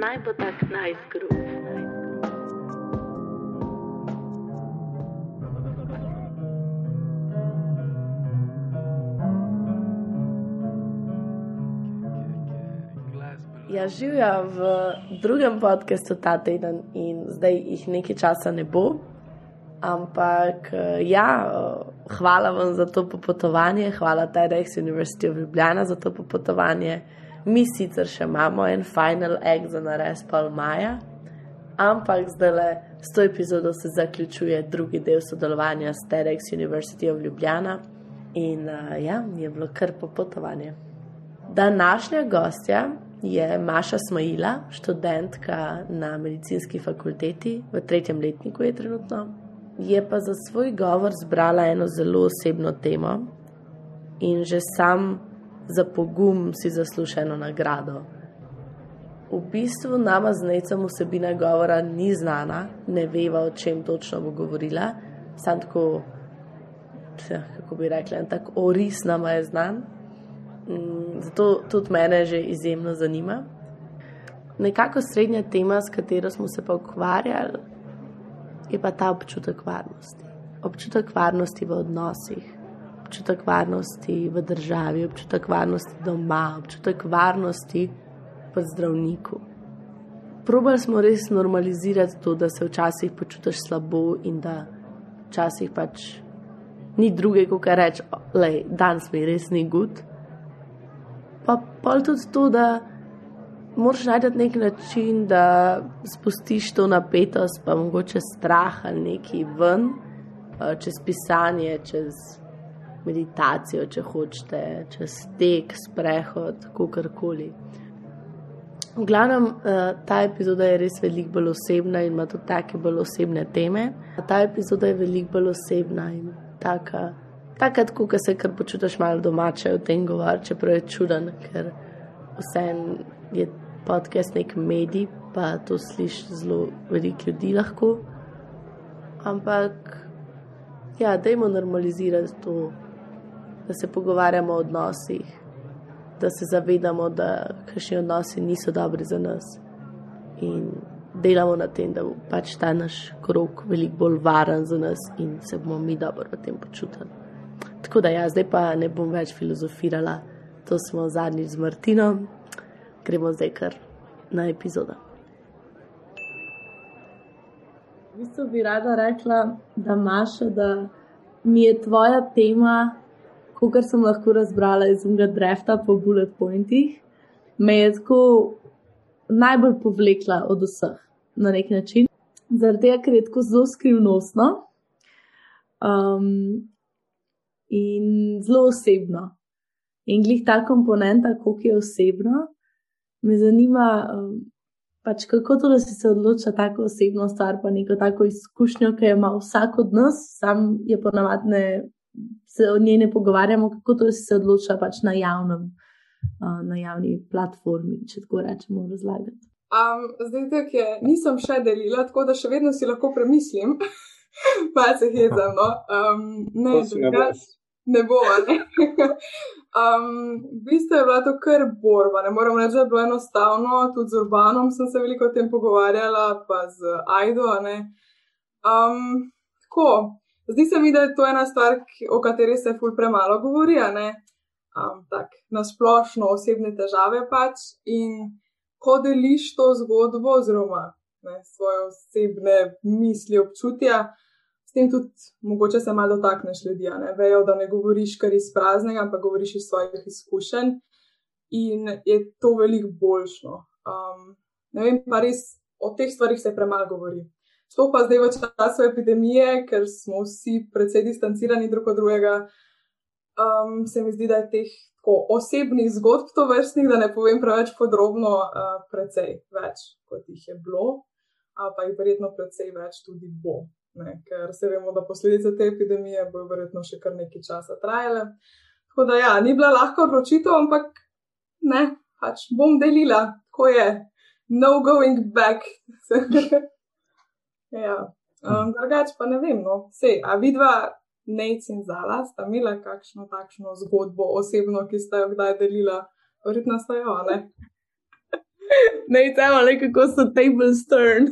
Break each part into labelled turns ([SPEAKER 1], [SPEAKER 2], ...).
[SPEAKER 1] naj bo tak najzgrub. Ja, živijo v drugem podkastu ta teden in zdaj jih nekaj časa ne bo. Ampak ja, hvala vam za to popotovanje, hvala TEDx University of Ljubljana za to popotovanje. Mi sicer še imamo en final egg za nares pol maja, ampak zdaj le s to epizodo se zaključuje drugi del sodelovanja s TEDx University of Ljubljana in uh, ja, je bilo kar popotovanje. Današnja gostja je Maša Smajila, študentka na medicinski fakulteti, v tretjem letniku je trenutno. Je pa za svoj govor zbrala eno zelo osebno temo in že sam za pogum si zasluženo nagrado. V bistvu nama z necem vsebina govora ni znana, ne veva, o čem točno bo govorila, sam tako, kako bi rekla, en tak oris nama je znan. Mm, zato tudi mene že izjemno zanima. Nekako srednja tema, s katero smo se pa ukvarjali, je pa ta občutek varnosti. Občutek varnosti v odnosih, občutek varnosti v državi, občutek varnosti doma, občutek varnosti pri zdravniku. Probali smo res normalizirati to, da se včasih počutiš slabo in da včasih pač ni druge, kot reči, da danes mi res ni gud pa pol tudi to, da moraš najti nek način, da spustiš to napetost, pa mogoče strah ali neki ven, čez pisanje, čez meditacijo, če hočete, čez tek, sprehod, kakorkoli. V glavnem, ta epizoda je res veliko bolj osebna in ima tudi take bolj osebne teme. Ta epizoda je veliko bolj osebna in taka takrat, ko se kar počutiš malo domače v tem govoru, čeprav je čuden, ker vse je podcast nek medij, pa to slišiš zelo veliko ljudi lahko. Ampak, ja, dajmo normalizirati to, da se pogovarjamo o odnosih, da se zavedamo, da kakšni odnosi niso dobri za nas. In delamo na tem, da bo pač ta naš krok veliko bolj varen za nas in se bomo mi dobro v tem počutili. Tako da, ja, zdaj pa ne bom več filozofirala, to smo zadnjič z Martinom, gremo zdaj kar na epizodo. V bistvu bi rada rekla, da imaš, da mi je tvoja tema, kot sem lahko razbrala iz unega drefta po bullet pointih, me je tako najbolj povlekla od vseh na nek način. Zaradi tega, ker je tako zelo skrivnostno. Um, in zelo osebno. In glih ta komponenta, koliko je osebno, me zanima, um, pač kako to, da si se odločila tako osebno stvar, pa neko tako izkušnjo, ki jo ima vsak od nas, sam je ponavadne, se o njej ne pogovarjamo, kako to, se odločila pač na javnem, uh, na javni platformi, če tako rečemo, razlagati.
[SPEAKER 2] Um, zdaj, tako je, nisem še delila, tako da še vedno si lahko premislim, pa se hezam. No? Um, ne, drugače ne bo. Ne? um, v bistvu je bila to kar borba. Ne moram reči, da je bilo enostavno. Tudi z Urbanom sem se veliko o tem pogovarjala, pa z Aido. Um, tako, zdi se mi, da je to ena stvar, o kateri se ful premalo govori. Um, na splošno osebne težave pač in ko deliš to zgodbo, oziroma ne, svoje osebne misli, občutja, s tem tudi mogoče se malo dotakneš ljudi, ne vejo, da ne govoriš kar iz praznega, ampak govoriš iz svojih izkušenj in je to veliko boljšno. Um, ne vem, pa res o teh stvarih se premalo govori. Sploh pa zdaj v času epidemije, ker smo vsi precej distancirani drug od drugega, um, se mi zdi, da je teh tako, osebnih zgodb to vrstnih, da ne povem preveč podrobno, uh, precej več, kot jih je bilo, uh, pa jih verjetno precej več tudi bo ne, ker se vemo, da posledice te epidemije bojo verjetno še kar nekaj časa trajale. Tako da, ja, ni bila lahka odločitev, ampak ne, pač bom delila, ko je no going back. ja, um, drugače pa ne vem, no, vse, a vidva. Nec in Zala sta imela kakšno takšno zgodbo osebno, ki sta jo kdaj delila, verjetno sta jo, ne?
[SPEAKER 3] Ne, tamo le kako so table stern.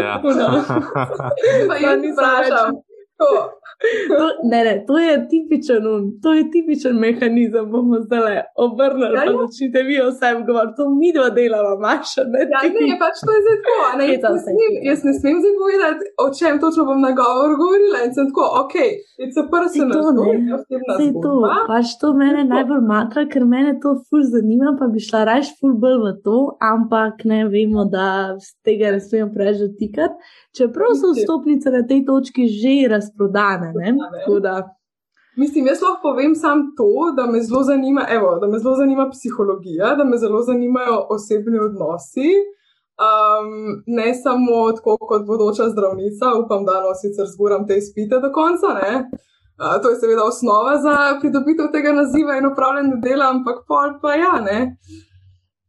[SPEAKER 4] Ja.
[SPEAKER 2] Pa jaz vprašam. To.
[SPEAKER 3] To, ne, ne, to je tipičen, un, to je tipičen mehanizem. Bomo zdaj obrnili,
[SPEAKER 2] Ja,
[SPEAKER 3] pa
[SPEAKER 2] ja.
[SPEAKER 3] začnite vi o sebi govoriti. To mi dva delava, Maša. Ne,
[SPEAKER 2] Ja, ne, pač to je zdaj tako. Ne, jaz,
[SPEAKER 3] to
[SPEAKER 2] ne smem, jaz ne smem zdaj povedati, o čem točno bom na govor govorila. In sem tako, ok, it's a personal
[SPEAKER 3] to, ne.
[SPEAKER 2] story, osebna
[SPEAKER 3] Sej to, pač to mene najbolj matra, ker mene to ful zanima, pa bi šla raje ful bolj v to, ampak ne vemo, da z tega ne smemo preveč dotikati. Čeprav so vstopnice na tej točki že razprodane, ne? Tako da,
[SPEAKER 2] Mislim, jaz lahko povem samo to, da me zelo zanima, evo, da me zelo zanima psihologija, da me zelo zanimajo osebni odnosi. Um, ne samo tako kot bodoča zdravnica, upam, da no sicer zguram te izpite do konca. Ne? Uh, to je seveda osnova za pridobitev tega naziva in upravljanje dela, ampak pol pa ja. Ne?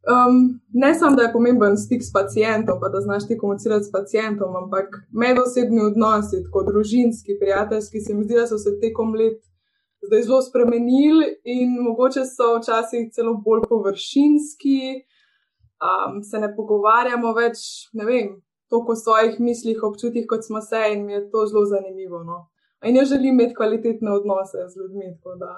[SPEAKER 2] Um, ne samo, da je pomemben stik s pacijentom, pa da znaš ti komunicirati s pacijentom, ampak medosebni odnosi, tako družinski, prijateljski, se mi zdi, da so se tekom let zdaj zelo spremenili in mogoče so včasih celo bolj površinski, um, se ne pogovarjamo več, ne vem, toliko o svojih mislih, občutih, kot smo se in mi je to zelo zanimivo. No. In jaz želim imeti kvalitetne odnose z ljudmi. tako Da,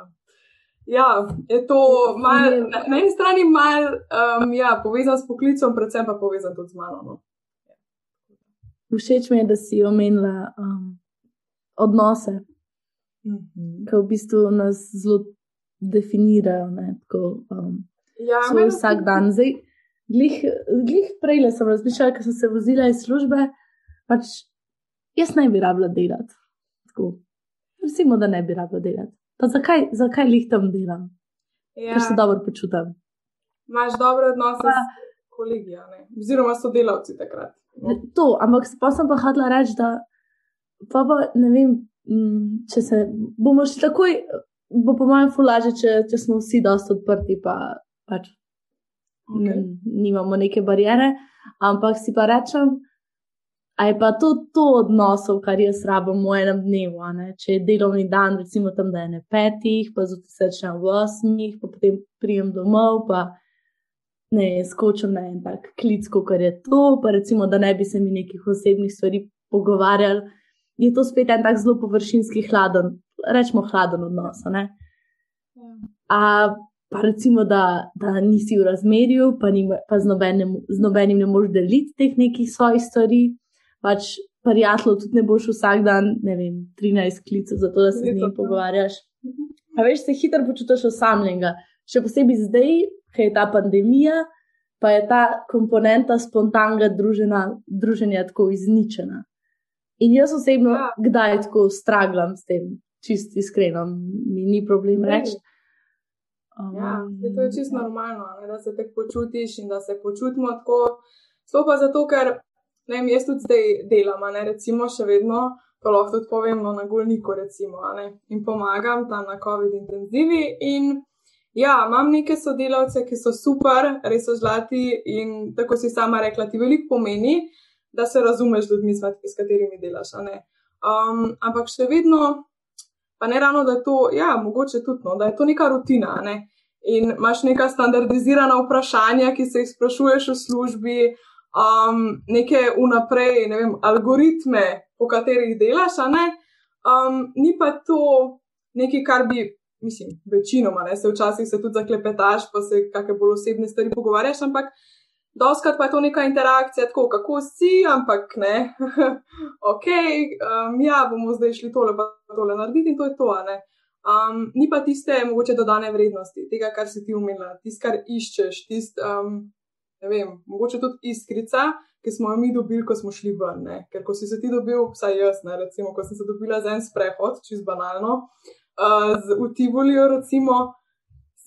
[SPEAKER 2] ja, je to mal, na, na eni strani mal, um, ja, povezan s poklicom, predvsem pa povezan tudi z mano. No.
[SPEAKER 3] všeč mi je, da si omenila um, odnose,
[SPEAKER 2] Mhm.
[SPEAKER 3] ki v bistvu nas zelo definirajo. Ne? Tako, um,
[SPEAKER 2] Ja,
[SPEAKER 3] svoj
[SPEAKER 2] meni-
[SPEAKER 3] vsak dan. Zdaj, glih, glih prej sem razmišljala, ker sem se vozila iz službe, pač jaz ne bi rabila delati. Tako. Recimo, da ne bi rabila delati. Pa zakaj, zakaj lih tam delam?
[SPEAKER 2] Ja.
[SPEAKER 3] Ker se dobro počutim.
[SPEAKER 2] Imaš dobre odnose
[SPEAKER 3] Pa-
[SPEAKER 2] s kolegi, oziroma sodelavci takrat. No.
[SPEAKER 3] To, ampak pa sem pa hodila reči, da pa, pa ne vem, mm, če se bomo šli takoj, bo po mojem fulaže, če, če smo vsi dosti odprti, pa pač
[SPEAKER 2] Okay.
[SPEAKER 3] nimamo neke barijere, ampak si pa rečem, a je pa to, to odnosov, kar jaz rabim v enem dnevu. Če je delovni dan, recimo tam, da je ne petih, pa zato se začnem v osmih, pa potem prijem domov, pa ne skočim na en tak klic, kot je to, pa recimo, da ne bi se mi nekih osebnih stvari pogovarjali. Je to spet en tak zelo površinski, hladen, rečemo hladen odnos. A pa recimo, da, da nisi v razmerju, pa, nima, pa z, nobenem, z nobenim ne moreš deliti teh nekih svojih stvari. Pač prijateljev tudi ne boš vsak dan, ne vem, 13 klicev, zato da se z
[SPEAKER 2] to
[SPEAKER 3] njim
[SPEAKER 2] to.
[SPEAKER 3] pogovarjaš. A veš, se hitro počutiš osamljenega. Še posebej zdaj, ker je ta pandemija, pa je ta komponenta spontanega družena, druženja tako izničena. In jaz osebno,
[SPEAKER 2] Ja.
[SPEAKER 3] kdaj tako straglam s tem, čist iskreno, mi ni problem reči. Um,
[SPEAKER 2] Ja, to je čisto normalno, a ne, da se tako počutiš in da se počutimo tako. Sploh pa zato, ker ne vem, jaz tudi zdaj delam, ne recimo še vedno, to lahko tudi povem no, na Golniku, recimo, ne, in pomagam tam na COVID intenzivi. In ja, imam neke sodelavce, ki so super, res so zlati in tako si sama rekla, ti veliko pomeni, da se razumeš z ljudmi, s katerimi delaš. Um, ampak še vedno pa ne ravno, da je to, ja, mogoče tudi, no, da je to neka rutina. Ne? In imaš neka standardizirana vprašanja, ki se jih sprašuješ v službi, um, neke vnaprej, ne vem, algoritme, po katerih delaš, a ne. Um, ni pa to nekaj, kar bi, mislim, večinoma, ne, se včasih se tudi zaklepetaš, pa se kakšne bolj osebne stvari pogovarjaš, ampak Doskrat pa je to neka interakcija, tako kako si, ampak ne, ok, um, ja, bomo zdaj šli tole pa tole narediti in to je to. a ne. Um, ni pa tiste mogoče dodane vrednosti, tega, kar si ti umela, tisto, kar iščeš, tisto, um, ne vem, mogoče tudi iskrica, ki smo jo mi dobili, ko smo šli ven. Ne? Ker ko si se ti dobil, vsaj jaz, ne, recimo, ko sem se dobila za en sprehod, čist banalno, uh, z, v Tivolijo, recimo,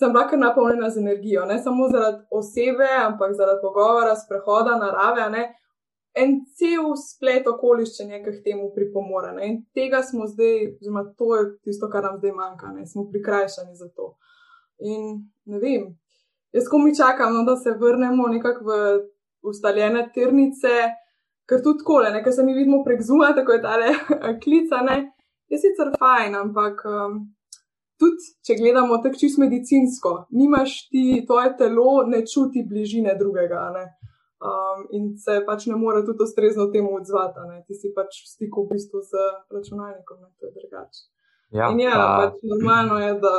[SPEAKER 2] sem bila kar napolnjena z energijo, ne samo zaradi osebe, ampak zaradi pogovora, sprehoda, narave. Ne? En cel splet okoliščin je k temu pripomore. Ne? In tega smo zdaj, oziroma to je tisto, kar nam zdaj manjka, ne? smo prikrajšani za to. In ne vem, jaz ko mi čakam, no, da se vrnemo nekako v ustaljene tirnice, ker tudi tako, ker se mi vidimo prek zuma, tako je tale klicane, je sicer fajn, ampak. Um, tudi, če gledamo tako čisto medicinsko, nimaš ti, tvoje telo ne čuti bližine drugega. Ne? Um, in se pač ne more tudi ustrezno temu odzvati, ne? ti si pač v stiku v bistvu z računalnikom, ne? to je drugače. Ja, in ja, pa... pač normalno je, da.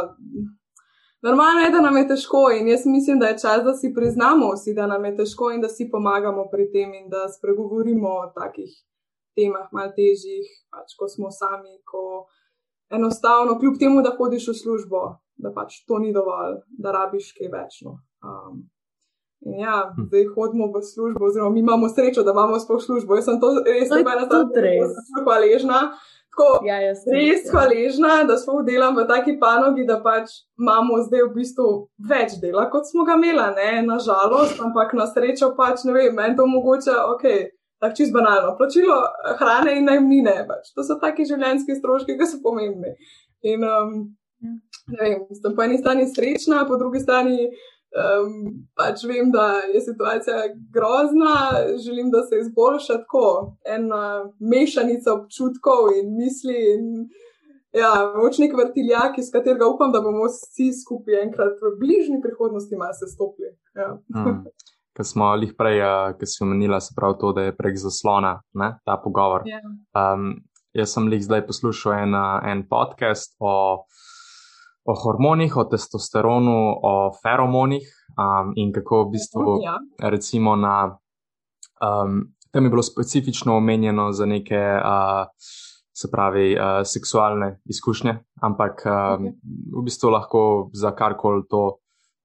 [SPEAKER 2] Normalno je, da nam je težko in jaz mislim, da je čas, da si priznamo vsi, da nam je težko in da si pomagamo pri tem in da spregovorimo o takih temah, mal težjih, pač ko smo sami, ko enostavno, kljub temu, da hodiš v službo, da pač to ni dovolj, da rabiš kaj večno. Um, in ja, hm. zdaj hodimo v službo, oziroma mi imamo srečo, da imamo sploh službo. Jaz sem to res ne morem razumeti, da sem hvaležna. Tako, ja, res hvaležna, da smo delali v taki panogi, da pač imamo zdaj v bistvu več dela, kot smo ga imeli, ne nažalost, ampak na srečo pač ne vem, meni to omogoča, ok, tako čisto banalno, plačilo hrane in najmnine. Pač. To so taki življenjski stroški, ki so pomembni. In um, ne vem, sem po eni strani srečna, po drugi strani um, pač vem, da je situacija grozna, želim, da se izboljša tako ena mešanica občutkov in misli. In, Ja, močnik vrtiljak, iz katerega upam, da bomo vsi skupaj enkrat v bližnji prihodnosti malo se stopili. Ja.
[SPEAKER 4] Mm ki smo jih prej, uh, ki si omenila, se pravi to, da je prek zaslona ne, ta pogovor. Yeah. Ja. Um, jaz sem jih zdaj poslušal en, en podcast o, o hormonih, o testosteronu, o feromonih um, in kako v bistvu, ja. recimo, na. Um, tam je bilo specifično omenjeno za neke, uh, se pravi, uh, seksualne izkušnje, ampak um, okay. v bistvu lahko za karkoli to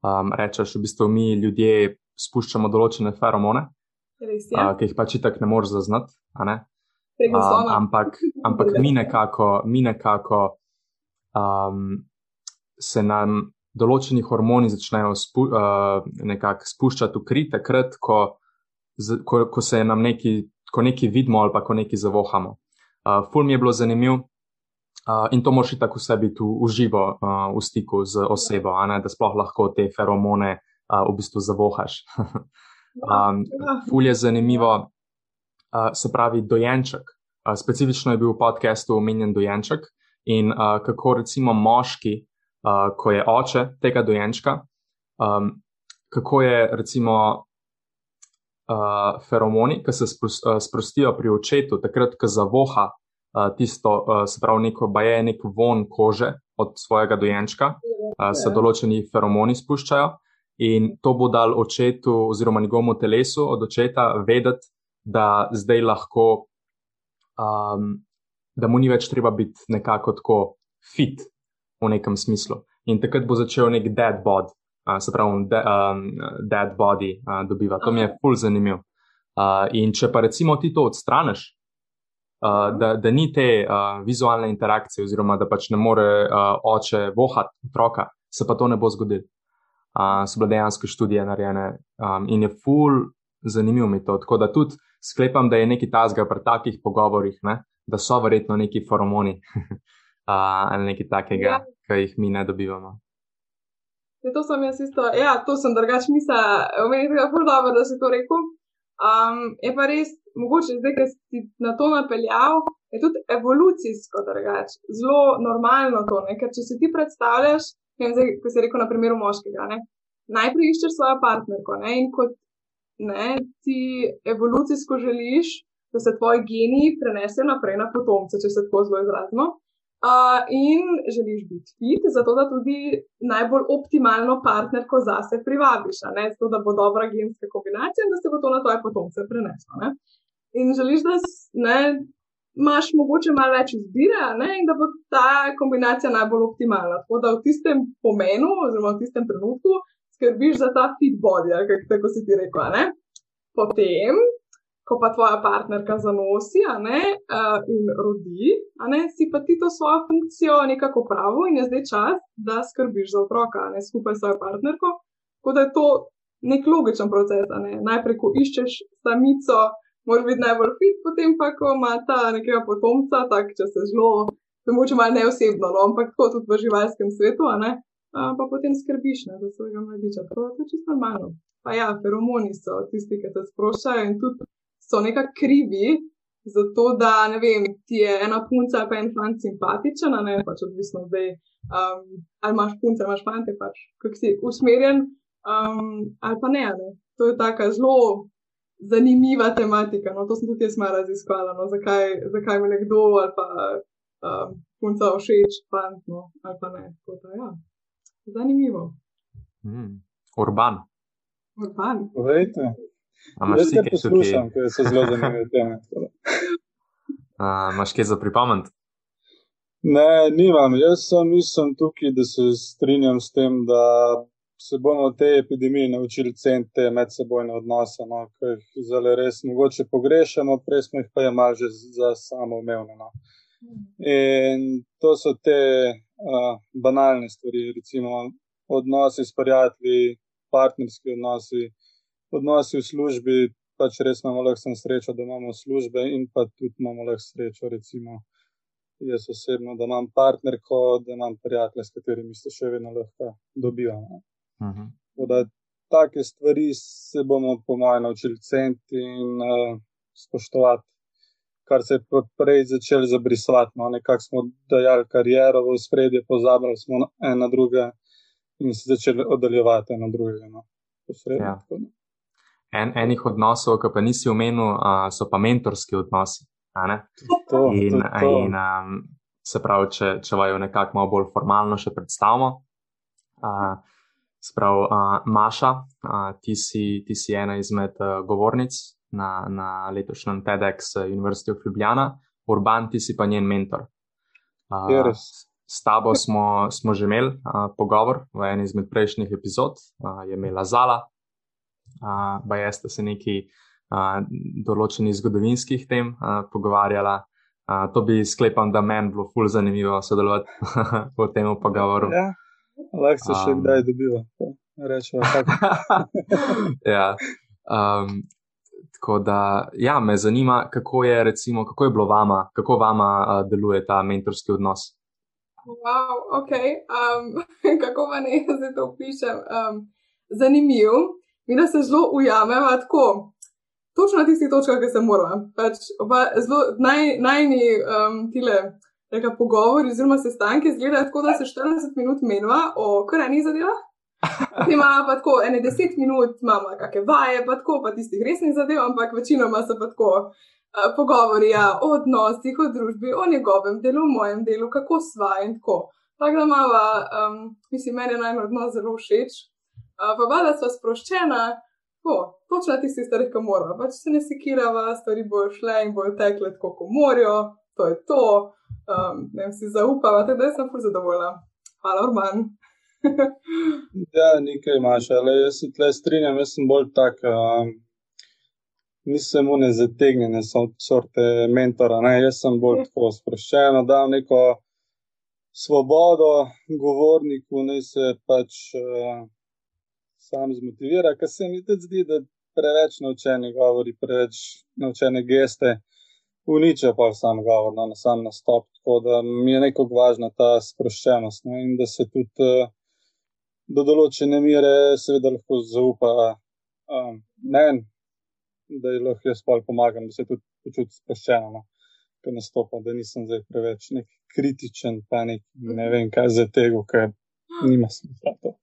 [SPEAKER 4] um, rečeš, v bistvu mi ljudje spuščamo določene feromone, Res, ja. uh, ki jih pač tako ne moreš zaznati. Um, ampak ampak mi nekako, mi nekako um, se nam določeni hormoni začnejo spu, uh, spuščati v kri, takrat, ko, ko, ko se nam neki, ko neki vidimo ali pa ko neki zavohamo. Uh, ful mi je bilo zanimivo. Uh, in to moraš tako v sebi tu uživo uh, v stiku z osebo, ne, da sploh lahko te feromone uh, uh, v bistvu zavohaš. um, ful je zanimivo, uh, se pravi, dojenček. Uh, specifično je bil v podkastu omenjen dojenček in uh, kako recimo moški, uh, ko je oče tega dojenčka, um, kako je recimo. Uh, feromoni, ki se sprostijo pri očetu, takrat, ko zavoha uh, tisto, uh, se pravi, neko baje, nek von kože od svojega dojenčka, uh, se določeni feromoni spuščajo in to bo dal očetu oziroma njegovemu telesu od očeta vedeti, da zdaj lahko, um, da mu ni več treba biti nekako tako fit v nekem smislu. In takrat bo začel nek dead body, uh, se pravi, de, um, dead body uh, dobiva. To mi je ful zanimiv. Uh, in če pa recimo ti to odstraniš, uh, da, da ni te uh, vizualne interakcije, oziroma da pač ne more uh, oče vohati otroka, se pa to ne bo zgodilo uh, so bile dejansko študije narejene um, in je ful zanimivo mi to. Tako da tudi sklepam, da je nekaj tazga pri takih pogovorih, ne? da so verjetno neki feromoni uh, ali nekaj takega, ja. ki jih mi ne dobivamo.
[SPEAKER 2] Ja, to sem jaz isto, ja, to sem drugač mislila, omeniti ga ful dobro, da si to rekel. Um, je pa res, mogoče zdaj, ker si na to napeljal, je tudi evolucijsko drugače, zelo normalno to, ne? ker če si ti predstavljaš, Vem, zdaj, ko si rekel na primeru moškega. Ne? Najprej iščeš svojo partnerko ne? in kot ne, ti evolucijsko želiš, da se tvoji geni prenesejo naprej na potomce, če se tako zelo izrazimo. Uh, in želiš biti fit, zato da tudi najbolj optimalno partnerko zase privabiš, zato da bo dobra genska kombinacija in da se bo to na tvoje potomce preneslo. Ne? In želiš, da ne, imaš mogoče malo več izbire ne, in da bo ta kombinacija najbolj optimalna. Tako da v tistem pomenu, oziroma v tistem trenutku, skrbiš za ta fit body, kako si ti rekel. Ne. Potem, ko pa tvoja partnerka zanosi ne, uh, in rodi, ne, si pa ti to svojo funkcijo nekako pravo in je zdaj čas, da skrbiš za otroka, ne skupaj s svojo partnerko. Tako da je to nek logičen proces. Najprej, ko iščeš samico, mora biti najbolj fit, potem pa, ko ima ta nekega potomca, tako če se zelo, to moče malo neosebno, no, ampak tako tudi v živalskem svetu, ne, a, pa potem skrbiš ne, za svojega mladiča. To je čisto normalno. Pa ja, feromoni so tisti, ki te sproščajo in tudi so nekako krivi zato da ne vem, ti je ena punca ali pa en fant simpatičen, ne pač odvisno zdaj, um, ali imaš punce, ali imaš fante, pač kako si usmerjen, um, ali pa ne, ne. To je taka zelo zanimiva tematika. No, to sem tudi jaz malo raziskvala, no, zakaj, zakaj mi nekdo ali pa um, punca všeč, fant, no, ali pa ne. Da, ja. Zanimivo.
[SPEAKER 4] Mm. Urban.
[SPEAKER 2] Urban.
[SPEAKER 5] Povejte. Jaz te poslušam, ker so zelo zanimive teme.
[SPEAKER 4] Imaš kaj za pripomant?
[SPEAKER 5] Ne, nimam. Jaz sem, sem tukaj, da se strinjam s tem, da se bomo v tej epidemiji naučili ceniti te medsebojne odnose, no, ki jih zelo res mogoče pogrešamo, prej smo jih pa imeli že za samo umevne. No. In to so te uh, banalne stvari, recimo odnosi s prijatelji, partnerski odnosi, odnosi v službi, pač res imamo lahko srečo, da imamo službe in pa tudi imamo lahko srečo, recimo jaz osebno, da imam partnerko, da imam prijatelje, s katerimi se še vedno lahko dobivamo. Uh mhm. -huh. da, take stvari se bomo, po mojem, naučili ceniti in uh, spoštovati, kar se je prej začelo zabrisovati. No, nekako smo dajali kariero v spredje, pozabili smo ena na druge in se začeli oddaljevati na drugega. No, ja.
[SPEAKER 4] En, enih odnosov, ki pa nisi omenil, uh, so pa mentorski odnosi.
[SPEAKER 5] To,
[SPEAKER 4] in, to. in um, se pravi, če, če vaju nekako malo bolj formalno še predstavimo. Uh, Sprav, uh, Maša, uh, ti, si, ti si ena izmed uh, govornic na, na letošnjem TEDx University of Ljubljana, Urban, ti si pa njen mentor.
[SPEAKER 5] Uh,
[SPEAKER 4] S tabo smo, smo že imeli uh, pogovor v eni izmed prejšnjih epizod, uh, je imela Zala, uh, pa jeste se neki uh, določenih zgodovinskih tem uh, pogovarjala. Uh, to bi sklepal, da meni bilo ful zanimivo sodelovati v tem pogovoru.
[SPEAKER 5] Ja, lahko se še um, kdaj dobiva, rečemo tako.
[SPEAKER 4] ja. Um, tako da, ja, me zanima, kako je, recimo, kako je bilo vama, kako vama uh, deluje ta mentorski odnos.
[SPEAKER 2] Wow, ok, um, kako pa ne zdaj to opišem. Um, zanimiv, mi da se zelo ujamemo tako. Točno na tistih točkah, ki se moramo. Pač, naj, najni um, tile reka, pogovori, oziroma sestanki, izgledajo tako, da se 40 minut menjava o krajni zadevah. Imamo pa tako, ene 10 minut imamo kakšne vaje, pa tako, pa tistih resnih zadev, ampak večinoma se pa tako pogovori ja, o odnosih, o družbi, o njegovem delu, o mojem delu, kako sva in tako. Tako da imamo, um, mislim, meni je najmanj odnos zelo všeč. Pa vada sva sproščena, tako, točno na tistih stvarih, ki moramo. Pač se ne sekirava, stvari bojo šle in bojo tekle tako, kot morajo, to je to. Um, ne vem, si zaupava, tako da sem fur zadovoljna. Hvala, Orman.
[SPEAKER 5] ja, nekaj imaš, ali jaz se tle strinjam, jaz sem bolj tak. Um, nisem une zategnjene sorte mentora, ne? jaz sem bolj tako sproščen, da dam neko svobodo govorniku, naj se pač uh, sam zmotivira, ker se mi tudi zdi, da preveč naučeni govori, preveč naučene geste. Uničijo pa sam govor, no, na sam nastop. Tako da mi je nekako važna ta sproščenost no, in da se tudi uh, do določene mere, seveda, lahko zaupa um, meni, da ji lahko jaz pol pomagam, da se tudi počuti sproščeno, no, ko nastopam, da nisem zdaj preveč nek kritičen, pa nek, ne vem, kaj za tega, ker nima smisla to.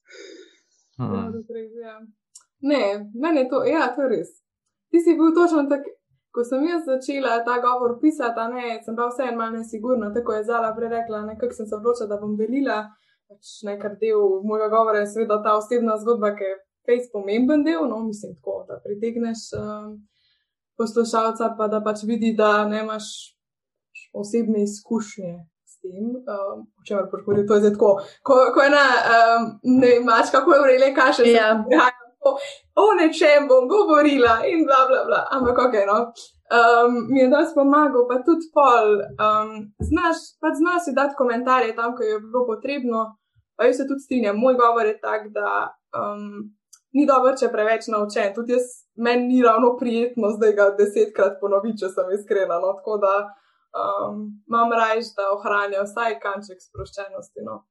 [SPEAKER 2] Hmm. Ja, ne, meni je to, ja, to je res. Ti si bil točno tak, ko sem jaz začela ta govor pisati, ne, sem pa vse en malo nesigurna, tako je Zala prerekla, nekako sem se odločila, da bom delila. Pač nekaj del mojega govora je seveda ta osebna zgodba, ki je fejs pomemben del, no, mislim, tako, da pritegneš um, poslušalca, pa da pač vidi, da ne imaš osebne izkušnje tem, um, o čemer pač govori. To je zdaj tako, ko, ko ena, um, ne imaš, kako je vrele, kaše. Ja. O nečem bom govorila, in bla, bla, bla. ampak ok, no. Um, mi je dosti pomagal, pa tudi pol. Um, znaš, pač znaš si dati komentarje tam, ko je bilo potrebno. Pa jaz se tudi strinjam, moj govor je tak, da um, ni dobro, če preveč naučen. Tudi jaz, meni ni ravno prijetno zdaj ga desetkrat ponoviti, če sem iskrena. No? Tako da um, imam raj, da ohranjajo vsaj kanček sproščenosti. No?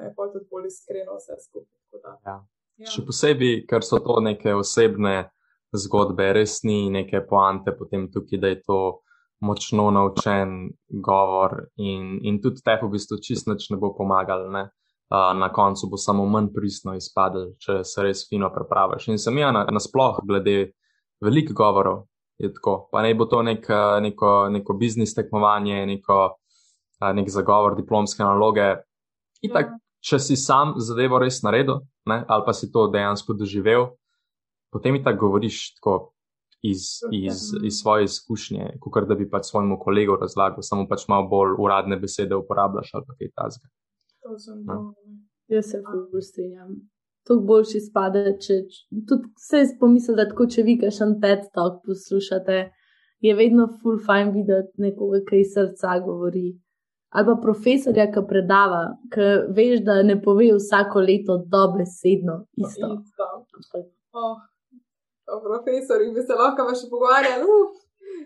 [SPEAKER 2] Je pa tudi bolj iskreno vse skupaj.
[SPEAKER 4] Ja. Ja. Še posebej, ker so to neke osebne zgodbe, res ni neke poante potem tukaj, da je to močno naučen govor, in, in tudi te v bistvu čisto ne bo pomagal. Ne? Uh, na koncu bo samo manj pristno izpadel, če se res fino prepraviš. In sem jaz nasploh, na glede velikih govorov, je tako. Pa ne bo to nek, neko, neko biznis tekmovanje, neko, nek zagovor diplomske naloge. Itak, ja. Če si sam zadevo res naredil, ne, ali pa si to dejansko doživel, potem ti tako govoriš tako iz, iz, iz svoje izkušnje, kot da bi pač svojemu kolegu razlagal, samo pač malo bolj uradne besede uporabljaš ali kaj tasga.
[SPEAKER 3] To sem no. Jaz se fulj strinjam. To boljši spade, če tudi se pomisli, da tako če vi kašen TED talk poslušate, je vedno full fine videti nekoga, ki iz srca govori. Ali pa profesorja, ki predava, ki veš, da ne pove vsako leto dobesedno isto. isto.
[SPEAKER 2] Oh, o profesorjih bi se lahko še pogovarjali. Uh.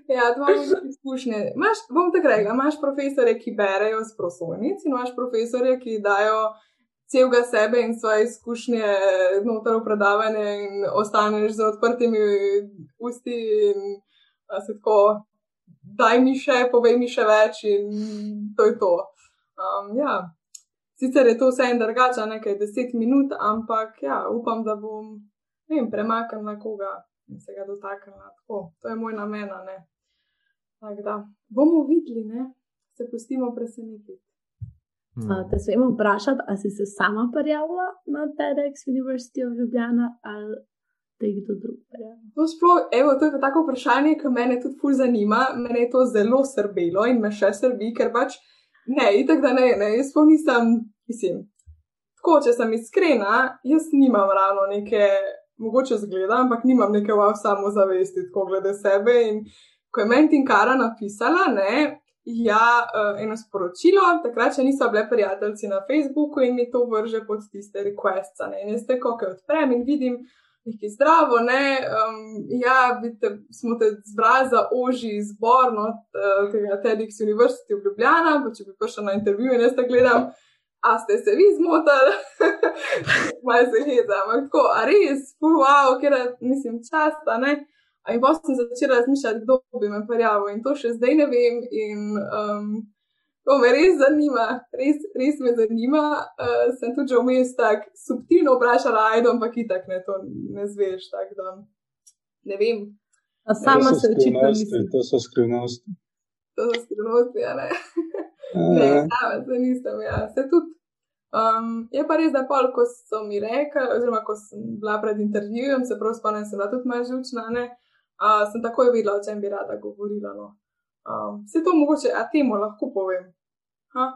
[SPEAKER 2] Ja, to imamo izkušnje. Maš, bom tako rekla, imaš profesore, ki berejo s prosojnic in imaš profesore, ki dajo celega sebe in svoje izkušnje znotraj predavanja in ostaneš z odprtimi usti in se tako, daj mi še, povej mi še več in to je to. Um, ja. Sicer je to vse en drugače, nekaj deset minut, ampak ja, upam, da bom vem, premaknil na koga in se ga dotaknil. Tako, to je moj namen. Tako da bomo videli, ne? se pustimo presenetiti.
[SPEAKER 3] Hmm. Te smemo vprašati, ali si se sama prijavila na TEDx University of Ljubljana ali te kdo drug prijavil?
[SPEAKER 2] To, sploh, evo, to je tako vprašanje, ki me tudi ful zanima. Mene je to zelo srbelo in me še srbi, ker pač ne, itek da ne, ne, jaz sploh nisem, mislim. Tako, če sem iskrena, jaz nimam ravno neke mogoče zgleda, ampak nimam neke wow samozavesti, tako glede sebe. In ko je meni Tinkara napisala, ne, ja, uh, eno sporočilo, takrat še niso bile prijateljice na Facebooku in mi to vrže pod tiste requests. In jaz te koke odprem in vidim. Nekaj zdravo, ne, um, ja, vidite, smo te zbrali za oži izbor no, tega TEDx University v Ljubljana, pa če bi prišel na intervju in jaz te gledam, a ste se vi zmotili, malo se heza, ampak tako, a res, wow, ker nisem časta, ne. In pa sem začela razmišljati, kdo bi me prijavil in to še zdaj ne vem. In um, to me res zanima, res, res me zanima. Uh, sem tudi že vmes tako subtilno vprašala, ajdo, ampak itak ne, to ne zveš, tako da ne vem.
[SPEAKER 3] A sama se očitno.
[SPEAKER 5] To so skrivnosti.
[SPEAKER 2] To so skrivnosti, ja ne. Ne, sama se nisem, ja. Se tudi. Um, je pa res, da pol, ko so mi rekli, oziroma ko sem bila pred intervjujem, se prav spomnim, sem bila tudi malo žučna, ne, uh, sem takoj videla, o čem bi rada govorila. No. Um, se to mogoče, a temu lahko povem. Ha?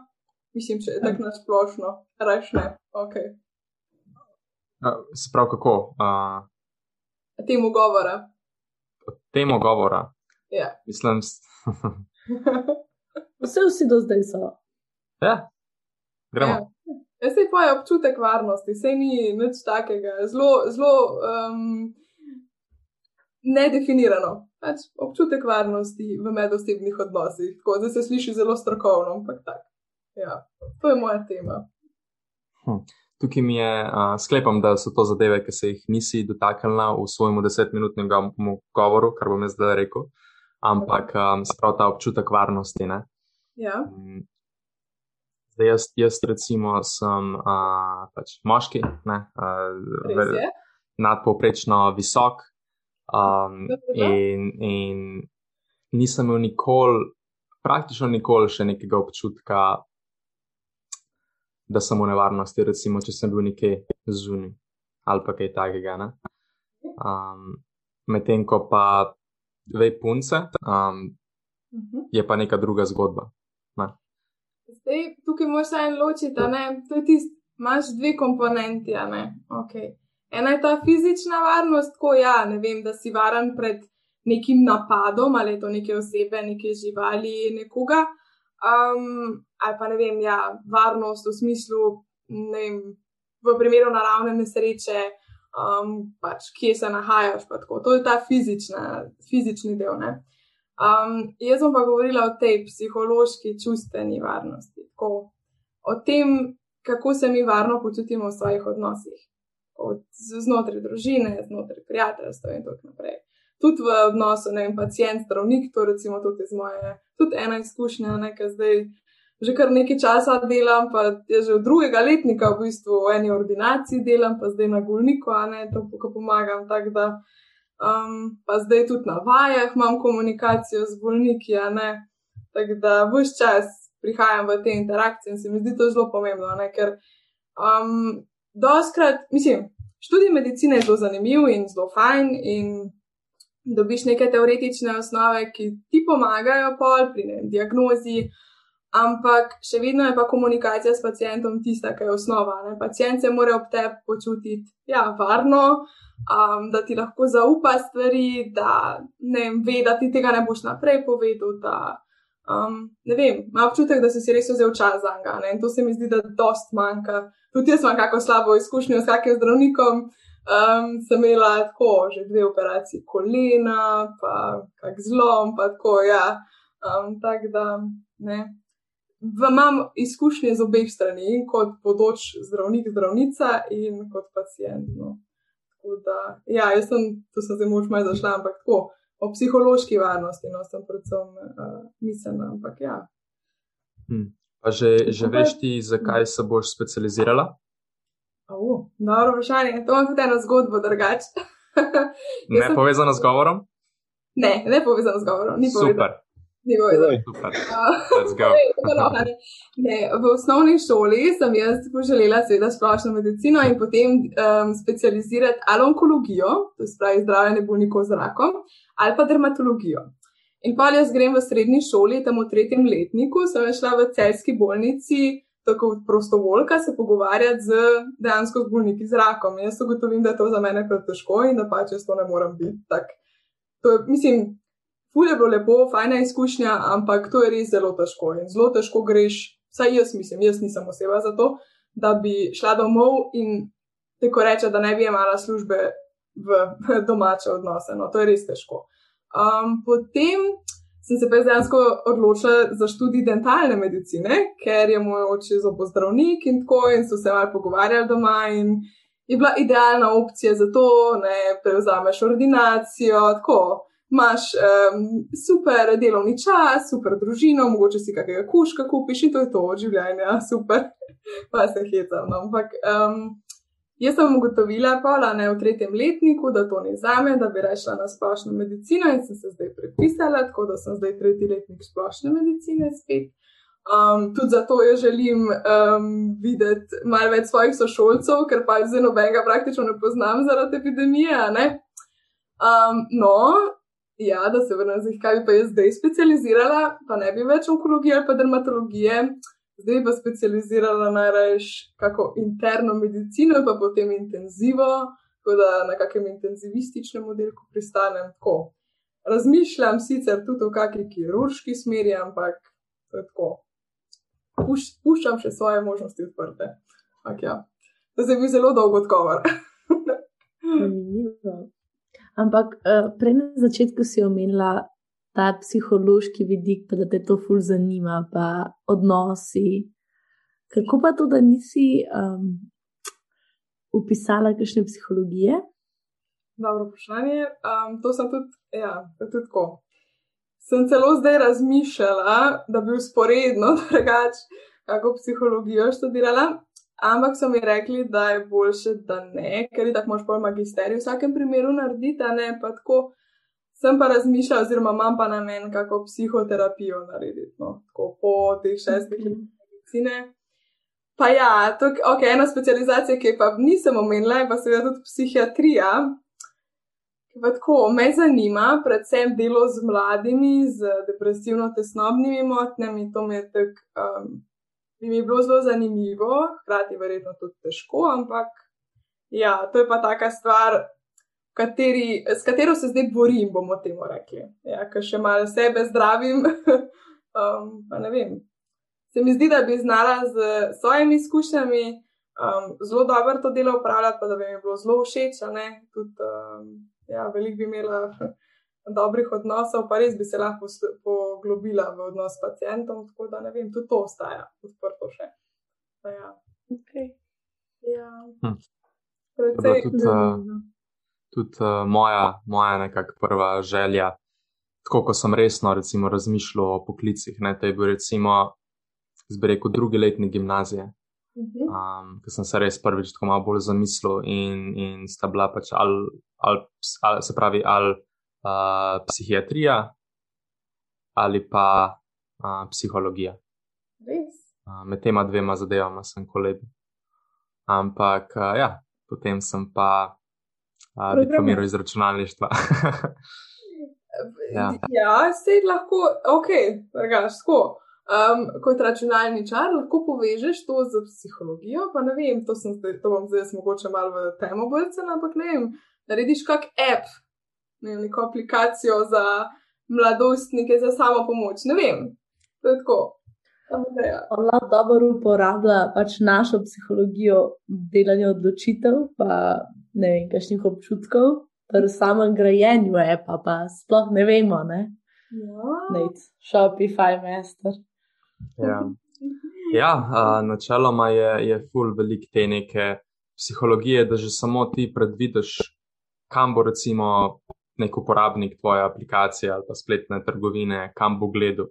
[SPEAKER 2] Mislim, če je tako nasplošno, rečne. Okay.
[SPEAKER 4] Se pravi, kako? Uh...
[SPEAKER 2] Temu govora.
[SPEAKER 4] Temu govora.
[SPEAKER 2] Ja.
[SPEAKER 4] Mislim,
[SPEAKER 3] Vse vsi do zdaj so.
[SPEAKER 4] Ja, gremo. Ja.
[SPEAKER 2] Jaz se pa je občutek varnosti, se ni nič takega, zelo, zelo um, nedefinirano. Pač občutek varnosti v medosebnih odnosih, tako da se sliši zelo strokovno, ampak tako. Ja, to je moja tema.
[SPEAKER 4] Hm. Tukaj mi je, uh, sklepam, da so to zadeve, ki se jih nisi dotaknila v svojem desetminutnem govoru, kar bom jaz zdaj rekel ampak um, sprav ta občutek varnosti.
[SPEAKER 2] Ja.
[SPEAKER 4] Mm. Zdaj, jaz, jaz recimo, sem uh, pač moški, ne, uh, nadpovprečno visok. Um, in, in nisem imel nikoli, praktično nikoli še nekega občutka, da sem v nevarnosti, recimo, če sem bil nekje zunaj ali pa kaj takega. Um, Medtem ko pa dve punce, um, uh -huh. je pa neka druga zgodba. Ne?
[SPEAKER 2] Zdaj, tukaj moraš en ločiti, da imaš dve komponenti. Okay. Ena je ta fizična varnost, ko ja, ne vem, da si varen pred nekim napadom ali to neke osebe, neke živali, nekoga. Um, ali pa ne vem, ja, varnost v smislu, ne vem, v primeru naravne nesreče, um, pač, kje se nahajaš. To je ta fizična, fizični del. Um, jaz bom pa govorila o tej psihološki, čustveni varnosti. Tako, o tem, kako se mi varno počutimo v svojih odnosih. Od, znotraj družine, znotraj prijateljstva in tako naprej. tudi v odnosu, ne vem, pacijent, zdravnik, to recimo tudi iz moje, tudi ena izkušnja, nekaj zdaj. Že kar nekaj časa delam, pa je že od drugega letnika v bistvu v eni ordinaciji delam, pa zdaj na Gulniku, a ne to, ko pomagam. Da, um, pa zdaj tudi na vajah imam komunikacijo z bolniki, a ne. Tako da vse čas prihajam v te interakcije in se mi zdi to zelo pomembno, ne? ker um, doskrat, mislim, študij medicine je zelo zanimiv in zelo fajn in dobiš neke teoretične osnove, ki ti pomagajo pol pri ne, diagnozi, ampak še vedno je pa komunikacija s pacijentom tista, ki je osnova. Ne? Pacijent se mora ob tebi počutiti ja, varno, um, da ti lahko zaupa stvari, da ne vem, ve, da ti tega ne boš naprej povedal. Da, um, ne vem, ima občutek, da si si res vzel čas za njega in to se mi zdi, da dost manjka. Tudi jaz imam kako slabo izkušnjo s kakim zdravnikom. Um, sem imela tako že dve operacije kolena, pa kak zlom, pa tako, ja. Um, tak da, ne. Imam izkušnje z obeh strani, kot podoč zdravnik, zdravnica in kot pacijent. No. Da, ja, jaz sem, tu sem se moč malo zašla, ampak tako, o psihološki varnosti, no, sem predvsem uh, mislila, ampak ja.
[SPEAKER 4] Hmm. Pa že, že veš ti, zakaj se boš specializirala?
[SPEAKER 2] Uh, dobro vprašanje. To je tudi ena zgodba, drugače.
[SPEAKER 4] ne sem... povezana z govorom?
[SPEAKER 2] Ne, ne povezana z govorom. Ni
[SPEAKER 4] Super.
[SPEAKER 2] Ni
[SPEAKER 4] Super.
[SPEAKER 2] ne, v osnovni šoli sem jaz poželela seveda splošno medicino in potem um, specializirati ali onkologijo, to je pravi zdravljenje bolnikov z rakom, ali pa dermatologijo. In pa jaz grem v srednji šoli, tam v tretjem letniku, sem šla v celski bolnici tako prostovoljka se pogovarjati z dejansko z bolniki z rakom. In jaz ugotovim, da je to za mene pretežko in da pač jaz to ne morem biti. Tak, to je, mislim, fulje bilo lepo, fajna izkušnja, ampak to je res zelo težko. In zelo težko greš, vsaj jaz mislim, jaz nisem oseba za to, da bi šla domov in tako reče, da ne bi imela službe v domače odnose. No, to je res težko. Um, potem sem se pa dejansko odločila za študij dentalne medicine, ker je moj oče zobozdravnik in tako, in so se malo pogovarjali doma. Je bila idealna opcija za to, da prevzameš ordinacijo, tako imaš um, super delovni čas, super družino, mogoče si kakega kuška kupiš in to je to od življenja, super, pa se hecam. No. Ampak um, Jaz sem ugotovila, pola, ne, v tretjem letniku, da to ni za me, da bi rešila na splošno medicino in sem se zdaj prepisala, tako da sem zdaj tretji letnik splošne medicine spet. Um, tudi zato jo želim um, videti malo več svojih sošolcev, ker pa zdaj nobenega praktično ne poznam zaradi epidemije. Um, no, ja, da se vrnem zdaj, kaj bi pa jaz zdaj specializirala, pa ne bi več onkologije ali pa dermatologije zdaj pa specializirala najraje kako interno medicino, pa potem intenzivo, tako da na kakem intenzivističnem oddelku pristanem. Tako. Razmišljam sicer tudi o kakšni kirurški smeri, ampak tako. Puš, puščam še svoje možnosti odprte. Ja. To je bil zelo dolg odgovor.
[SPEAKER 3] Ampak uh, prej na začetku si omenila ta psihološki vidik, pa da te to ful zanima, pa odnosi. Kako pa to, da nisi um, upisala kakšne psihologije?
[SPEAKER 2] Dobro vprašanje. Um, to sem tudi, ja, tudi tako. Sem celo zdaj razmišljala, da bi usporedno drugače, kako psihologijo študirala, ampak so mi rekli, da je boljše, da ne, ker je tako mož pol magisterij v vsakem primeru narediti, ne pa tako. Sem pa razmišljala, oziroma imam pa namen, kako psihoterapijo narediti, no, tako po teh šestih letih medicine. Pa ja, tuk, ok, ena specializacija, ki pa nisem omenila, je pa seveda tudi psihiatrija. Tako, me zanima predvsem delo z mladimi, z depresivno-tesnobnimi motnjami. To mi je tako, um, bi mi bilo zelo zanimivo, hkrati verjetno tudi težko, ampak ja, to je pa taka stvar, kateri, s katero se zdaj borim, bomo temu rekli. Ja, ker še malo sebe zdravim. um, ne vem. Se mi zdi, da bi znala z svojimi izkušnjami um, zelo dobro to delo upravljati, pa da bi mi bilo zelo všeč. Tudi, um, ja, veliko bi imela dobrih odnosov, pa res bi se lahko poglobila v odnos s pacijentom. Tako da ne vem, tudi to ostaja odprto še. Ja. Okay. Ja. Hm. Predvsej.
[SPEAKER 4] tudi uh, moja, moja nekakšna prva želja, tako kot sem resno recimo, razmišljal o poklicih. Ne, to je bil recimo, zdaj rekel, drugi letnik gimnazije, um, mhm. ker sem se res prvič tako malo bolj zamislil in, in sta bila pač ali, ali, ali se pravi, ali uh, psihiatrija ali pa uh, psihologija. Uh, med tema dvema zadevama sem koleb. Ampak uh, ja, potem sem pa uh, diplomiral iz računalništva.
[SPEAKER 2] ja, ja se lahko, ok, drugač, tako. Um, kot računalničar lahko povežeš to z psihologijo, pa ne vem, to, sem, to bom zdaj mogoče malo v temo bolcem, ampak ne vem, narediš kak app, ne vem, neko aplikacijo za mladostnike, za samo pomoč, ne vem, to je tako.
[SPEAKER 3] On lahko dobro uporablja pač našo psihologijo delanja odločitev, pa ne vem, kakšnih občutkov, ter samem grajenju je pa, pa sploh ne vemo, ne? Ja. Shopify master.
[SPEAKER 4] Ja, ja uh, načeloma je, je full velik te neke psihologije, da že samo ti predvidiš, kam bo recimo nek uporabnik tvoje aplikacije ali pa spletne trgovine, kam bo gledal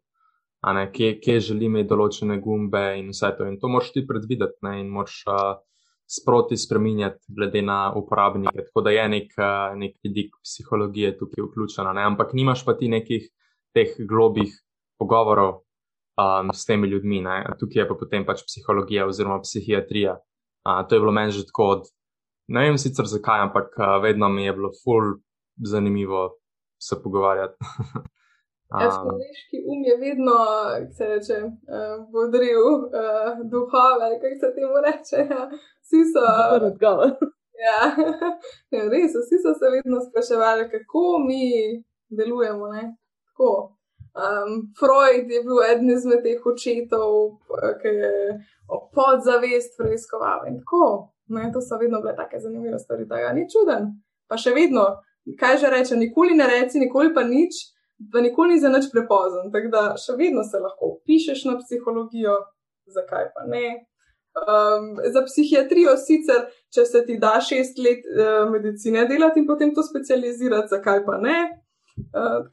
[SPEAKER 4] ne, kje, kje želi imeti določene gumbe in vse to. In to moraš ti predvideti ne, in moraš uh, sproti spremenjati, glede na uporabnike. Tako da je nek, uh, nek vidik psihologije tukaj vključena. Ne. Ampak nimaš pa ti nekih teh globih pogovorov um, s temi ljudmi. Ne. Tukaj je pa potem pač psihologija oziroma psihiatrija. Uh, to je bilo meni že tako od. Ne vem sicer zakaj, ampak uh, vedno mi je bilo ful zanimivo se pogovarjati.
[SPEAKER 2] Um, človeški um je vedno, kako se reče, uh, bodril uh, duhove, kako se temu reče. Ja. Vsi so.
[SPEAKER 3] Odgovor.
[SPEAKER 2] Ja, ne, res, vsi so se vedno spraševali, kako mi delujemo. Um, Freud je bil eden izmed teh očetov, ki je podzavest preiskoval in tako. Ne, to so vedno bile tako zanimive stvari, da ni čuden. Pa še vedno, kaj že reče, nikoli ne reci, nikoli pa nič da nikoli ni za nič prepozen. Tako da še vedno se lahko upišeš na psihologijo, zakaj pa ne. Um, za psihiatrijo sicer, če se ti da šest let uh, medicine delati in potem to specializirati, zakaj pa ne. Uh,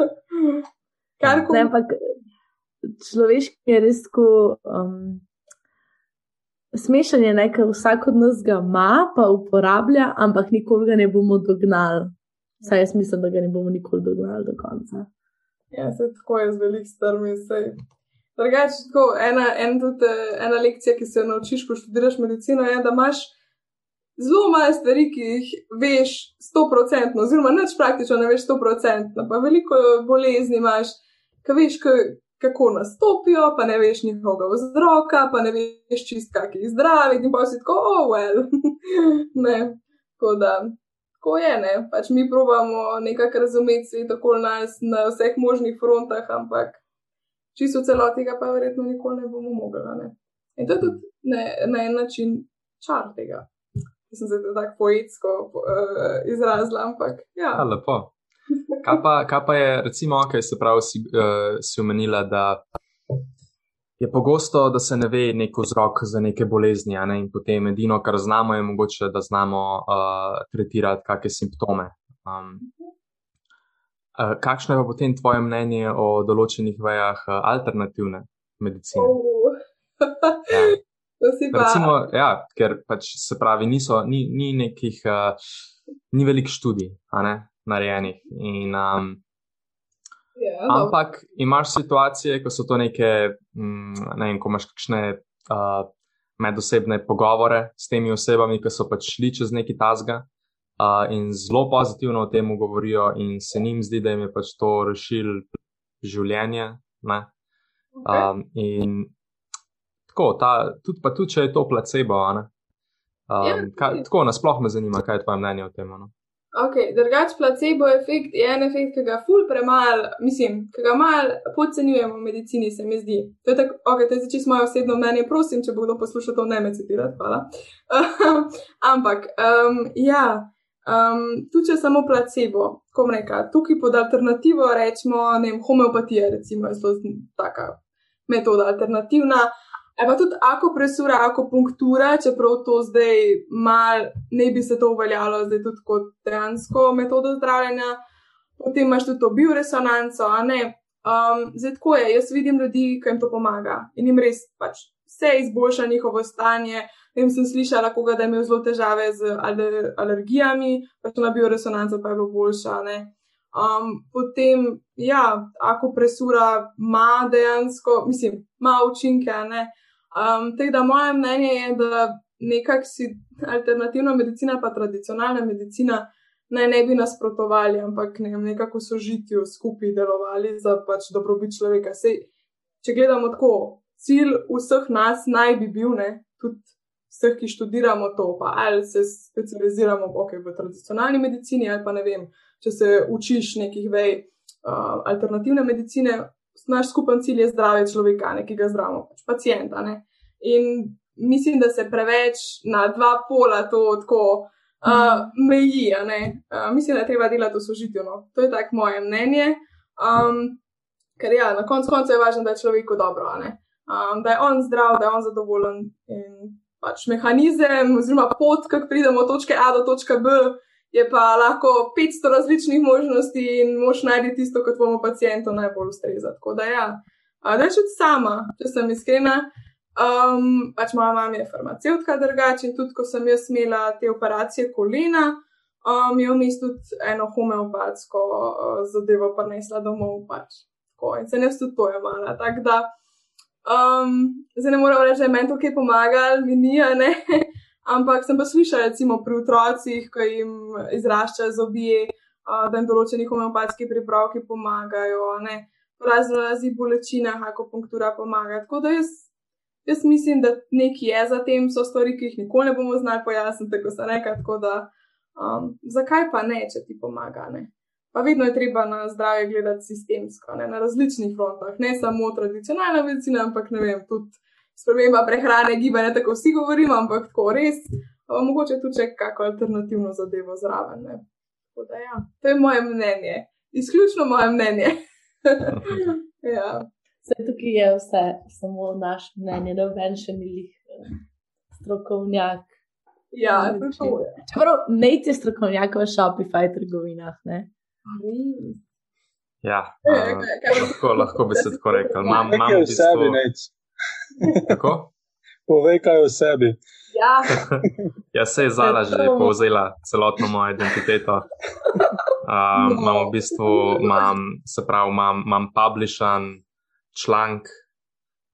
[SPEAKER 3] Kar koli. Ampak človeški je res tako. Um... Smešen je nekaj, vsak od nas ga ima, pa uporablja, ampak nikoli ga ne bomo dognali. Saj jaz mislim, da ga ne bomo nikoli dognali do konca.
[SPEAKER 2] Ja, se tako je z velik strmi. Drugače, tako ena, en tudi, ena lekcija, ki se jo naučiš, ko študiraš medicino, je, da imaš zelo malo stvari, ki jih veš 100%, oziroma neč praktično ne veš 100%, pa veliko bolezni imaš, ki veš, kako nastopijo, pa ne veš njihovega vzroka, pa ne veš čist, kak jih zdraviti, in pa si tako, oh, well. ne, tako da tako je, ne? pač mi pravimo nekako razumeti svet okoli nas na vseh možnih frontah, ampak čisto celoti ga pa verjetno nikoli ne bomo mogli. Ne? In to je tudi ne, na en način čar tega. Sem se tako poetsko uh, izrazila, ampak ja.
[SPEAKER 4] ja lepo. Kaj pa, kaj pa je, recimo, kaj se pravi, si, uh, si omenila, da je pogosto, da se ne ve nek vzrok za neke bolezni, ne? in potem edino, kar znamo, je mogoče, da znamo uh, tretirati kakšne simptome. Um, uh, kakšno je pa potem tvoje mnenje o določenih vejah uh, alternativne medicine?
[SPEAKER 2] Uh. ja.
[SPEAKER 4] Recimo, ja, ker pač se pravi, niso, ni, ni nekih, uh, ni velik študij, ne, narejenih. In, um, Yeah, ja, Ampak imaš situacije, ko so to neke, mm, ne vem, ko imaš kakšne uh, medosebne pogovore s temi osebami, ki so pač šli čez neki tasga uh, in zelo pozitivno o tem govorijo, in se njim zdi, da jim je pač to rešil življenje. Okay. Um, in tako, ta, tudi, pa tudi če je to placebo. Um, yeah, ja, kaj, tako, nasploh me zanima, kaj je tvoje mnenje o tem. No?
[SPEAKER 2] Ok, drugač placebo efekt je en efekt, ki ga ful premal, mislim, ki ga mal podcenjujemo v medicini, se mi zdi. To je tako, ok, to je čisto moje osebno mnenje, prosim, če bo kdo poslušal to, ne me citirati, hvala. Ampak, um, ja, um, tu če samo placebo, kom reka, tukaj pod alternativo rečemo, ne vem, homeopatija, recimo, je zelo taka metoda alternativna. E pa tudi akupresura, akupunktura, čeprav to zdaj mal, ne bi se to uveljalo zdaj tudi kot dejansko metodo zdravljenja, potem imaš tudi to bioresonanco, a ne. Um, zdaj tako je, jaz vidim ljudi, ki jim to pomaga in jim res pač vse izboljša njihovo stanje. Vem, sem slišala, koga, da je imel zelo težave z alergijami, pač na bioresonanco pa je bilo boljša. Um, potem, ja, akupresura ima dejansko, mislim, ima učinke, ne. Um, da moje mnenje je, da nekako si alternativna medicina, pa tradicionalna medicina, naj ne bi nasprotovali, ampak ne nekako sožitju skupaj delovali za pač dobrobit človeka. Sej, če gledamo tako, cilj vseh nas naj bi bil, ne, tudi vseh, ki študiramo to, pa ali se specializiramo okay, v tradicionalni medicini, ali pa ne vem, če se učiš nekih vej uh, alternativne medicine, naš skupen cilj je zdravje človeka, ne, ki ga zdravimo, pač pacijenta. Ne. In mislim, da se preveč na dva pola to tako uh, meji. Uh, mislim, da je treba delati v sožitju. No. To je tako moje mnenje. Um, ker ja, na koncu konca je važno, da je človeku dobro, um, da je on zdrav, da je on zadovoljen. In pač mehanizem, oziroma pot, kako pridemo od točke A do točke B je pa lahko 500 različnih možnosti in moš najti tisto, kot bomo pacijentu najbolj ustrezati. Tako da, ja, je tudi sama, če sem iskrena. Um, pač moja mama je farmacevtka drugače in tudi, ko sem jaz imela te operacije kolena, um, je vmes tudi eno homeopatsko uh, zadevo prinesla domov. Pač. Tako, in se ne stotuje mala. Tako da, um, zdaj ne moram reči, da je meni to kaj pomagalo, mi ni, ne. Ampak sem pa slišala, recimo pri otrocih, ki jim izraščajo zobje, da jim določeni homeopatski pripravki pomagajo, ne, razno raznih bolečinah, akupunktura pomaga. Tako da jaz, jaz mislim, da nekaj je za tem, so stvari, ki jih nikoli ne bomo znali pojasniti, tako se reka. Tako da, um, zakaj pa ne, če ti pomaga? Ne? Pa vedno je treba na zdravje gledati sistemsko, ne, na različnih frontah, ne samo tradicionalna medicina, ampak ne vem, tudi sprememba prehrane, gibanje, tako vsi govorimo, ampak tako res, mogoče tudi če kakšno alternativno zadevo zraven. Da, ja, to je moje mnenje, izključno moje mnenje. ja.
[SPEAKER 3] Vse tukaj je vse, samo naš mnenje, da ven še ni jih eh, strokovnjak.
[SPEAKER 2] Ja, tako je.
[SPEAKER 3] Čeprav nejte strokovnjaka v Shopify trgovinah, ne?
[SPEAKER 4] Ja, uh, lahko, lahko bi se tako rekel. Mam, mam
[SPEAKER 5] v bistvu,
[SPEAKER 4] Kako?
[SPEAKER 5] Povej kaj o sebi.
[SPEAKER 2] Ja,
[SPEAKER 4] ja se je Zala že povzela celotno mojo identiteto. Uh, imam v bistvu, imam, se pravi, imam, imam publishan članek.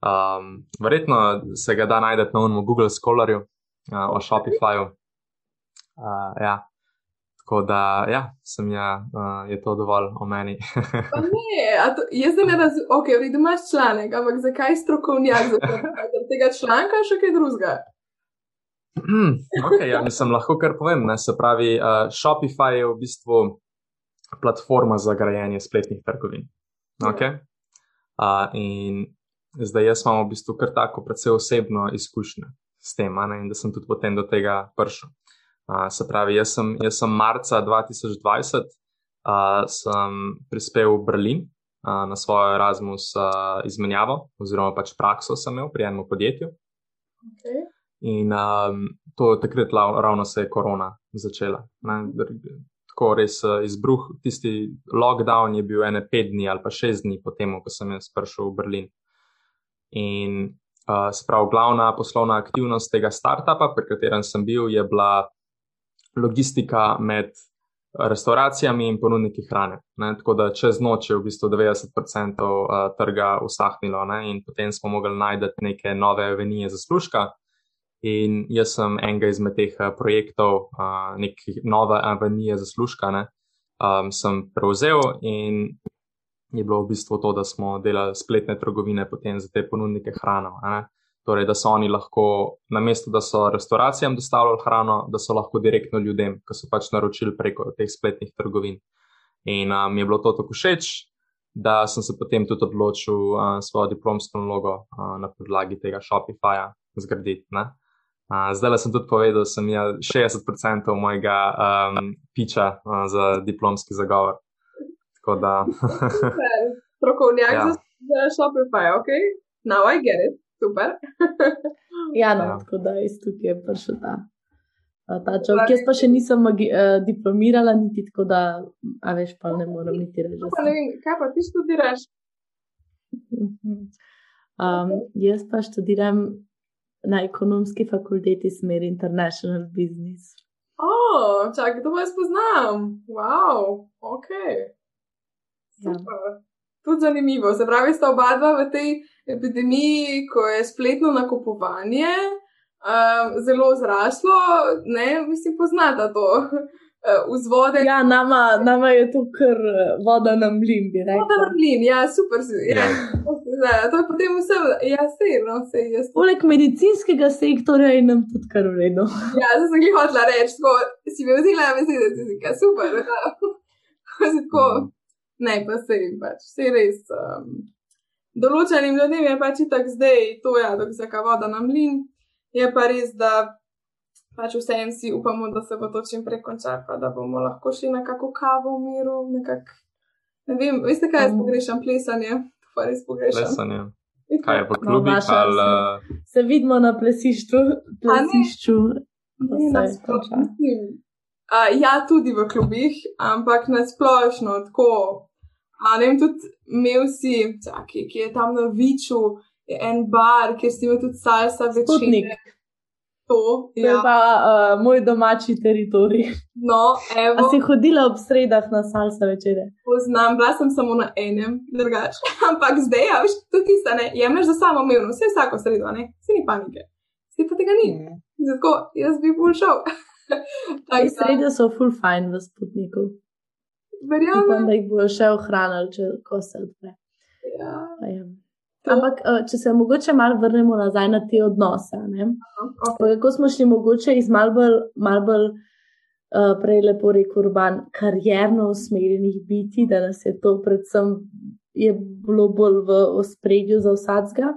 [SPEAKER 4] Um, verjetno se ga da najdete na unem Google Scholarju uh, o Shopifyju. Uh, ja. Tako da, ja, sem ja, uh, je to dovolj o meni.
[SPEAKER 2] ne, to, jaz ne razumem, ok, vidi, imaš članek, ampak zakaj strokovnjak za tega članka, še kaj drugega?
[SPEAKER 4] ok, ja, mislim, lahko kar povem. Ne, se pravi, uh, Shopify je v bistvu platforma za grajenje spletnih trgovin. Okay? Uh, in zdaj jaz imam v bistvu kar tako, predvsej osebno izkušnjo s tem, ne, in da sem tudi potem do tega prišel se pravi, jaz sem, jaz sem marca 2020 uh, sem prispel v Berlin uh, na svojo Erasmus uh, izmenjavo, oziroma pač prakso sem imel pri enem podjetju.
[SPEAKER 2] Okay.
[SPEAKER 4] In um, to takrat ravno se je korona začela. Ne? Tako res izbruh, tisti lockdown je bil ene pet dni ali pa šest dni potem, ko sem jaz prišel v Berlin. In uh, se pravi, glavna poslovna aktivnost tega startupa, pri katerem sem bil, je bila logistika med restauracijami in ponudniki hrane. Ne? Tako da čez noč je v bistvu 90% eh, trga usahnilo ne? in potem smo mogli najti neke nove avenije zaslužka. In jaz sem enega izmed teh eh, projektov, eh, neke nove avenije zaslužka, ne? um, sem prevzel in je bilo v bistvu to, da smo delali spletne trgovine potem za te ponudnike hrano. Ne? Torej da so oni lahko, namesto da so restauracijam dostavljali hrano, da so lahko direktno ljudem, ki so pač naročili preko teh spletnih trgovin. In mi um, je bilo to tako všeč, da sem se potem tudi odločil uh, svojo diplomsko nalogo uh, na podlagi tega Shopifyja zgraditi. Uh, zdaj sem tudi povedal, da sem imel 60% mojega um, piča uh, za diplomski zagovor.
[SPEAKER 2] Strokovnjak ja. za Shopify, ok? Now I get it. Super.
[SPEAKER 3] ja, no, ja. tako da je tukaj prišel ta. Ta čovek, jaz pa še nisem magi, uh, diplomirala, niti tako da, a veš, pa ne morem niti reči.
[SPEAKER 2] Ne vem, kaj pa ti študiraš?
[SPEAKER 3] Um, jaz pa študiram na ekonomski fakulteti smer International Business.
[SPEAKER 2] O, oh, čakaj, to pa jaz poznam. Wow, ok. Ja. Tudi zanimivo. Se pravi, sta oba dva v tej epidemiji, ko je spletno nakupovanje um, zelo zraslo, ne, mislim, poznata to. Uh, vzvode.
[SPEAKER 3] Ja, nama, nama je to kar uh, voda na mlin.
[SPEAKER 2] Voda na mlin, ja, super. Ja. Ja, to je potem vse, ja, sej, no, sej, jaz.
[SPEAKER 3] Poleg medicinskega sektorja je nam tudi kar uredno.
[SPEAKER 2] Ja, zdaj sem jih hotela reči, ko si mi vzela, mislim, da si ka super. Tako, ne, pa sej, pač, sej res. Um, določenim ljudem je pač tako zdaj to, ja, dok se ka voda na mlin. Je pa res, da pač vsem si upamo, da se bo to čim prej končalo, pa da bomo lahko šli na kakšno kavo v miru. Nekak, ne vem, veste, kaj jaz mm. pogrešam, plesanje. To pa res pogrešam.
[SPEAKER 4] Plesanje. Kaj je po klubi? No, ali...
[SPEAKER 3] se, se vidimo na plesišču. plesišču
[SPEAKER 2] uh, ja, tudi v klubih, ampak na splošno tako. A ne vem, tudi imel si, čaki, ki je tam na Viču, en bar, kjer si imel tudi salsa večer. To,
[SPEAKER 3] to ja. je pa uh, moj domači teritorij.
[SPEAKER 2] No, evo.
[SPEAKER 3] A si hodila ob sredah na salsa večere?
[SPEAKER 2] Poznam, bila sem samo na enem, drugače. Ampak zdaj, ja, veš, tudi ti se ne, jemliš za samo umevno, vse vsako sredo, ne, si ni panike. Si pa tega ni. Mm. Zato jaz bi bolj šel.
[SPEAKER 3] Te srede so full fine v sputniku.
[SPEAKER 2] Verjamem.
[SPEAKER 3] Upam, da jih bojo še ohranili, če ko se odpre.
[SPEAKER 2] Ja.
[SPEAKER 3] ja. Ampak, eh, če se mogoče malo vrnemo nazaj na te odnose. Okay. Kako smo šli mogoče iz malo bolj, mal bolj uh, prej lepo rekel, urban, karjerno usmerjenih biti, da nas je to predvsem je bilo bolj v ospredju za vsadzga.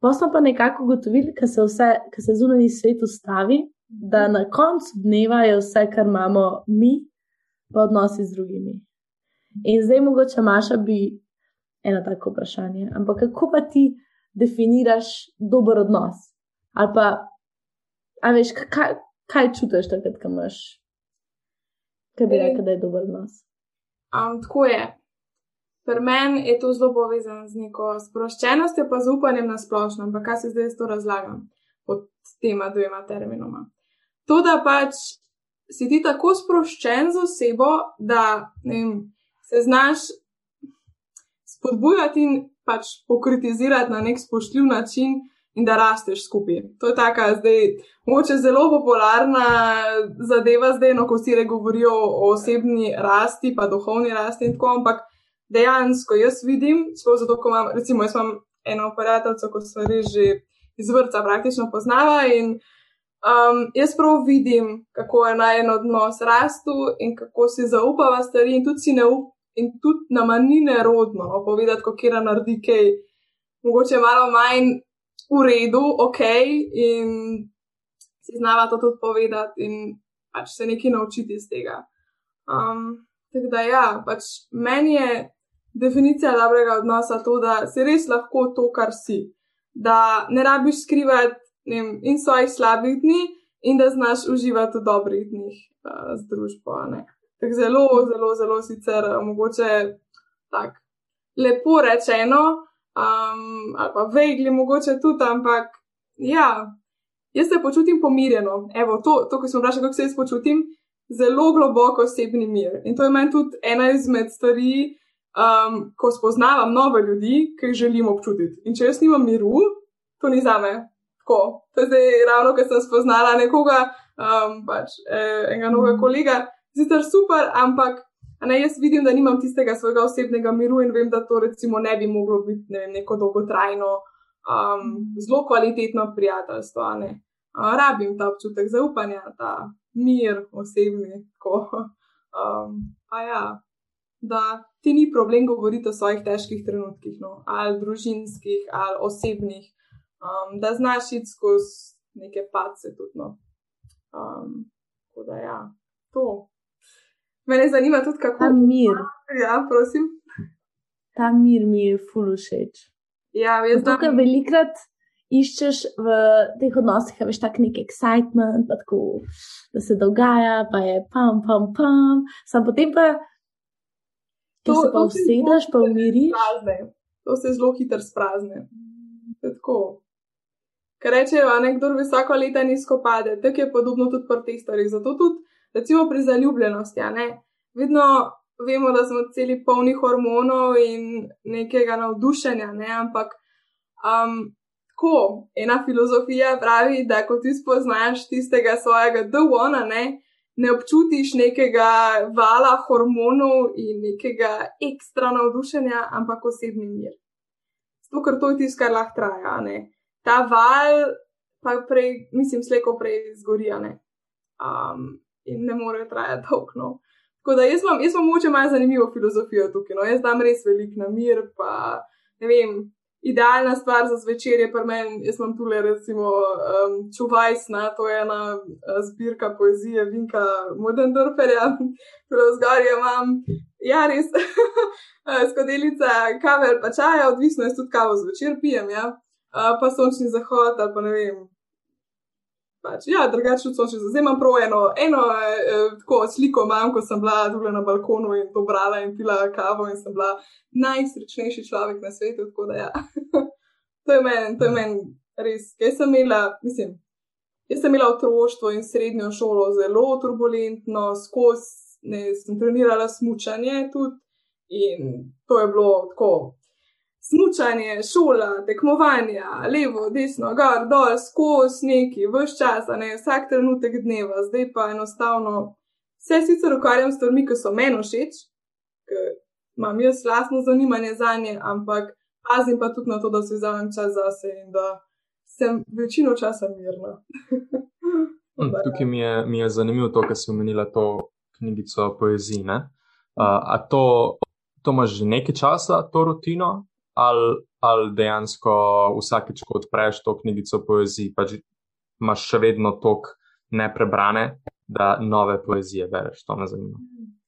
[SPEAKER 3] Pa smo pa nekako ugotovili, da se vse, se zunanji svet ustavi, da na koncu dneva je vse, kar imamo mi, pa odnosi z drugimi. In zdaj mogoče Maša bi eno tako vprašanje. Ampak kako pa ti definiraš dober odnos? Ali pa, a veš, kaj, kaj čutiš takrat, ko imaš, kaj bi rekel, da je dober odnos?
[SPEAKER 2] Um, tako je. Pri meni je to zelo povezano z neko sproščenostjo, pa zaupanjem na splošno. Ampak kaj se zdaj s to razlagam pod tema dvema terminoma? To, da pač si ti tako sproščen z osebo, da vem, se znaš spodbujati in pač pokritizirati na nek spoštljiv način in da rasteš skupaj. To je taka zdaj, moče zelo popularna zadeva zdaj, no, ko vsi govorijo o osebni rasti, pa duhovni rasti in tako, ampak dejansko jaz vidim, zato, ko imam, recimo, jaz imam eno operateljico, ko se res že iz vrca praktično poznava in Um, jaz prav vidim, kako je naj en odnos rastu in kako si zaupava stvari, in tudi ne in tudi nama ni nerodno no, povedati, kako kera naredi kaj, mogoče malo manj v redu, ok, in si znava to tudi povedati in pač se nekaj naučiti iz tega. Um, tako da ja, pač meni je definicija dobrega odnosa to, da si res lahko to, kar si. Da ne rabiš skrivati vem, in svojih slabih dni, in da znaš uživati v dobrih dneh uh, z družbo. Tako zelo, zelo, zelo sicer eh, mogoče tako lepo rečeno, um, ali pa vegli mogoče tudi, ampak ja, jaz se počutim pomirjeno. Evo, to, to ko sem vprašal, kako se jaz počutim, zelo globoko osebni mir. In to je meni tudi ena izmed stvari, um, ko spoznavam nove ljudi, ki jih želim občutiti. In če jaz nimam miru, to ni za me. Tako, to je zdaj ravno, ker sem spoznala nekoga, um, pač eh, enega novega kolega sicer super, ampak ne, jaz vidim, da nimam tistega svojega osebnega miru in vem, da to recimo ne bi moglo biti ne vem, neko dolgotrajno, um, zelo kvalitetno prijateljstvo. Ne. Uh, rabim ta občutek zaupanja, ta mir osebni. Um, pa ja, da ti ni problem govoriti o svojih težkih trenutkih, no, ali družinskih, ali osebnih, um, da znaš iti skozi neke pace tudi. No. Um, da ja, to. Mene zanima tudi, kako
[SPEAKER 3] ta mir.
[SPEAKER 2] Ja, prosim.
[SPEAKER 3] Ta mir mi je fulušeč.
[SPEAKER 2] Ja, jaz
[SPEAKER 3] znam. Tukaj velikrat iščeš v teh odnosih, veš, tak nek excitement, tako, da se dogaja, pa je pam, pam, pam. Sam potem pa to, se pa usedeš, pa umiriš.
[SPEAKER 2] To se zelo hitro sprazne. Tako. Ker rečejo, da nekdo visoko leta nizko pade, tako je podobno tudi pri teh stvarih. Zato tudi, recimo, pri zaljubljenosti, ne? vedno vemo, da smo celi polni hormonov in nekega navdušenja, ne? ampak um, tako, ena filozofija pravi, da ko ti spoznaš tistega svojega dovona, ne, ne občutiš nekega vala hormonov in nekega ekstra navdušenja, ampak osebni mir. Zato, ker to je tisto, kar lahko traja. Ta val, pa prej, mislim, slejko prej zgorija um, in ne more trajati dolgo. Tako da jaz imam, jaz imam moče malo zanimivo filozofijo tukaj. No. Jaz dam res velik namir, pa ne vem, idealna stvar za zvečer je pri meni, jaz imam tukaj recimo um, Čuvajsna, to je ena uh, zbirka poezije Vinka Modendorferja, prav zgoraj imam, ja res, uh, skodelica kave ali pa čaja, odvisno je tudi kavo zvečer pijem, ja, uh, pa sončni zahod ali pa ne vem, pač, ja, drugače so še zdaj imam prav eno, eno eh, tako sliko, imam, ko sem bila tukaj na balkonu in to brala in pila kavo in sem bila najsrečnejši človek na svetu. Tako da ja, to je meni, to je meni res. Jaz sem imela, mislim, jaz sem imela otroštvo in srednjo šolo zelo turbulentno, skozi, ne, sem trenirala smučanje tudi in to je bilo tako smučanje, šola, tekmovanja, levo, desno, gor, dol, skozi neki, vse čas, ne vsak trenutek dneva, zdaj pa enostavno vse sicer ukvarjam s stvarmi, ki so meni všeč, ker imam jaz lastno zanimanje za nje, ampak pazim pa tudi na to, da se vzamem čas zase in da sem večino časa mirna.
[SPEAKER 4] Hm, tukaj mi je, mi je zanimivo to, kar si omenila, to knjigico poezije. Uh, a to, to imaš že nekaj časa, to rutino, ali, ali dejansko vsakeč, ko odpreš to knjigico poezije, pač imaš še vedno tok neprebrane, da nove poezije bereš. To me zanima.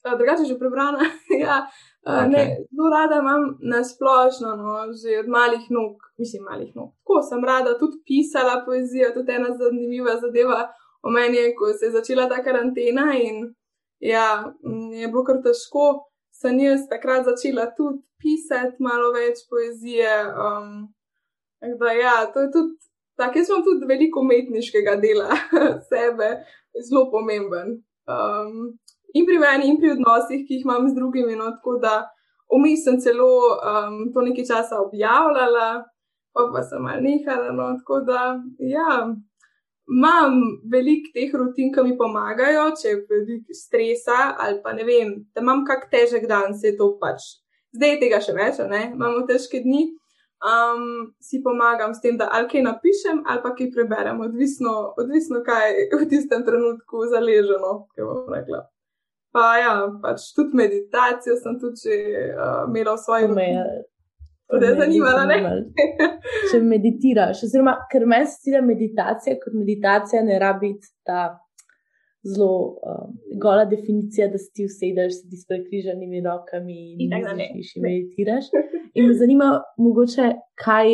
[SPEAKER 2] Drugače, že prebrana. ja, okay. Zelo rada imam na splošno, no, že od malih nog, mislim, malih nog. Tako sem rada tudi pisala poezijo, tudi ena zanimiva zadeva o meni, ko se je začela ta karantena in ja, je bilo kar težko sem jaz takrat začela tudi pisati malo več poezije. Um, da, ja, to je tudi tako, jaz imam tudi veliko umetniškega dela sebe, zelo pomemben. Um, in pri meni, in pri odnosih, ki jih imam z drugimi. No, tako da vmes sem celo um, to nekaj časa objavljala, pa pa sem malo nehala. No, tako da, ja imam veliko teh rutin, ki mi pomagajo, če je veliko stresa ali pa ne vem, da imam kak težek dan, se to pač. Zdaj je tega še več, ne? imamo težke dni. Um, si pomagam s tem, da ali kaj napišem, ali pa kaj preberem, odvisno, odvisno kaj v tistem trenutku zaleženo, ki bom rekla. Pa ja, pač tudi meditacijo sem tudi uh, imela v svojem To je zanimivo, ne?
[SPEAKER 3] Če meditiraš, oziroma ker me stila meditacija, kot meditacija ne rabi ta zelo um, gola definicija, da si ti usedeš s prekrižanimi rokami in tako naprej. meditiraš. In me zanima, mogoče, kaj,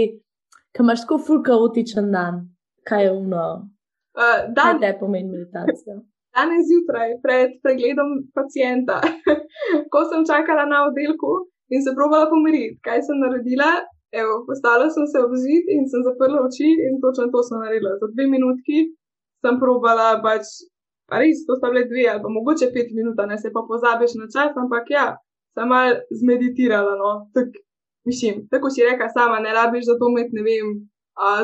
[SPEAKER 3] kaj imaš tako ful kaotičen dan, kaj je uno. Uh, dan, kaj te pomeni meditacija?
[SPEAKER 2] Danes zjutraj, pred pregledom pacijenta, ko sem čakala na oddelku, in se probala pomiriti. Kaj sem naredila? Evo, postala sem se obzid in sem zaprla oči in točno to sem naredila. Za dve minutki sem probala, pač, pa res, to sta bile dve ali pa mogoče pet minut, ne se pa pozabiš na čas, ampak ja, sem mal zmeditirala. No. Tak, mislim, tako si reka sama, ne rabiš za to imeti, ne vem,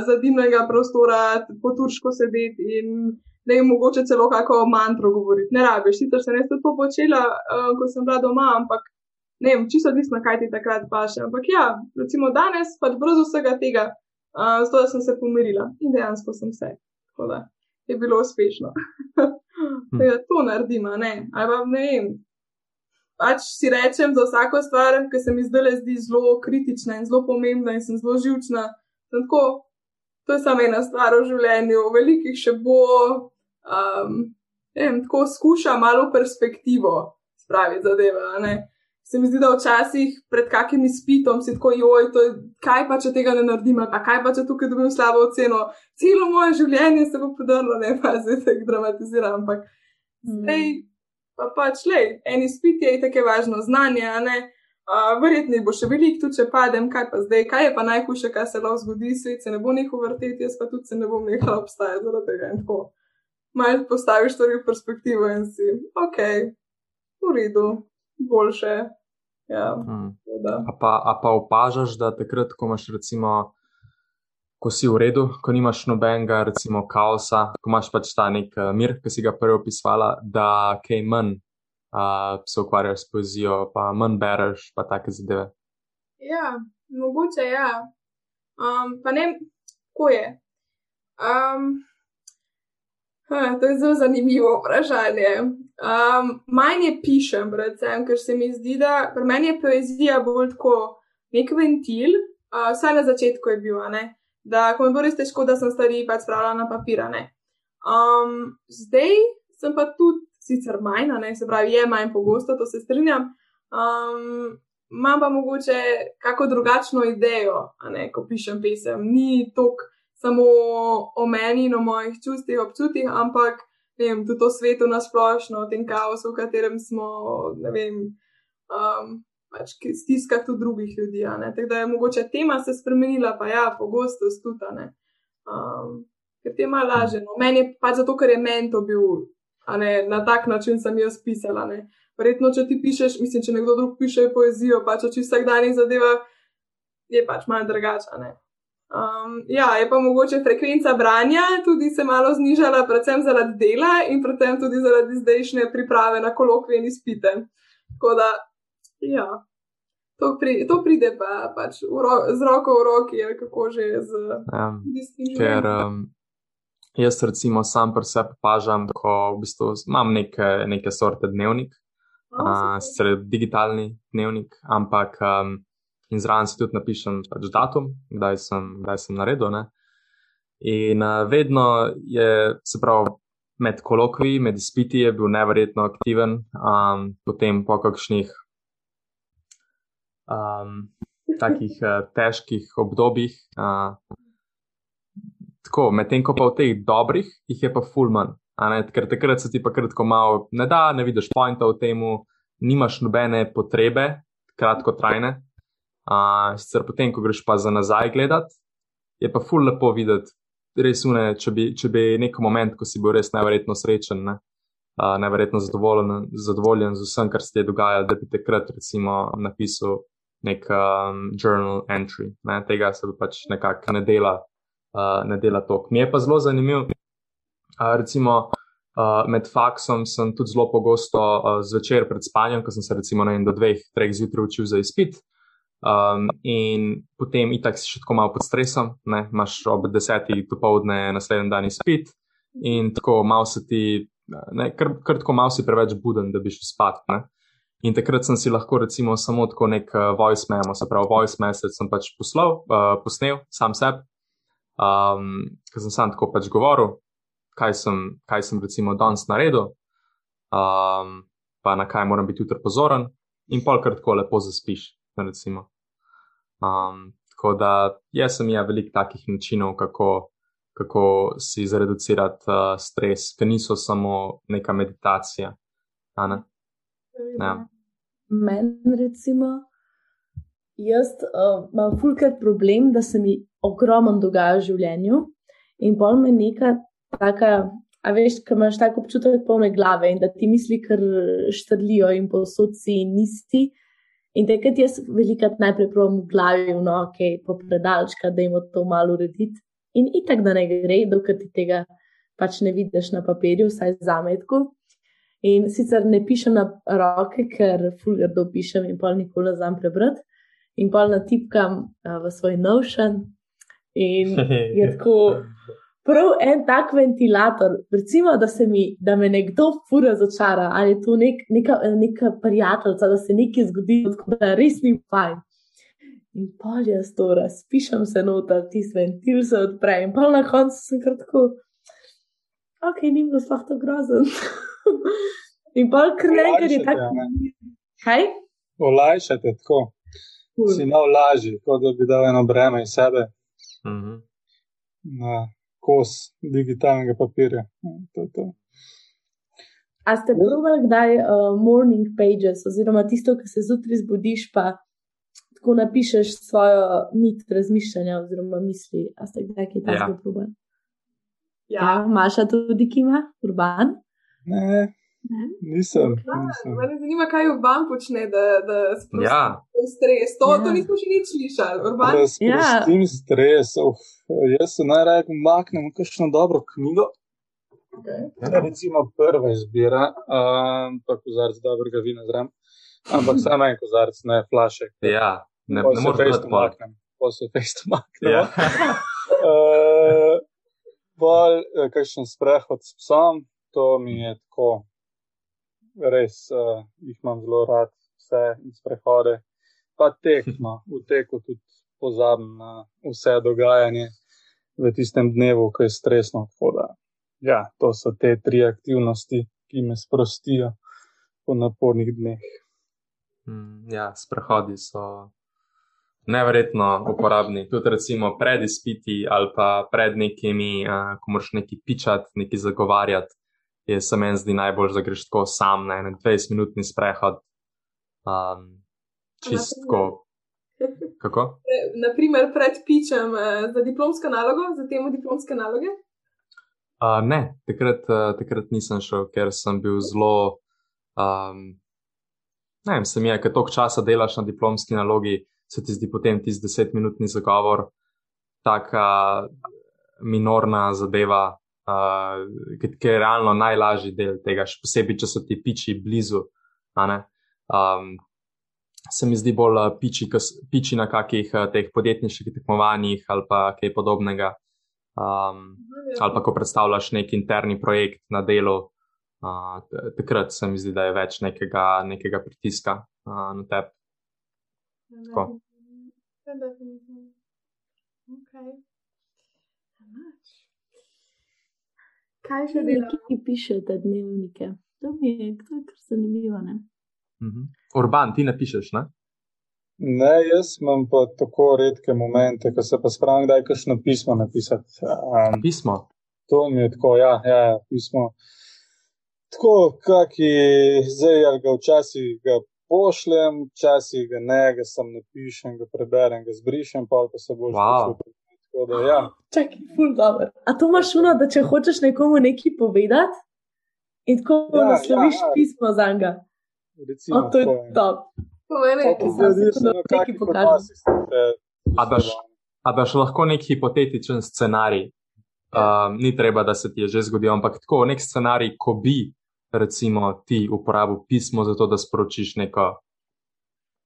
[SPEAKER 2] zadimnega prostora, po turško sedeti in da jim mogoče celo kako mantro govoriti. Ne rabiš, sicer sem jaz to počela, uh, ko sem bila doma, ampak ne vem, čisto odvisno, kaj ti takrat paše. Ampak ja, recimo danes, pač brez vsega tega, uh, zato da sem se pomirila in dejansko sem se. Tako da je bilo uspešno. da to naredim, ne. Ali pa ne vem. Pač si rečem za vsako stvar, ki se mi zdaj zdi zelo kritična in zelo pomembna in sem zelo živčna. Tako, to je samo ena stvar v življenju, velikih še bo. Um, vem, tako skuša malo perspektivo spraviti zadeve se mi zdi, da včasih pred kakim izpitom si tako, joj, to je, kaj pa če tega ne naredim, pa kaj pa če tukaj dobim slabo oceno, celo moje življenje se bo podrlo, ne pa zdaj jih dramatiziram. Ampak mm. zdaj pa pač le, en izpit je tako važno znanje, a ne. Uh, verjetno bo še veliko, tudi če padem, kaj pa zdaj, kaj je pa najhujše, kar se lahko zgodi, svet se ne bo nehal vrteti, jaz pa tudi se ne bom nehal obstajati zaradi tega. Malo postaviš stvari v perspektivo in si, ok, v redu, boljše, Ja, hmm.
[SPEAKER 4] a, pa, a pa opažaš, da takrat, ko imaš recimo, ko si v redu, ko nimaš nobenega, recimo, kaosa, ko imaš pač ta nek uh, mir, ki si ga prej opisovala, da kaj manj uh, se ukvarjaš s poezijo, pa manj bereš, pa take zadeve.
[SPEAKER 2] Ja, mogoče ja. Um, pa ne, ko je. Um, ha, to je zelo zanimivo vprašanje. Um, manj je pišem, predvsem, ker se mi zdi, da pri meni je poezija bolj tako nek ventil, uh, vsaj na začetku je bil, da ko mi bo res težko, da sem stvari pač spravila na papir. Um, zdaj sem pa tudi sicer manj, ne? se pravi, je manj pogosto, to se strinjam. Um, Imam pa mogoče kako drugačno idejo, ko pišem pesem. Ni toliko samo o meni in o mojih čustih, občutih, ampak vem, tudi o svetu nasplošno, o tem kaosu, v katerem smo, ne vem, um, pač stiskah tudi drugih ljudi. Tako da je mogoče tema se spremenila, pa ja, pogosto stutane. Um, ker te ima lažje. No. Meni je pač zato, ker je meni to bil, ne, na tak način sem jaz pisala. Ne. Verjetno, če ti pišeš, mislim, če nekdo drug piše poezijo, pač o čistih danih zadevah, je pač malo drugačne. Um, ja, je pa mogoče frekvenca branja tudi se malo znižala, predvsem zaradi dela in predvsem tudi zaradi zdajšnje priprave na kolokvije in izpite. Tako da, ja, to, pri, to pride pa, pač ro, z roko v roki, kako že z
[SPEAKER 4] drugim. Ja, ker um, jaz recimo sam pri sebi pažam, ko v bistvu imam neke, neke sorte dnevnik, oh, uh, digitalni dnevnik, ampak. Um, in zraven si tudi napišem pač datum, kdaj sem, kdaj sem naredil. Ne? In uh, vedno je, se pravi, med kolokviji, med izpiti je bil neverjetno aktiven, um, potem po kakšnih um, takih uh, težkih obdobjih. Uh, tako, medtem ko pa v teh dobrih, jih je pa fulman. Ker takrat se ti pa kratko malo ne da, ne vidiš pointa v tem, nimaš nobene potrebe, kratko trajne, Uh, sicer potem, ko greš pa za nazaj gledati, je pa ful lepo videti, res une, če bi, če bi neko moment, ko si bil res neverjetno srečen, ne? uh, neverjetno zadovoljen, zadovoljen z vsem, kar se ti je dogajalo, da bi takrat recimo napisal nek um, journal entry. Ne? Tega se pač nekako ne dela, uh, ne dela tok. Mi je pa zelo zanimivo, uh, recimo. Uh, med faksom sem tudi zelo pogosto uh, zvečer pred spanjem, ko sem se recimo en do dveh, treh zjutraj učil za izpit, uh, Um, in potem, itak si še tako malo pod stresom, ne? imaš ob desetih dopoledne naslednji dan izpit, in tako malo se ti, ne, kar, kar tako malo si preveč buden, da bi šel spat. Ne? In takrat sem si lahko recimo samo tako nek uh, voice memo, se pravi, voice message sem pač poslal, uh, posnel sam sebi, um, ker sem sam tako pač govoril, kaj sem, kaj sem recimo danes naredil, um, pa na kaj moram biti jutri pozoren, in polkrat tako lepo zaspiš recimo. Um, tako da jaz sem imel veliko takih načinov, kako, kako si zreducirati uh, stres, ki niso samo neka meditacija. Ne?
[SPEAKER 3] Ja. Meni, recimo, jaz uh, imam fulkrat problem, da se mi ogromno dogaja v življenju in bolj me neka taka. A veš, ko imaš tako občutek polne glave in da ti misli, kar štrlijo in posod si in nisi, In takrat jaz velikrat najprej pravim v glavi, no, ok, po predalčka, da jim to malo urediti. In itak, da ne gre, dokler ti tega pač ne vidiš na papirju, vsaj zametku. In sicer ne pišem na roke, ker fulgardo pišem in pol nikoli ne znam prebrati. In pol natipkam uh, v svoj notion. In je tako prav en tak ventilator, recimo, da, mi, da me nekdo fura začara, ali je to nek, neka, neka prijateljica, da se nekaj zgodi, tako da res ni fajn. In pol jaz to razpišem se noter, ti ventil se odpre in pol na koncu sem kratko, ok, ni bilo sploh to grozen. in pol krne, ker je tako. Kaj?
[SPEAKER 5] olajšate tako. Cool. Si malo lažji, kot da bi dal eno breme iz sebe uh mhm. -huh. na kos digitalnega papirja. To, to.
[SPEAKER 3] A ste provali kdaj uh, morning pages, oziroma tisto, ki se zjutraj zbudiš, pa tako napišeš svojo nit razmišljanja oziroma misli? A ste kdaj kaj takega ja. provali? Ja, ja Maša tudi kima, urban?
[SPEAKER 5] Ne. Ne? Nisem.
[SPEAKER 2] Me zanima, kaj urban počne, da, da sprosti ja. stres. To, ja. to nismo še nič slišali. Urban.
[SPEAKER 5] Da sprostim ja. stres. Uf, jaz se najraje umaknem v kakšno dobro knjigo. Okay. Recimo prva izbira, um, pa kozarc dobrega vina zraven. Ampak samo en kozarc, ne flašek.
[SPEAKER 4] Ja, ne, ne moreš več
[SPEAKER 5] umaknem. Pa se fejst umaknem. Ja. uh, bolj, eh, kakšen sprehod s psom, to mi je tako res uh, jih imam zelo rad, vse in sprehode. Pa tekmo, v teku tudi pozabim na vse dogajanje v tistem dnevu, ko je stresno. Da, ja, to so te tri aktivnosti, ki me sprostijo po napornih dneh.
[SPEAKER 4] Mm, ja, sprehodi so neverjetno uporabni. Tudi recimo pred izpiti ali pa pred nekimi, uh, ko moraš nekaj pičati, nekaj zagovarjati je se meni zdi najbolj, da greš tako sam na en 20-minutni sprehod. Um, čistko. Kako?
[SPEAKER 2] Naprimer, pred pičem uh, za diplomsko nalogo, za temo diplomske naloge?
[SPEAKER 4] Uh, ne, takrat, uh, takrat nisem šel, ker sem bil zelo. Um, ne vem, se mi je, ker toliko časa delaš na diplomski nalogi, se ti zdi potem tisti desetminutni zagovor tako minorna zadeva, uh, ki je realno najlažji del tega, še posebej, če so ti piči blizu. Um, se mi zdi bolj piči, piči na kakih uh, teh podjetniških tekmovanjih ali pa kaj podobnega. Um, ali pa ko predstavljaš nek interni projekt na delu, uh, takrat se mi zdi, da je več nekega, nekega pritiska uh, na tebi. Tako.
[SPEAKER 3] Okay. Kaj še delaš? Ki pišete dnevnike. To mi je kar zanimivo.
[SPEAKER 4] Mhm. Urban, ti ne pišeš, ne?
[SPEAKER 5] Ne, jaz imam pa tako redke momente, ko se pa spravim, da je kakšno pismo napisati.
[SPEAKER 4] Um, pismo?
[SPEAKER 5] To mi je tako, ja, ja, ja pismo. Tako, kaki zdaj, ali ga včasih ga pošljem, včasih ga ne, ga sam napišem, ga preberem, ga zbrišem, pa pa se bolj wow. Da, ja.
[SPEAKER 3] Čakaj, ful dobro. A to imaš šuno, da če hočeš nekomu nekaj povedati in tako ja, nasloviš ja, ja. pismo za njega? Recimo, to je top. Povej, da
[SPEAKER 2] se
[SPEAKER 3] nekaj pokaže.
[SPEAKER 4] A daš lahko nek hipotetičen scenarij? Um, ni treba, da se ti je že zgodil, ampak tako nek scenarij, ko bi recimo ti uporabil pismo za to, da sporočiš neko,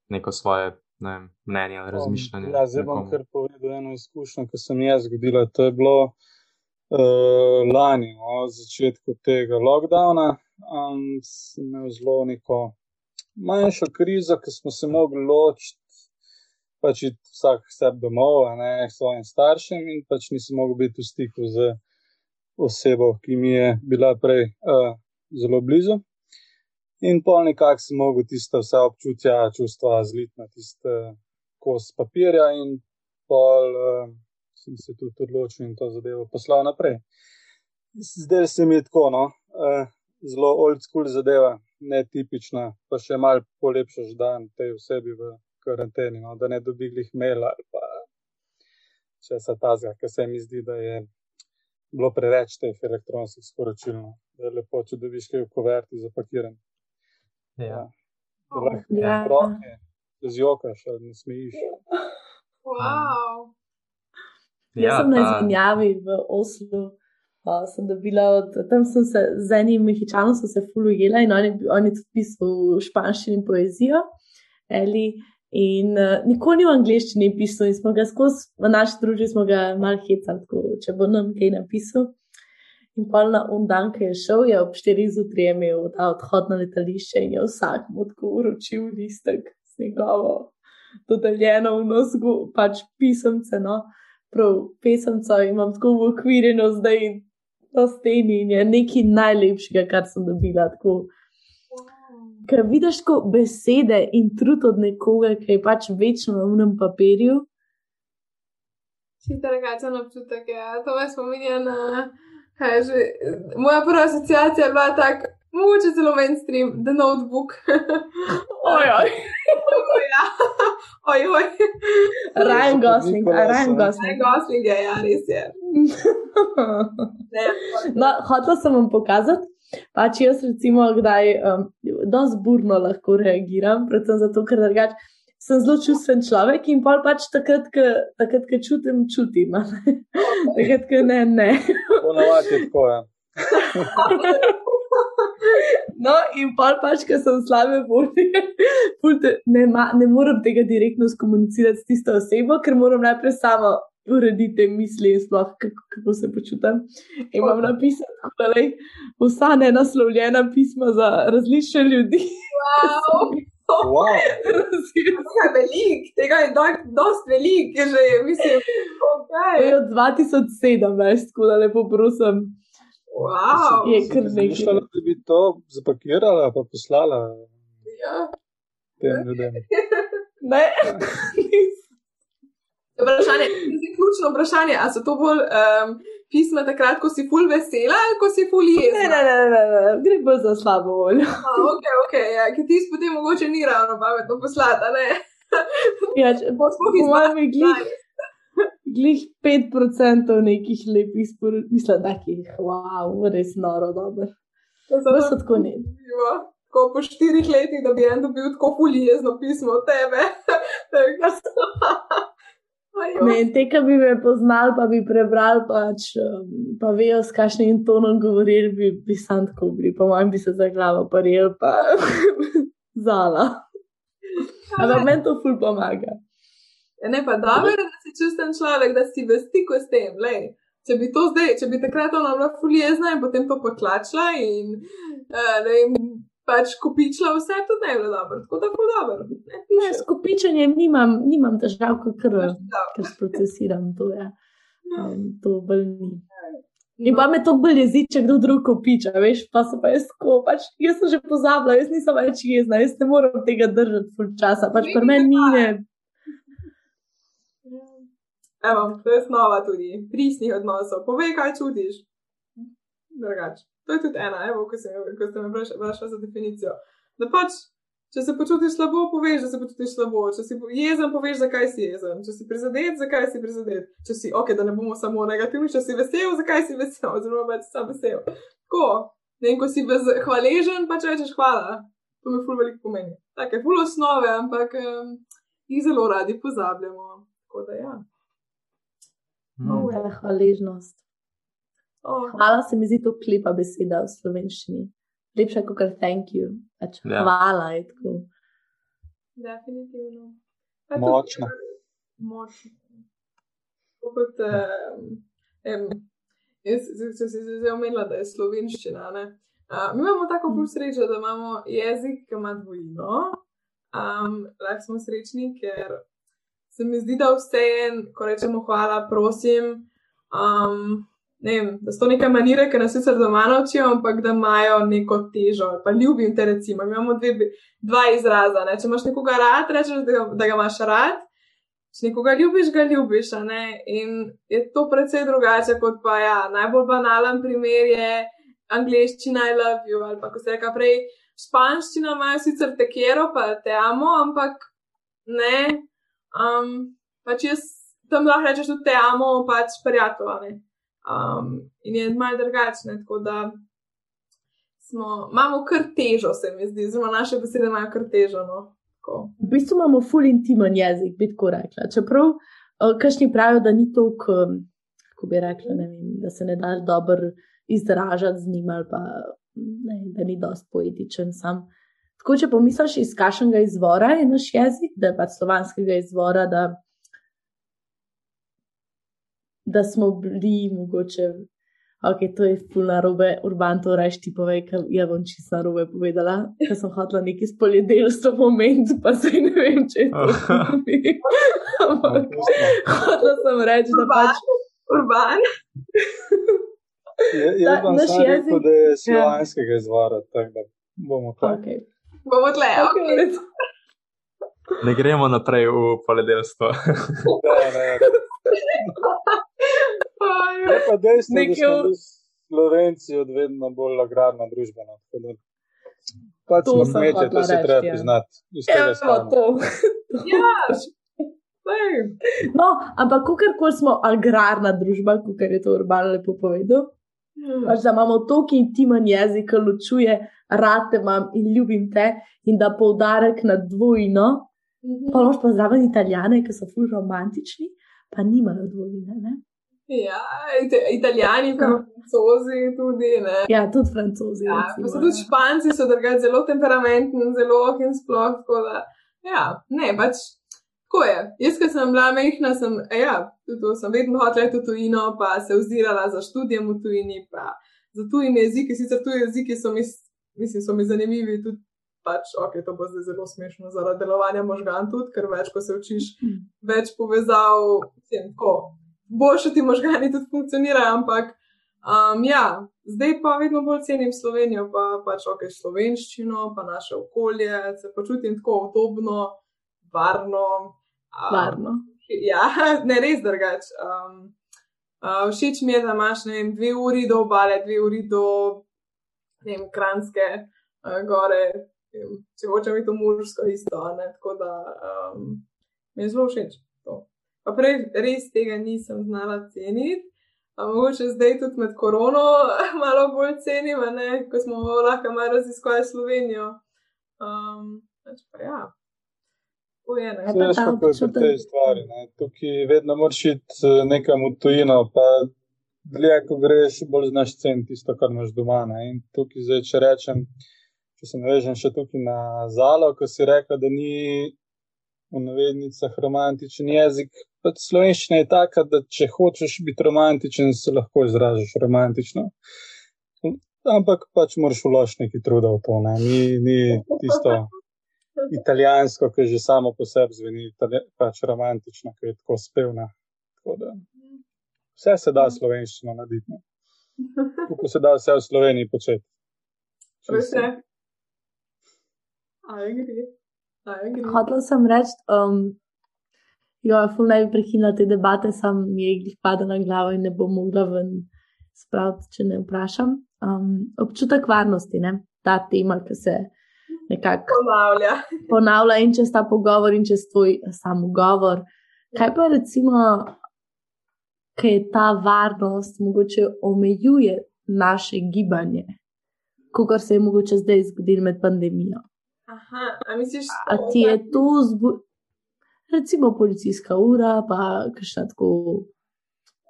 [SPEAKER 4] neko svoje vem, mnenje ali razmišljanje.
[SPEAKER 5] Ja, zdaj bom kar povedal eno izkušnjo, ki sem jaz zgodila. To je bilo uh, lani, no, v začetku tega lockdowna. Um, sem imel zelo neko manjšo krizo, ki smo se mogli ločiti. Pač vsak sebe domov, ne svojim staršem, in pač nisem mogel biti v stiku z osebo, ki mi je bila prej uh, zelo blizu. In pol nekako sem mogel tiste vse občutja, čustva zliti na tiste kos papirja, in pol uh, sem se tudi odločil in to zadevo poslal naprej. Zdaj se mi je tako, no, uh, zelo old school zadeva, netipična, pa še mal polepšaš dan tej osebi v karanteni, no, da ne dobi jih mail ali pa če se ta zga, ker se mi zdi, da je bilo preveč teh elektronskih sporočil. No. Da je lepo, če dobiš kaj v kuverti zapakiran. Ja. Ja. Roke, da zjokaš, ali ne smejiš.
[SPEAKER 2] Wow.
[SPEAKER 3] Ja, Jaz sem na izmenjavi v Oslu. Uh, sem dobila od tam, sem se z enim mehičanom se fulujela in on je, on je tudi pisal španščino in poezijo. Eli, in uh, nikoli v angliščini pisal in smo ga skozi v naši družbi smo ga mal hecali, če bo nam kaj napisal. In pa na un dan, ki je šel, je ob 4 zjutraj imel ta odhod na letališče in je vsak mu tako uročil listek z njegovo dodeljeno v nosgu, pač pisemce, no, prav pisemca imam tako v okvirjeno zdaj na steni in je nekaj najlepšega, kar sem dobila. Tako. ker vidiš ko besede in trud od nekoga, ki je pač večno na unem papirju.
[SPEAKER 2] Si drugačen občutek, ja. To me spominja na, kaj že, moja prva asociacija je bila tak, mogoče celo mainstream, The Notebook.
[SPEAKER 3] Ojoj.
[SPEAKER 2] ja. Ojoj.
[SPEAKER 3] Ryan Gosling, Ryan Gosling.
[SPEAKER 2] Ryan Gosling je, ja, res je.
[SPEAKER 3] no, hotela sem vam pokazati. Pač jaz, recimo, kdaj um, dosti burno lahko reagiram, predvsem zato, ker drugač sem zelo čustven človek in pol pač takrat, ko čutim, čutim. takrat, ko ne, ne.
[SPEAKER 5] Ponovadi je tako, ja.
[SPEAKER 3] No, in pa pač, ker sem slabe volje, ne, ne morem tega direktno skomunicirati s tisto osebo, ker moram najprej samo urediti misli in sploh kako, kako se počutim. In imam napisano, da je vsa ne naslovljena pisma za različne ljudi.
[SPEAKER 2] Wow.
[SPEAKER 5] Wow.
[SPEAKER 2] Tega je veliko, tega je dosti veliko, je že, mislim, okay.
[SPEAKER 3] je od 2017, tako da lepo prosim.
[SPEAKER 2] Wow.
[SPEAKER 3] Je kar nekaj.
[SPEAKER 5] Mišljala, da bi to zapakirala, pa poslala
[SPEAKER 2] Ja.
[SPEAKER 5] tem ljudem.
[SPEAKER 3] Ne,
[SPEAKER 2] Vprašanje, zdaj ključno vprašanje, a so to bolj um, pisma takrat, ko si ful vesela ali ko si ful
[SPEAKER 3] ne,
[SPEAKER 2] jezna?
[SPEAKER 3] ne, ne, ne, ne. gre bolj za slabo voljo.
[SPEAKER 2] A, ok, ok, ja, ker ti potem mogoče ni ravno pametno poslati, ne?
[SPEAKER 3] Ja, če, po
[SPEAKER 2] iz
[SPEAKER 3] mojem je glih, glih 5% nekih lepih sporočil, mislim, da je wow, res noro dobro.
[SPEAKER 2] So
[SPEAKER 3] Bolj so tako ne.
[SPEAKER 2] Ko po štirih letih, da bi en dobil tako fulijezno pismo od tebe.
[SPEAKER 3] Ne, te, ki bi me poznali, pa bi prebrali, pač, um, pa vejo, s kakšnim tonom govorili, bi, bi sam tako bili, po mojem bi se za glavo paril, pa zala. Ampak meni to ful pomaga.
[SPEAKER 2] Ja, ne pa dobro, da si čusten človek, da si v stiku s tem. Lej. Če bi to zdaj, če bi takrat ona bila fulijezna in potem to potlačila in uh, ne vem, pač kopičila vse, to ne bilo dobro. Tako da bo dobro. Ne,
[SPEAKER 3] Ne, s kopičenjem nimam, nimam težav, ker,
[SPEAKER 2] Da.
[SPEAKER 3] ker procesiram to. Ja. Um, to bolj ni. In pa me to bolj jezi, če kdo drug kopiča, veš, pa so pa jaz tako, pač jaz sem že pozabila, jaz nisem več jezna, jaz ne morem tega držati full časa, pač pri meni mine.
[SPEAKER 2] Evo, to je snova tudi pristnih odnosov. Povej, kaj čutiš. Drugač. To je tudi ena, evo, ko, se, ko ste me vprašali za definicijo. Da pač, če se počutiš slabo, poveš, da se počutiš slabo. Če si jezen, poveš, zakaj si jezen. Če si prizadet, zakaj si prizadet. Če si, ok, da ne bomo samo negativni, če si vesel, zakaj si vesel, oziroma pač sam vesel. Tako, ne vem, ko si vez, hvaležen, pač rečeš hvala. To mi ful veliko pomeni. Take ful osnove, ampak um, jih zelo radi pozabljamo. Tako da ja.
[SPEAKER 4] Mm.
[SPEAKER 3] Ja, hvaležnost.
[SPEAKER 2] Oh,
[SPEAKER 3] Hvala se mi zdi to klepa beseda v slovenščini. Lepša kot kar thank you. Pač
[SPEAKER 4] Ja.
[SPEAKER 3] Hvala je tako.
[SPEAKER 2] definitivno. Pa tudi,
[SPEAKER 5] Močno.
[SPEAKER 2] Močno. Tako Kot, um, em, jaz, če si zdaj omenila, da je slovenščina. Ne? Uh, mi imamo tako ful srečo, da imamo jezik, ki ima dvojino. Um, lahko smo srečni, ker se mi zdi, da vse en, ko rečemo hvala, prosim. Um, ne vem, da so to neke manire, ki nas sicer doma naučijo, ampak da imajo neko težo. Pa ljubim te, recimo, imamo dve, dva izraza. Ne? Če imaš nekoga rad, rečeš, da ga, da ga imaš rad. Če nekoga ljubiš, ga ljubiš. In je to precej drugače kot pa ja, najbolj banalen primer je angliščina I love you ali pa ko se reka prej. Španščina imajo sicer te kjero, pa te amo, ampak ne. Um, pač jaz tam lahko rečeš tudi te amo, pač prijatelje. Um, in je malo drugačne, tako da smo, imamo kar težo, se mi zdi, zelo naše besede imajo kar težo. No? Tako.
[SPEAKER 3] V bistvu imamo full intimen jezik, bi tako rekla. Čeprav uh, kašni pravijo, da ni toliko, um, kako bi rekla, vem, da se ne daš dobro izražati z njim ali pa ne, da ni dost poetičen sam. Tako, če pomisliš, iz kakšnega izvora je naš jezik, da je pač slovanskega izvora, da, da smo bili mogoče. Ok, to je fulna robe, urban to reči ti povej, ker je bom čisto robe povedala, ker sem hotela neki spoljedelstvo moment, pa se ne vem, če je to. Ampak hotela sem reči, da pač.
[SPEAKER 2] Urban.
[SPEAKER 5] Je- Jaz bom
[SPEAKER 3] naš
[SPEAKER 5] samo rekel,
[SPEAKER 3] jezik-
[SPEAKER 5] da je
[SPEAKER 3] ja.
[SPEAKER 5] slovanskega izvora, tako da bomo tako.
[SPEAKER 3] Okay.
[SPEAKER 2] Bomo tle, ok.
[SPEAKER 4] Ne gremo naprej v poledelstvo.
[SPEAKER 5] Je pa dejstvo, da smo Slovenci od vedno bolj agrarna družba. No, pač smo kmetje, to se treba ja. priznati.
[SPEAKER 3] Ja, to.
[SPEAKER 2] ja.
[SPEAKER 3] No, ampak, kako smo agrarna družba, kot je to urbano lepo povedal, mm. pač, da imamo toliko intimen jezik, ki ločuje, rade imam in ljubim te, in da poudarek na dvojno. Mm -hmm. Pa lahko pozdravim italijane, ki so fulž romantični, pa nimajo dvojine. Ne?
[SPEAKER 2] Ja, italijani, pa francozi tudi. Ne?
[SPEAKER 3] Ja, tudi francozi.
[SPEAKER 2] Ja, pa so tudi španci, so drugače zelo temperamentni, zelo in sploh. Da, ja, ne, pač. Tako je. Jaz, ki sem bila mehna, sem, ja, tudi, sem vedno hodila v tujino, pa se ozirala za študijem v tujini, pa za tujine jezike. Sicer tuji jeziki so mi, mislim, so mi zanimivi, tudi pač, ok, to bo zdaj zelo smešno zaradi delovanja možgan, tudi, ker več, ko se učiš, hm. več povezav, vsem tako boljše ti možgani tudi funkcionirajo, ampak um, ja, zdaj pa vedno bolj cenim Slovenijo, pa pač ok, slovenščino, pa naše okolje, se počutim tako udobno, varno.
[SPEAKER 3] Um, varno.
[SPEAKER 2] Ja, ne res drugač. Um, uh, všeč mi je, da imaš vem, dve uri do obale, dve uri do vem, kranske uh, gore. Če hočeš biti umorsko, isto. Ne? Tako da um, mi je zelo všeč. Pa prej res tega nisem znala ceniti. Mogoče zdaj tudi med korono malo bolj cenim, ne? ko smo lahko malo raziskovali Slovenijo. Um, pa ja.
[SPEAKER 5] Veš, kako je pri tej stvari. Ne? Tukaj vedno moraš iti eh, nekam v tujino, pa dlje, ko greš, bolj znaš cen tisto, kar imaš doma. Ne? In tukaj zdaj, če rečem, če se navežem še tukaj na zalo, ko si rekel, da ni v navednicah romantičen jezik, pač slovenščina je taka, da če hočeš biti romantičen, se lahko izražaš romantično. Ampak pač moraš vložiti nekaj truda v to, ne? ni, ni tisto italijansko, ki že samo po sebi zveni, pač romantično, ki je tako spevna. Tako da, vse se da slovenščino narediti. Kako se da vse v Sloveniji početi?
[SPEAKER 2] Vse. Aj, gre.
[SPEAKER 3] Hotel sem reči, um, Jo, ful ne bi prekinila te debate, sam mi je jih pada na glavo in ne bom mogla ven spraviti, če ne vprašam. Um, občutek varnosti, ne? ta tema, ki se nekako
[SPEAKER 2] ponavlja.
[SPEAKER 3] ponavlja in čez ta pogovor in čez tvoj sam govor. Kaj pa recimo, kaj je ta varnost mogoče omejuje naše gibanje, kot se je mogoče zdaj zgodilo med pandemijo?
[SPEAKER 2] Aha, a misliš,
[SPEAKER 3] da ti je to zbudilo? recimo policijska ura, pa kakšna tako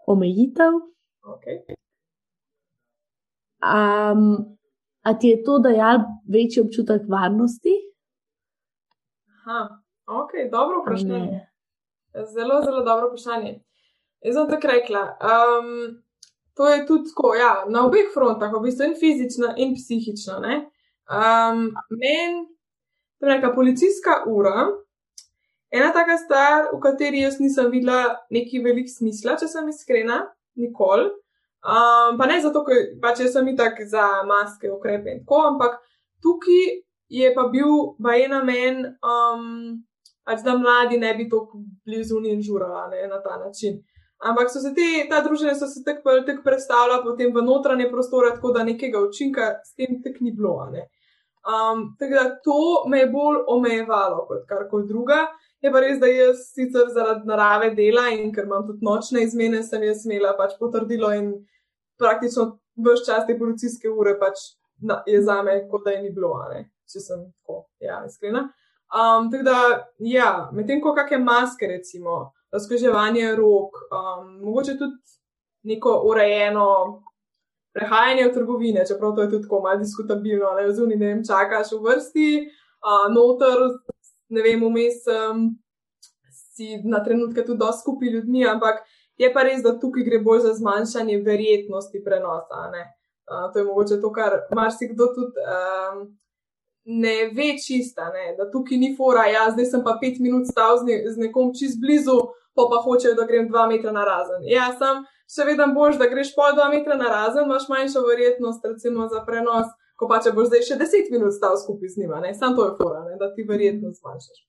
[SPEAKER 3] omejitev.
[SPEAKER 2] Okay.
[SPEAKER 3] Um, a ti je to dajal večji občutek varnosti?
[SPEAKER 2] Aha, ok, dobro vprašanje. Zelo, zelo dobro vprašanje. Jaz sem tako rekla. Um, to je tudi tako, ja, na obeh frontah, v bistvu in fizično, in psihično. Um, Meni, neka policijska ura, Ena taka stvar, v kateri jaz nisem videla neki velik smisla, če sem iskrena, nikoli. Um, pa ne zato, ker pač jaz sem itak za maske, ukrepe in tako, ampak tukaj je pa bil vajen namen, um, pač da mladi ne bi tako blizu in žurali na ta način. Ampak so se te, ta družina so se tako tak predstavljala potem v notranje prostore, tako da nekega učinka s tem tek ni bilo. Um, tako da to me je bolj omejevalo kot karkoli druga. Je pa res, da jaz sicer zaradi narave dela in ker imam tudi nočne izmene, sem jaz imela pač potrdilo in praktično vse čas te policijske ure pač na, je za me, kot da je ni bilo, ne? če sem tako, ja, iskrena. Um, tako da, ja, medtem ko kakšne maske, recimo, razkoževanje rok, um, mogoče tudi neko urejeno prehajanje v trgovine, čeprav to je tudi tako malo diskutabilno, ne vzuni, ne vem, čakaš v vrsti, uh, noter ne vem, vmes um, si na trenutke tudi dosti skupaj ljudmi, ampak je pa res, da tukaj gre bolj za zmanjšanje verjetnosti prenosa. Uh, to je mogoče to, kar marsikdo tudi um, ne ve čista, ne? da tukaj ni fora, ja, zdaj sem pa pet minut stal z, ne, z nekom čist blizu, pa pa hočejo, da grem dva metra na razen. Ja, sem še vedno bož, da greš pol dva metra na razen, imaš manjšo verjetnost, recimo, za prenos ko pa če boš zdaj še 10 minut stal skupaj z njima, samo to je fora, ne? da ti verjetno zmanjšaš.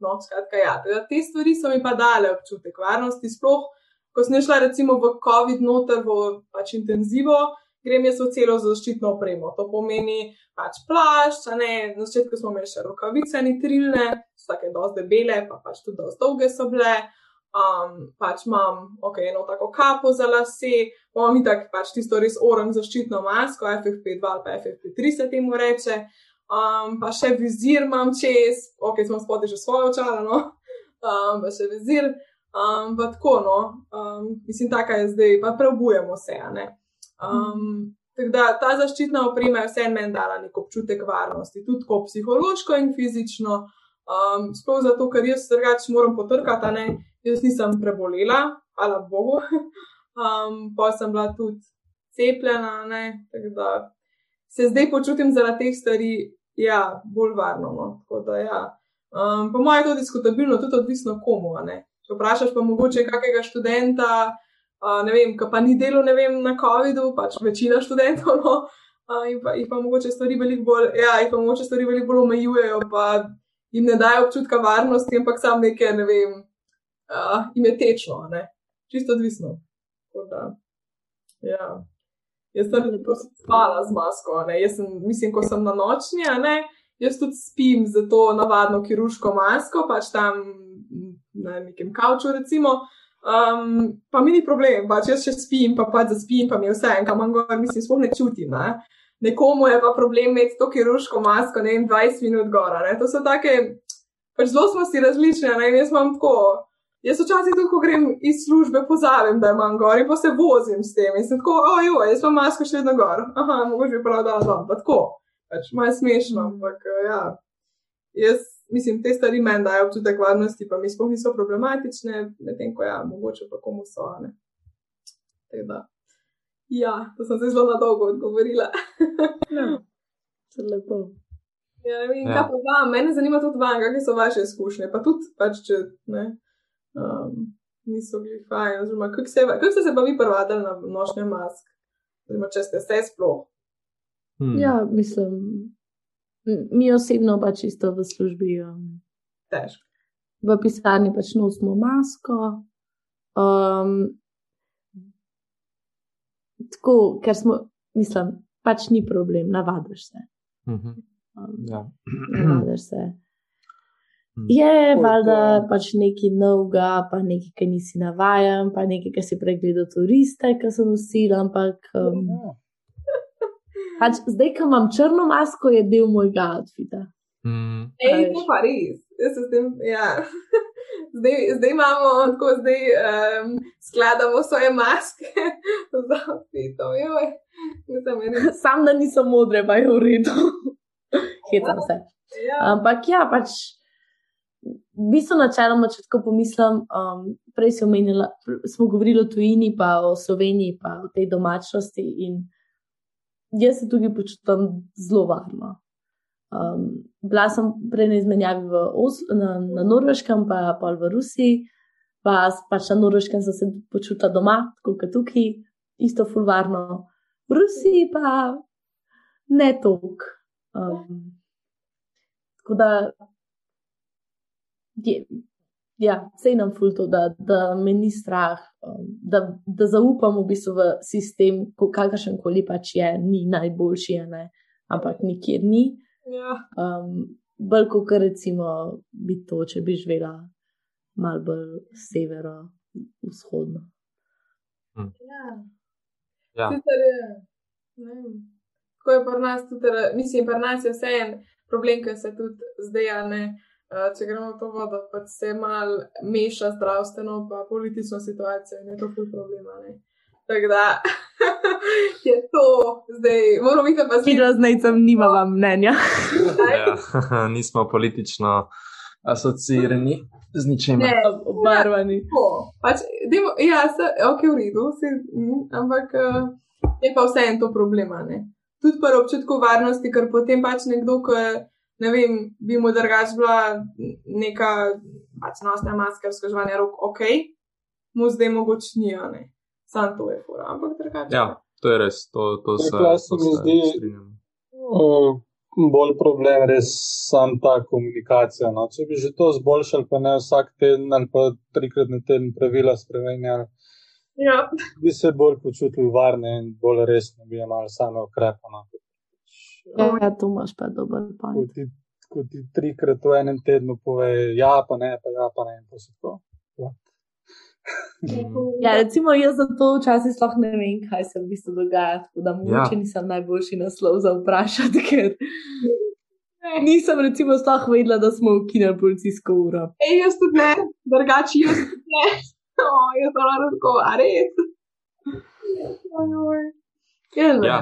[SPEAKER 2] No, skratka, ja, te stvari so mi pa dale občutek varnosti, sploh ko sem šla recimo v COVID noter, v pač intenzivo, grem jaz v celo zaščitno opremo. To pomeni pač plašč, ne, na začetku smo imeli še rokavice, ni trilne, so take dosti debele, pa pač tudi dolge so bile. Um, pač imam ok, eno tako kapo za lase, imam tako pač tisto res orang zaščitno masko, FFP2 ali pa FFP3 se temu reče. Um, pa še vizir imam čez, ok, smo spodaj že svoje očala, no, um, pa še vizir. Um, pa tako, no, um, mislim, tako je zdaj, pa preobujemo se. Um, tako da ta zaščitna oprema je vseeno meni dala nek občutek varnosti, tudi tako psihološko in fizično. Um, sploh zato, ker jaz drugače moram potrkati, ne, jaz nisem prebolela, hvala Bogu. Um, pa sem bila tudi cepljena, ne, tako da se zdaj počutim zaradi teh stvari, ja, bolj varno. No, tako da, ja. Um, po mojem, je to diskutabilno, tudi odvisno komu. Če vprašaš pa mogoče kakega študenta, uh, ne vem, ki pa ni delo, ne vem, na COVID-u, pač večina študentov, no, uh, in pa jih pa mogoče stvari veliko bolj, ja, jih pa mogoče stvari veliko bolj omejujejo, pa jim ne dajo občutka varnosti, ampak sam nekaj, ne vem, uh, jim je tečno, ne, čisto odvisno. Da, ja. Jaz sem lepo spala z masko, ne, jaz sem, mislim, ko sem na nočni, ne. Jaz tudi spim z to navadno kirurško masko, pač tam na nekem kavču, recimo. Um, pa mi ni problem, pač jaz še spim, pa pač zaspim, pa mi je vse en, kam gor, mislim, sploh ne čutim. Ne? Nekomu je pa problem imeti to kirurško masko, ne vem, 20 minut gora. Ne? To so take, pač zelo smo si različni, ne vem, jaz imam tako. Jaz včasih tudi, ko grem iz službe, pozavem, da imam gor in pa se vozim s tem in sem tako, ojo, jaz imam masko še vedno gor. Aha, mogoče bi prav dal dol, pa tako. Pač malo smešno, ampak ja. Jaz mislim, te stvari meni dajo občutek varnosti, pa mi sploh niso problematične, medtem ko ja, mogoče pa komu so. Da, ja, to sem se zelo na dolgo odgovorila.
[SPEAKER 3] ja, lepo.
[SPEAKER 2] Ja, vem, ja. Vam, mene zanima tudi vam, kakšne so vaše izkušnje. Pa tudi, pač, če ne, um, niso bili fajn. Oziroma, kako ste se, se pa vi prvadili na nošnje mask? Oziroma, če ste se sploh.
[SPEAKER 3] Hmm. Ja, mislim, mi osebno pa čisto v službi. Um,
[SPEAKER 2] Težko.
[SPEAKER 3] V pisarni pač nosimo masko. Um, tako, ker smo, mislim, pač ni problem, navadiš se.
[SPEAKER 4] Mhm. Um, ja.
[SPEAKER 3] Navadiš se. Mhm. Je, valjda, pač nekaj novega, pa nekaj, ki nisi navajen, pa nekaj, ki si pregledal turiste, ki so nosili, ampak. Um, ja. Pač, zdaj, ko imam črno masko, je del mojega outfita.
[SPEAKER 4] Mm.
[SPEAKER 2] Ej, to pa res. Tem, ja. zdaj, zdaj imamo tako, zdaj um, skladamo svoje maske za outfitom.
[SPEAKER 3] Sam, da nisem modre, pa je v redu. Hitam se. Ja. Ampak ja, pač. V bistvu, načeloma, če tako pomislim, um, prej omenila, smo govorili o tujini, pa o Sloveniji, pa o tej domačnosti. In jaz se tukaj počutim zelo varno. Um, bila sem prej na izmenjavi na, na Norveškem, pa pa v Rusiji, pa pač na Norveškem sem se počutila doma, tako kot tukaj, isto fulvarno. V Rusiji pa ne toliko. Um, tako da je, ja, sej nam fulto, da, da me ni strah, um, da, da zaupam v bistvu v sistem, kakršen koli pač je, ni najboljši, ne? ampak nikjer ni.
[SPEAKER 2] Ja.
[SPEAKER 3] Um, bolj kot recimo bi to, če bi živela mal bolj severo-vzhodno.
[SPEAKER 2] Hm. Ja. Ja. Tako je pri nas tudi, mislim, pri nas je vse en problem, ki se tudi zdaj, ne, če gremo to vodo, pa se malo meša zdravstveno in politično situacijo in je to kul problem. Tako da je to zdaj, moramo biti pa zelo.
[SPEAKER 3] Videla z nejcem, nima vam mnenja.
[SPEAKER 4] ja, nismo politično asociirani z ničem.
[SPEAKER 3] Ne, obarvani.
[SPEAKER 2] Pač, ja, se, ok, v redu, si, mm, ampak uh, je pa vse en to problem. Tudi pri občutku varnosti, ker potem pač nekdo, ki je ne vem, bi mu drugač bila neka pač nosna maska, skožvanje rok, ok, mu zdaj mogoče ni, ne, sam to je fura, ampak drugače.
[SPEAKER 4] Ja, to je res, to, to se
[SPEAKER 5] lahko zdi. Uh, bolj problem res sam ta komunikacija. No. Če bi že to zboljšali, pa ne vsak teden ali pa trikrat na teden pravila spremenjali.
[SPEAKER 2] Ja.
[SPEAKER 5] Bi se bolj počutili varne in bolj resno bi imeli same ukrepe. No.
[SPEAKER 3] Ja, ja, tu imaš pa dober point.
[SPEAKER 5] Ko ti, trikrat v enem tednu pove, ja, pa ne, pa ja, pa ne, in to se tako.
[SPEAKER 3] Ja, recimo, jaz za to včasih sploh ne vem, kaj se v bistvu dogaja. Tako da mogoče ja. nisem najboljši naslov za vprašati, ker nisem recimo sploh vedela, da smo ukinili policijsko uro.
[SPEAKER 2] Ej, jaz tudi ne, drugače jaz tudi ne. O, jaz sem lahko, a res.
[SPEAKER 4] Ja,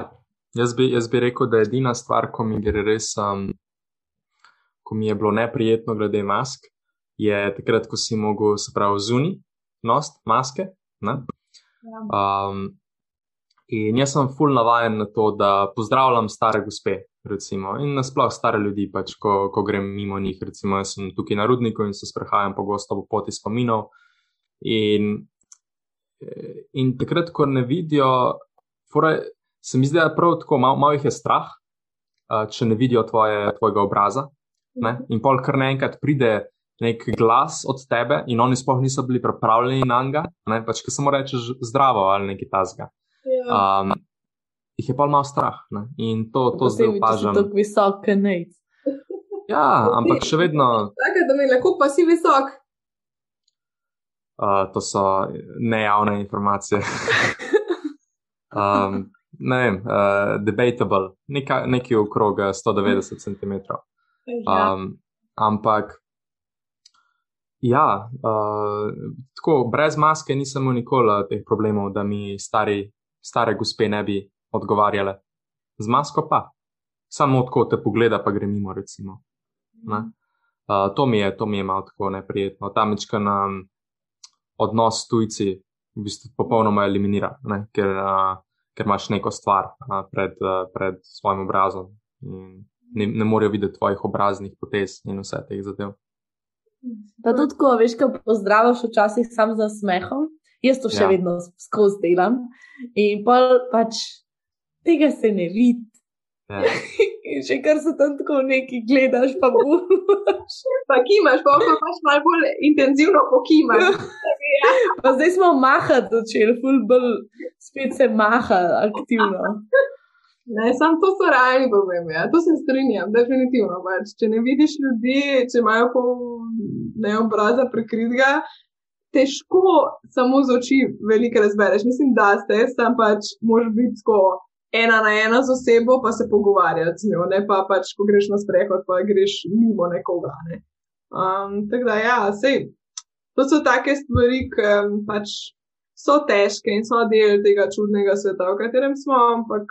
[SPEAKER 4] jaz bi, jaz bi rekel, da je edina stvar, ko mi gre res, um, ko mi je bilo neprijetno glede mask, je takrat, ko si mogel, se pravi, zuniti nost maske. Ja. Um, in jaz sem full navaden na to, da pozdravljam stare gospe, recimo, in nasploh stare ljudi, pač, ko, ko grem mimo njih. Recimo, jaz sem tukaj na rudniku in se sprehajam pogosto po poti spominov. In, in takrat, ko ne vidijo, fore, se mi zdi, da je prav tako, malo mal jih je strah, če ne vidijo tvoje, tvojega obraza. Ne? In pol kar naenkrat pride nek glas od tebe, in oni sploh niso bili pripravljeni na njega, pač ki samo rečeš zdravo ali nekaj tasga. Ja. Um, jih je pa malo strah ne? in to, to zdaj opažam.
[SPEAKER 3] Tako visok, ne.
[SPEAKER 4] Ja, ampak še vedno.
[SPEAKER 2] Tako da mi lahko pa si visok.
[SPEAKER 4] Uh, to so nejavne informacije. um, ne vem, uh, debatable, Neka, nekaj okrog 190 cm. Um, ampak Ja, uh, tako brez maske nisem imel nikoli teh problemov, da mi stari, stare gospe ne bi odgovarjale. Z masko pa, samo tako te pogleda, pa gre mimo. Uh, to, mi je, to mi je malo tako neprijetno. Ta mečka na odnos s tujci v bistvu popolnoma eliminira, ne? ker, uh, ker imaš neko stvar uh, pred, uh, pred svojim obrazom in ne, ne morejo videti tvojih obraznih potez in vse teh zadev.
[SPEAKER 3] Pa tudi, ko veš, ko pozdraviš včasih sam za smehom, jaz to še ja. vedno skozi delam. In pa pač tega se ne vidi. Ja. In še kar se tam tako neki gledaš, pa boš.
[SPEAKER 2] pa kimaš, pa pa pač malo bolj intenzivno pokimaš.
[SPEAKER 3] ja. Pa zdaj smo mahati začeli, full bolj spet se maha aktivno.
[SPEAKER 2] Ne, samo to so realni problemi, ja. to se strinjam, definitivno. Pač. Če ne vidiš ljudi, če imajo pol ne obraza prekritega, težko samo z oči veliko razbereš. Mislim, da ste, sam pač moraš biti tako ena na ena z osebo, pa se pogovarjati z njo, ne pa pač, ko greš na sprehod, pa greš mimo nekoga. Ne. Um, tako da, ja, sej, to so take stvari, ki pač so težke in so del tega čudnega sveta, v katerem smo, ampak.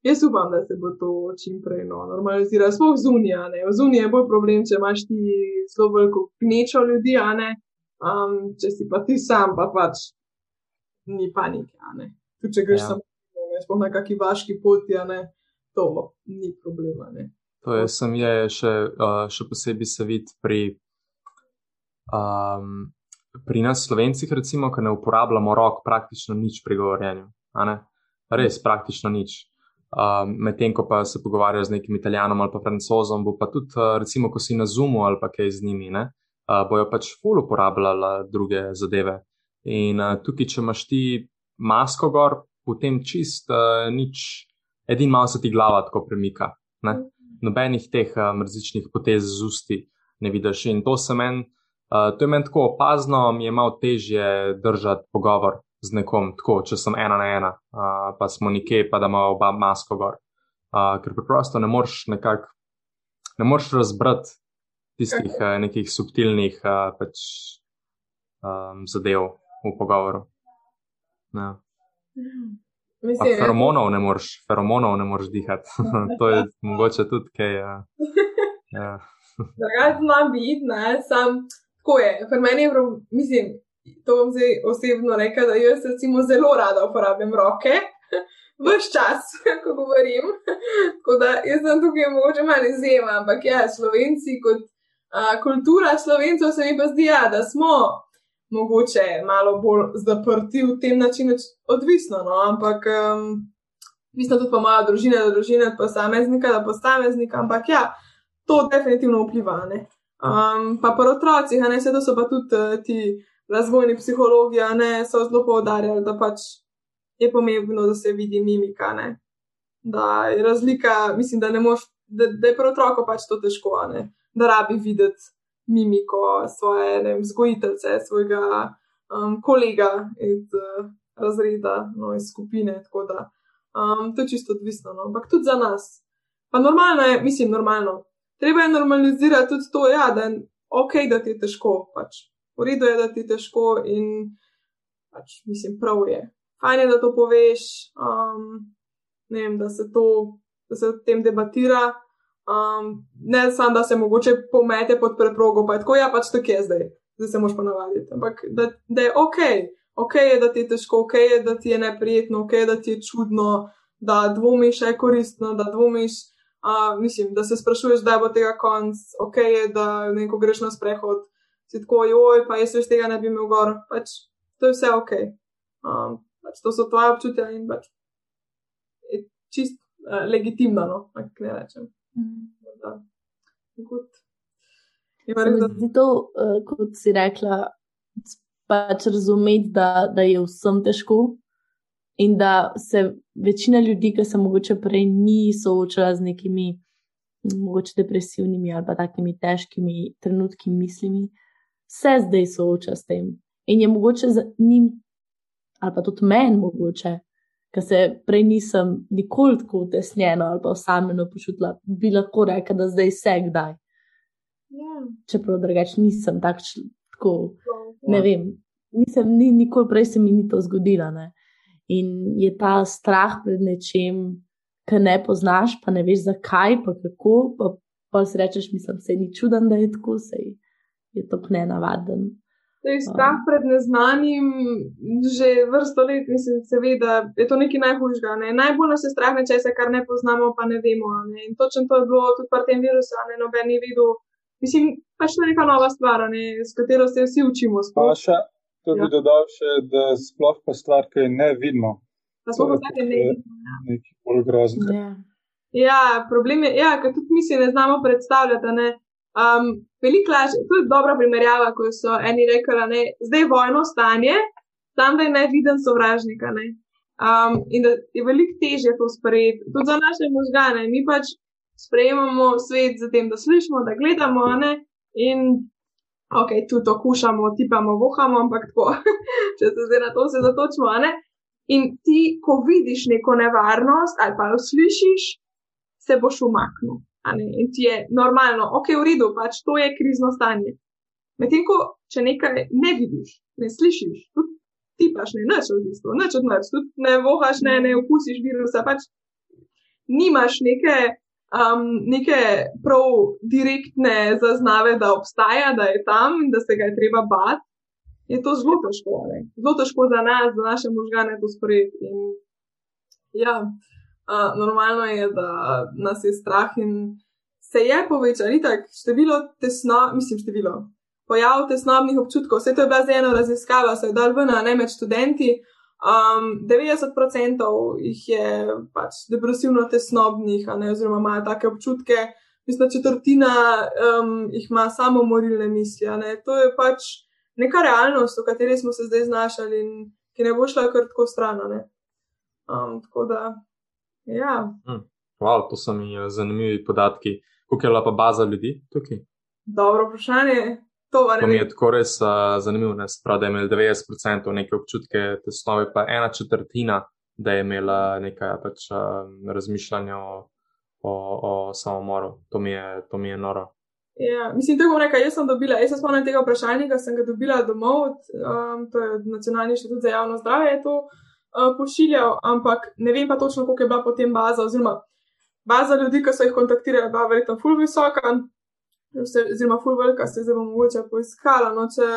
[SPEAKER 2] Jaz upam, da se bo to čim prej no, normaliziralo, sploh zunija. Zunija je bolj problem, če imaš ti zelo veliko gnečo ljudi, um, če si pa ti sam, pa pač ni panike. Tudi če greš ja. samo ne, na neki vaški poti, to ni problema. Ne.
[SPEAKER 4] To je, sem je še, uh, še posebej se vidi pri, um, pri nas, slovencih, recimo, ki ne uporabljamo rok praktično nič pri govorjenju. Res, praktično nič. Um, Medtem ko pa se pogovarjajo z nekim italijanom ali pa francozom, bo pa tudi, uh, recimo, ko si na Zoomu ali pa kaj z njimi, ne, uh, bojo pač ful uporabljali druge zadeve. In uh, tukaj, če imaš ti masko gor, potem čist uh, nič, edin malo se ti glava tako premika. Ne. Nobenih teh um, različnih potez z usti ne vidiš. In to se meni, uh, to je meni tako opazno, mi je malo težje držati pogovor z nekom, tako, če sem ena na ena, uh, pa smo nekje, pa da ima oba masko gor. Uh, ker preprosto ne moreš nekako, ne moreš razbrati tistih uh, nekih subtilnih uh, pač, um, zadev v pogovoru. Ja. Mislim, feromonov ne moreš, feromonov ne moreš dihati. to je mogoče tudi kaj. Uh, ja.
[SPEAKER 2] Drugač znam biti, ne, sam, tako je, pri meni je, mislim, to bom zdaj osebno rekel, da jaz recimo zelo rada uporabljam roke. Ves čas, ko govorim. Tako da jaz sem tukaj mogoče malo izjema, ampak ja, slovenci kot a, kultura slovencev se mi pa zdi, ja, da smo mogoče malo bolj zaprti v tem načinu, odvisno, no, ampak um, Mislim, tudi pa moja družina, da družina od posameznika do posameznika, ampak ja, to definitivno vpliva. Um, pa po otrocih, ne vse to so pa tudi uh, ti razvojni psihologi, ne so zelo poudarjali, da pač je pomembno, da se vidi mimika. Ne? Da je razlika, mislim, da, mož, da, da je pri otroku pač to težko, ne? da rabi videti mimiko svoje vem, vzgojiteljice, svojega um, kolega iz uh, razreda, no, iz skupine. Da, um, to je čisto odvisno, no? ampak tudi za nas. Pa normalno je, mislim, normalno. Treba je normalizirati tudi to, ja, da je ok, da ti je težko. Pač. V redu je, da ti je težko in pač, mislim, prav je. Fajn je, da to poveš, um, vem, da, se to, da se o tem debatira. Um, ne samo, da se mogoče pomete pod preprogo, pa je tako, ja, pač tako je zdaj, zdaj se moš pa navaditi. Ampak da, da je ok, ok je, da ti je težko, ok je, da ti je neprijetno, ok je, da ti je čudno, da dvomiš, je koristno, da dvomiš. Uh, mislim, da se sprašuješ, da bo tega konc, ok je, da neko greš na sprehod, si tako, joj, pa jaz več tega ne bi imel gor. Pač, to je vse ok. Um, pač, to so tvoje občutja in pač, je čist uh, legitimno, no, ne rečem.
[SPEAKER 3] Zdi to, uh, kot si rekla, pač razumeti, da, da je vsem težko in da se večina ljudi, ki se mogoče prej ni soočala z nekimi mogoče depresivnimi ali pa takimi težkimi trenutki mislimi, se zdaj sooča s tem. In je mogoče za njim, ali pa tudi meni mogoče, ker se prej nisem nikoli tako utesnjeno ali pa osamljeno počutila, bi lahko rekla, da zdaj vse kdaj. Ja. Čeprav drugače nisem tak, tako, ne ja. vem, nisem, ni, nikoli prej se mi ni to zgodilo. Ne? In je ta strah pred nečem, kar ne poznaš, pa ne veš zakaj, pa kako, pa, pa si rečeš, mislim, se ni čuden, da je tako, se je to nenavaden.
[SPEAKER 2] Zdaj, strah pred neznanim, že vrsto let, mislim, seveda, je to nekaj najhujšega. Ne? Najbolj nas je strah nečesa, kar ne poznamo, pa ne vemo. Ne? In točno to je bilo tudi pri tem virusu, ne noben ni videl. Mislim, pač to je neka nova stvar, ne? s katero se vsi učimo.
[SPEAKER 5] Še, to bi ja. dodal še, da sploh pa stvar, ki je ne vidimo.
[SPEAKER 2] Pa smo pa zdaj ne vidimo.
[SPEAKER 5] Ja. Nekaj bolj groznega.
[SPEAKER 2] Ja. ja, problem je, ja, ker tudi mi si ne znamo predstavljati. Ne? Um, veliko lažje, to je dobra primerjava, ko so eni rekli, da je vojno stanje, tam da je neviden sovražnik. Ne? Um, in da je veliko težje to sprejeti, tudi za naše možgane. Mi pač sprejemamo svet z tem, da slišimo, da gledamo, ne? in ok, tu to kušamo, tipamo, vohamo, ampak tako, če se zdaj na to se zatočimo. In ti, ko vidiš neko nevarnost ali pa jo slišiš, se boš umaknil. In ti je normalno, ok, v redu, pač to je krizno stanje. Medtem ko, če nekaj ne vidiš, ne slišiš, tudi ti paš ne znaš v bistvu, neč odnaš, tudi ne vohaš, ne, ne okusiš virusa, pač nimaš neke, um, neke prav direktne zaznave, da obstaja, da je tam in da se ga je treba bati. Je to zelo težko, ne? zelo težko za nas, za naše možgane to sprejeti. Ja normalno je, da nas je strah in se je povečalo, tako število tesno, mislim, število pojav tesnobnih občutkov. Vse to je bila zdaj ena raziskava, se je dal ven, ne med študenti. Um, 90% jih je pač depresivno tesnobnih, ne, oziroma imajo take občutke, mislim, četrtina um, jih ima samo morilne misli. To je pač neka realnost, v kateri smo se zdaj znašali in ki ne bo šla kar tako stran. Um, tako da Ja.
[SPEAKER 4] Hm. Wow, to so mi eh, zanimivi podatki. Kako je pa baza ljudi tukaj?
[SPEAKER 2] Dobro vprašanje. To,
[SPEAKER 4] to mi je tako res uh, zanimivo, da je imel 90% neke občutke tesnove, pa ena četrtina, da je imela nekaj pač, uh, razmišljanja o, o, o samomoru. To mi je, to mi je noro.
[SPEAKER 2] Ja, mislim, da bom rekel, jaz sem dobila, jaz sem spomnila tega vprašanja, ki sem ga dobila domov, um, to je Nacionalni inštitut za javno zdravje. To, uh, uh, pošiljal, ampak ne vem pa točno, koliko je bila potem baza, oziroma baza ljudi, ki so jih kontaktirali, bila verjetno full visoka, oziroma full velika, se zdaj bom mogoče poiskala, no, če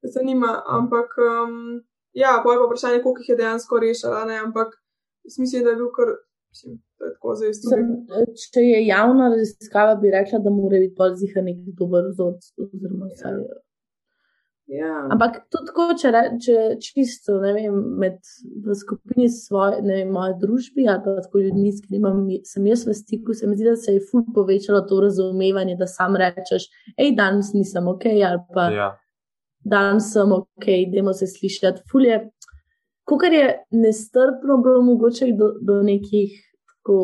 [SPEAKER 2] se zanima. Ampak um, ja, boje pa vprašanje, koliko jih je dejansko rešila, ne, ampak mislim, da je bil kar. Mislim, Sem,
[SPEAKER 3] če je javna raziskava, bi rekla, da mora biti bolj zihar nek dober vzorc. Oziroma, vsaj,
[SPEAKER 2] Ja.
[SPEAKER 3] Ampak tudi tako, če, če čisto ne vem, med v skupini svoje, ne vem, moje družbe ali pa tako ljudmi, s katerimi sem jaz v stiku, se mi zdi, da se je ful povečalo to razumevanje, da sam rečeš, hej, danes nisem ok, ali pa
[SPEAKER 4] Ja.
[SPEAKER 3] danes sem ok, idemo se slišati. Ful je, kar je nestrpno bilo mogoče do, do nekih tako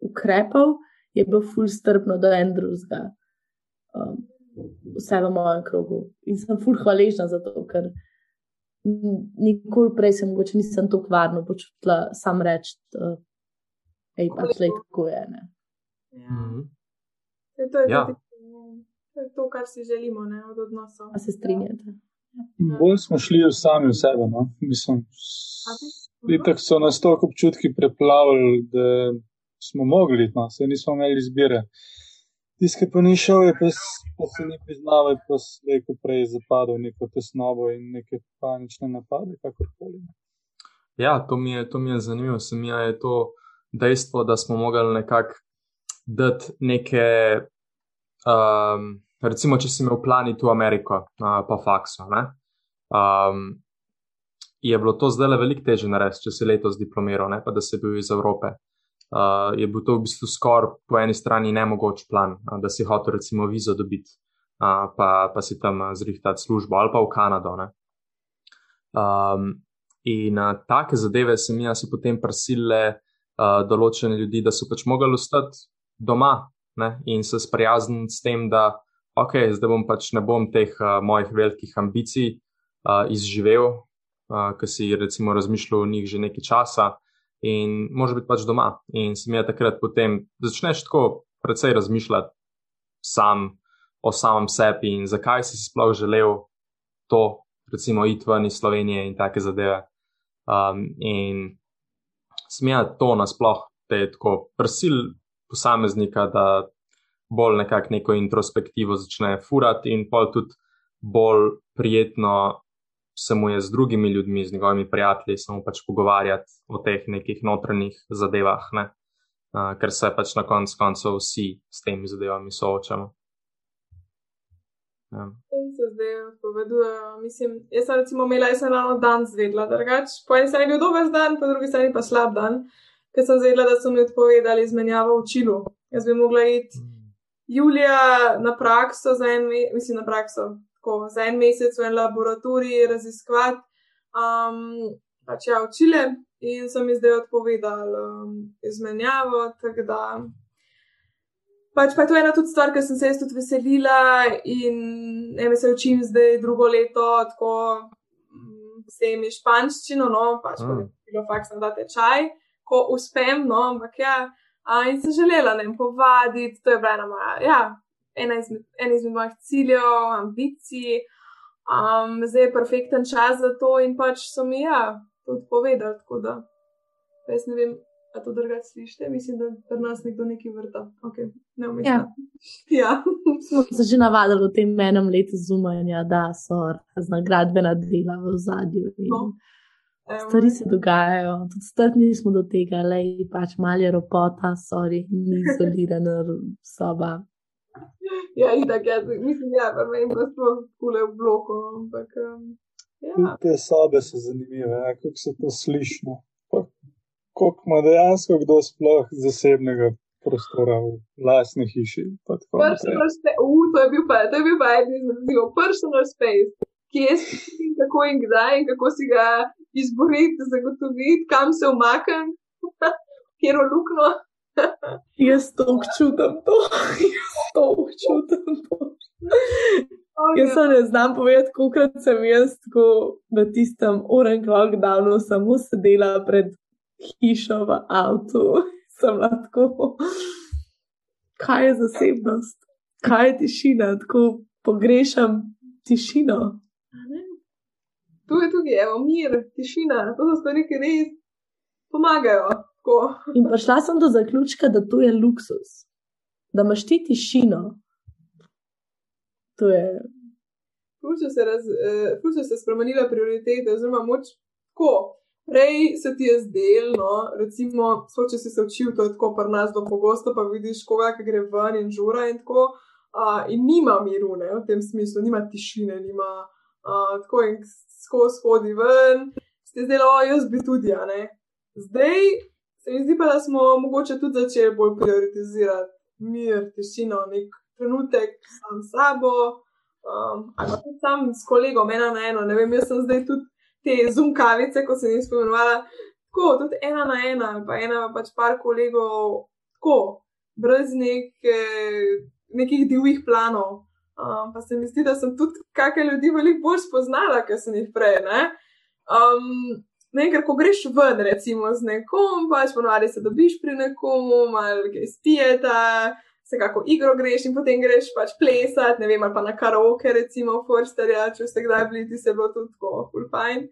[SPEAKER 3] ukrepov, je bilo ful strpno do en drugega. Um, vse v mojem krogu. In sem ful hvaležna za to, ker nikoli prej se mogoče nisem tako varno počutila sam reči, da je pač le tako je. Ne?
[SPEAKER 2] Ja.
[SPEAKER 4] Mhm.
[SPEAKER 2] Ja, to, je
[SPEAKER 4] Ja.
[SPEAKER 2] to je to, kar si želimo ne, od odnosov.
[SPEAKER 3] A se strinjate?
[SPEAKER 5] Bolj smo šli v sami v sebe. No? Mislim, itak so nas toliko občutki preplavili, da smo mogli, no? se nismo imeli izbire. Tiskaj pa ni šel, je pa, s- pa se ni priznal, je pa slejko prej zapadel v neko tesnobo in neke panične napade, kakorkoli.
[SPEAKER 4] Ja, to mi je, to mi je zanimivo. Se mi je to dejstvo, da smo mogli nekako dati neke. Um, recimo, če si imel plani tu Ameriko, uh, pa fakso. Um, je bilo to zdaj le veliko teže narediti, če si letos diplomiral, ne pa da si bil iz Evrope. Uh, je bil to v bistvu skoraj po eni strani nemogoč plan, uh, da si hotel recimo vizo dobiti, uh, pa, pa si tam zrihtati službo ali pa v Kanado. Ne. Um, in uh, take zadeve se mi so potem prisilile uh, določene ljudi, da so pač mogli ostati doma ne, in se sprijazniti s tem, da ok, zdaj bom pač ne bom teh uh, mojih velikih ambicij uh, izživel, uh, ki si recimo razmišljal o njih že nekaj časa in moraš biti pač doma. In se mi je takrat potem začneš tako precej razmišljati sam o samem sebi in zakaj si sploh želel to, recimo, iti ven iz Slovenije in take zadeve. Um, in smija to nasploh, je tako prsil posameznika, da bolj nekako neko introspektivo začne furati in pol tudi bolj prijetno se mu je z drugimi ljudmi, z njegovimi prijatelji, samo pač pogovarjati o teh nekih notranjih zadevah, ne? uh, ker se pač na koncu koncev vsi s temi zadevami soočamo. Ja.
[SPEAKER 2] Se zdaj odpovedujejo. Mislim, jaz sem recimo imela, jaz sem ravno dan zvedla, drugač. Po eni strani je bil dober dan, po drugi strani pa slab dan, ker sem zvedla, da so mi odpovedali izmenjavo v čilu. Jaz bi mogla iti julija na prakso za en mesec, mislim na prakso, tako, za en mesec v en laboratorij raziskovati, um, pač ja, v Čile in so mi zdaj odpovedali um, izmenjavo, tako da. Pač pa je to ena tudi stvar, ker sem se jaz tudi veselila in ne se učim zdaj drugo leto, tako mm, s temi španščino, no, pač pa
[SPEAKER 4] Mm.
[SPEAKER 2] je bilo faks na tečaj, ko uspem, no, ampak ja, a, in sem želela ne povaditi, to je bila ena moja, ja, ena izmed, ena izmed mojih ciljev, ambicij, um, zdaj je perfekten čas za to in pač so mi, ja, tudi povedali, tako da, jaz ne vem, a to drugače slišite, mislim, da pri nas nekdo nekaj vrta, ok, ne.
[SPEAKER 3] Ja.
[SPEAKER 2] ja.
[SPEAKER 3] Smo se že navadili v tem enem letu zumanja, da so razna gradbena dela v zadju.
[SPEAKER 2] No.
[SPEAKER 3] Stvari se dogajajo, tudi strpni smo do tega, le pač malo je ropota, sorry, ni izolirana soba.
[SPEAKER 2] Ja, itak, ja, mislim, ja, pa vem, da smo kule v bloku, no, ampak. Um, ja.
[SPEAKER 5] Te sobe so zanimive, ja, kako se to sliši. no. Koliko ima dejansko kdo sploh zasebnega prostora v lastni hiši? tako.
[SPEAKER 2] Personal space, uh, to je bil pa, to je bil pa eden izmed izzivov. Personal space, kje si in kako in kdaj in kako si ga izboriti, zagotoviti, kam se umaknem, kjer lukno.
[SPEAKER 3] Jaz to občutam, to, jaz to občutam. To. Jaz se ne znam povedati, koliko sem jaz tako v tistem orange lockdownu samo sedela pred hišo v avtu. Sem lahko, kaj je zasebnost, kaj je tišina, tako pogrešam tišino.
[SPEAKER 2] Tu je tudi, evo, mir, tišina, to so stvari, ki res pomagajo. Tako.
[SPEAKER 3] In prišla sem do zaključka, da to je luksus, da imaš ti tišino. To je.
[SPEAKER 2] Ful so se, raz, eh, ful so se spremenile prioritete, oziroma moč tako. Prej se ti je zdelo, recimo, so, če si se učil, to je tako pri nas do pogosto, pa vidiš koga, ki gre ven in žura in tako. uh, in nima miru ne, v tem smislu, nima tišine, nima uh, tako in skozi hodi ven, ste zdaj, o, jaz bi tudi, a ne. Zdaj se mi zdi pa, da smo mogoče tudi začeli bolj prioritizirati mir, tišino, nek trenutek sam s sabo, um, ali pa sam s kolegom, ena na eno, ne vem, jaz sem zdaj tudi te zunkavice, ko sem jih spomenovala, tako, tudi ena na ena, pa ena pač par kolegov, tako, brez neke, nekih divjih planov. Um, pa se mi zdi, da sem tudi kakšne ljudi veliko bolj spoznala, ker sem jih prej. Ne? Um, ne, ker ko greš ven, recimo z nekom, pač ponovadi se dobiš pri nekomu, malo kaj spijete, se kako igro greš in potem greš pač plesati, ne vem, ali pa na karaoke, recimo, Forsterja, če ste kdaj bili, ti se bo tudi tako, full fine.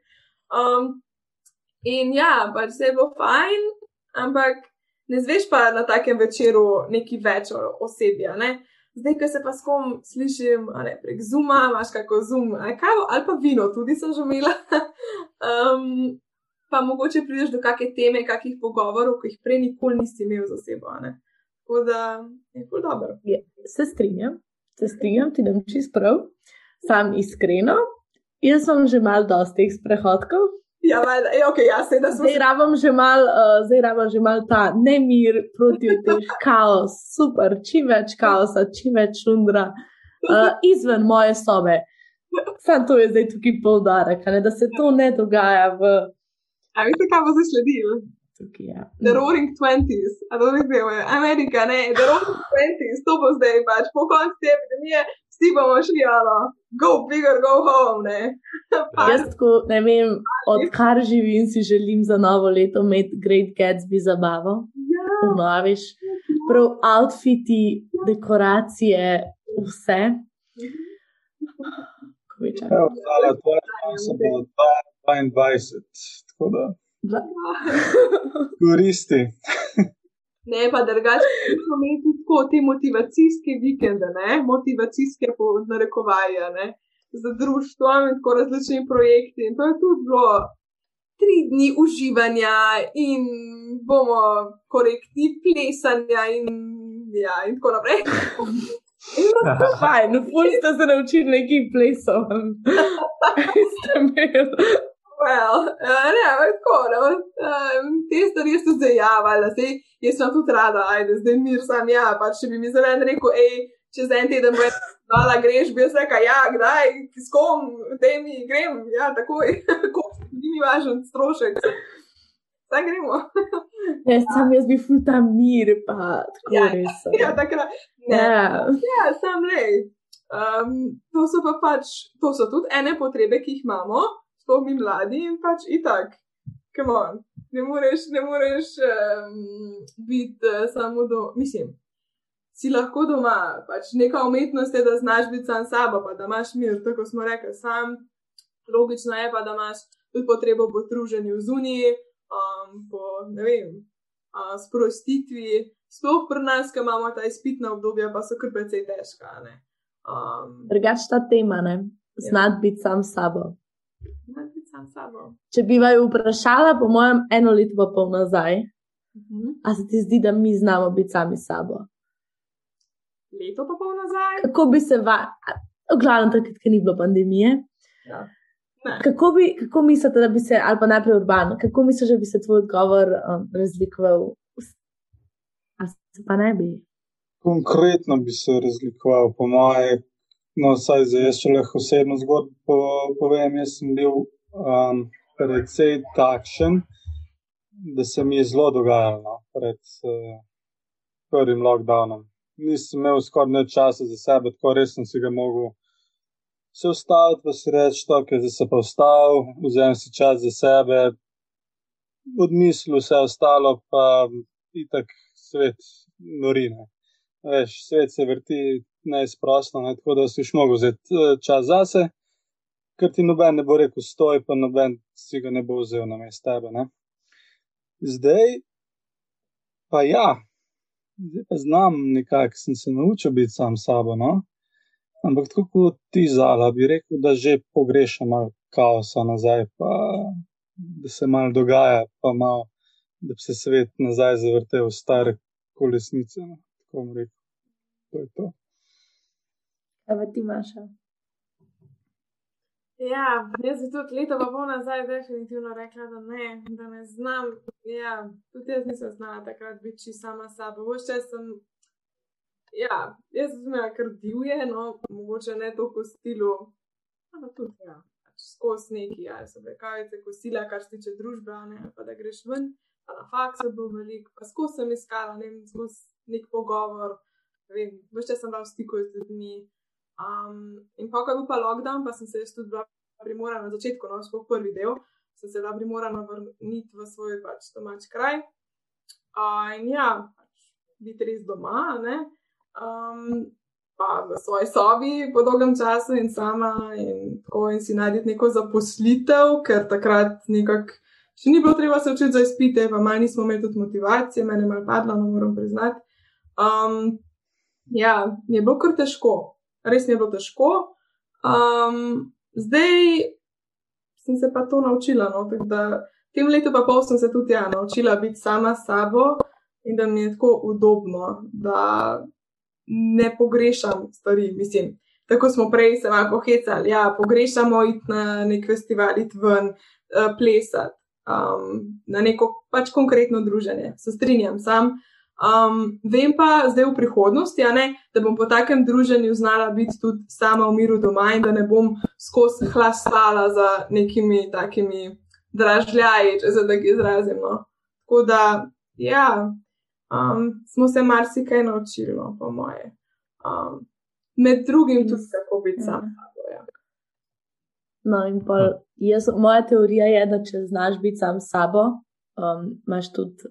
[SPEAKER 2] Um, in ja, pač se bo fine, ampak ne zveš pa na takem večeru neki več osebja, ne zdaj, ko se pa s kom slišim, ali prek Zuma, imaš kako ali, kavo, ali pa vino, tudi sem že imela. um, pa mogoče prideš do kakšne teme, kakšnih pogovorov, ki jih prej nikoli nisi imel z osebo. Tako da je to dobro.
[SPEAKER 3] Je, se strinjam, se strinjam, ti nam čist prav, sam iskreno. Jaz sem že mal dosti teh sprehodkov,
[SPEAKER 2] Ja, valjda, je, okay, ja, se, smo...
[SPEAKER 3] Zdaj rabim že mal, uh, zdaj rabim že mal ta nemir proti teh kaos, super, čim več kaosa, čim več šundra uh, izven moje sobe. Sam to je zdaj tukaj poudarek, da se to ne dogaja v.
[SPEAKER 2] A veste, kaj bo zdaj sledilo?
[SPEAKER 3] Tukaj, ja.
[SPEAKER 2] The Roaring Twenties, a to ne vem, Amerika, ne, The Roaring Twenties, to bo zdaj pač po koncu te epidemije, vsi bomo šli, alo, go bigger, go home. Ne?
[SPEAKER 3] Jaz, ko, ne vem, odkar živim, si želim za novo leto imeti Great Gatsby zabavo. Ja. Unoviš, prav outfiti, dekoracije, vse.
[SPEAKER 5] Ja, ostale tvoje, sem bil 22, tako da. Koristi.
[SPEAKER 2] Ne, pa drugače, smo imeli tudi tako te motivacijske vikende, ne? motivacijske narekovaje za društvo in tako različni projekti. In to je tudi bilo tri dni uživanja in bomo korekti plesanja in, ja, in tako naprej.
[SPEAKER 3] Fajn, no, fulj ste se naučili nekaj plesov.
[SPEAKER 2] Well, uh, ne, tako, ne, um, te stvari so zdaj javale, da jaz sem tudi rada, ajde, zdaj mir sam, ja, pa če bi mi zelen rekel, hej, čez en teden bo dala greš, bi jaz rekel, ja, kdaj, s kom, te mi grem, ja, takoj, ko ni mi važen strošek. Zdaj gremo.
[SPEAKER 3] ja, sam jaz bi ful tam mir, pa tako
[SPEAKER 2] ja,
[SPEAKER 3] res.
[SPEAKER 2] Ja, takrat. Ne, ja, sam lej. Um, to so pa pač, to so tudi ene potrebe, ki jih imamo sploh mi mladi in pač itak, come on. Ne moreš, ne moreš um, biti uh, samo do, mislim, si lahko doma, pač neka umetnost je, da znaš biti sam sabo, pa da imaš mir, tako smo rekli, sam. Logično je pa, da imaš tudi potrebo po druženju zuniji, um, po, ne vem, uh, sprostitvi. Sploh pri nas, ki imamo ta izpitna obdobja, pa so kar precej težka.
[SPEAKER 3] Um, Drugač ta tema, ne? Znati ja. biti sam sabo
[SPEAKER 2] sam sabo.
[SPEAKER 3] Če bi vaju vprašala, po mojem, eno leto pa pol nazaj, uh mhm. -huh. a se ti zdi, da mi znamo biti sami sabo?
[SPEAKER 2] Leto pa pol nazaj?
[SPEAKER 3] Kako bi se, v glavnem, takrat, ker ni bilo pandemije.
[SPEAKER 2] Ja.
[SPEAKER 3] Kako, bi, kako mislite, da bi se, ali pa najprej urbano, kako misliš, da bi se tvoj odgovor um, razlikoval? Ali se pa ne bi?
[SPEAKER 5] Konkretno bi se razlikoval, po mojem, no, saj za jaz, če lahko osebno zgodbo povem, jaz sem bil um, precej takšen, da se mi je zelo dogajalo no, pred uh, prvim lockdownom. Nisem imel skoraj nič časa za sebe, tako res sem si ga mogel se ustaviti, pa si reči, da je se pa vstal, vzem si čas za sebe, odmislil vse ostalo, pa itak svet norine. Veš, svet se vrti neizprostno, ne, tako da si už mogel vzeti uh, čas zase ker ti noben ne bo rekel, stoj, pa noben si ga ne bo vzel na mestu tebe. Ne? Zdaj, pa ja, zdaj pa znam nekako, sem se naučil biti sam sabo. No? Ampak tako kot ti zala, bi rekel, da že pogrešam malo kaosa nazaj, pa da se malo dogaja, pa malo, da bi se svet nazaj zavrtel v stare kolesnice. No? Tako bom rekel, to je to.
[SPEAKER 3] Evo ti imaš.
[SPEAKER 2] Ja, jaz bi tudi leto pa pol nazaj definitivno rekla, da ne, da ne znam. Ja, tudi jaz nisem znala takrat biti sama sabo. Vse sem, ja, jaz sem imela kar divje, no, mogoče ne toliko stilu, ampak tudi, ja, pač skozi neki, ja, so rekavice, kosila, kar se tiče družbe, ne, pa da greš ven, pa na faksu bo veliko, pa skozi sem iskala, ne vem, skozi nek pogovor, vem, vse sem bila v stiku z ljudmi. Um, in pa, ko je bil pa lockdown, pa sem se tudi bila primorana na začetku, no, sploh prvi del, sem se bila primorana vrniti v svoj pač, domač kraj. Uh, in ja, pač, biti res doma, ne. Um, pa v svoji sobi po dolgem času in sama, in tako in si najti neko zaposlitev, ker takrat nekako še ni bilo treba se učiti za izpite, pa manj nismo imeli tudi motivacije, meni je malo padlo, no moram priznati. Um, ja, je bilo kar težko res mi je bilo težko. Um, zdaj sem se pa to naučila. No, tem letu pa pol sem se tudi ja, naučila biti sama sabo in da mi je tako udobno, da ne pogrešam stvari. Mislim, tako smo prej se malo pohecali, ja, pogrešamo iti na nek festival, iti ven, uh, plesati. Um, na neko pač konkretno druženje, se strinjam sam. Um, vem pa zdaj v prihodnosti, ne, da bom po takem druženju znala biti tudi sama v miru doma in da ne bom skozi hlastala za nekimi takimi dražljaji, če se tako izrazim. No. Tako da, ja, um, smo se marsikaj naučili, no, po moje. Um, med drugim tudi, kako biti sam. Ja.
[SPEAKER 3] No, in pa jaz, moja teorija je, da če znaš biti sam s sabo, um, imaš tudi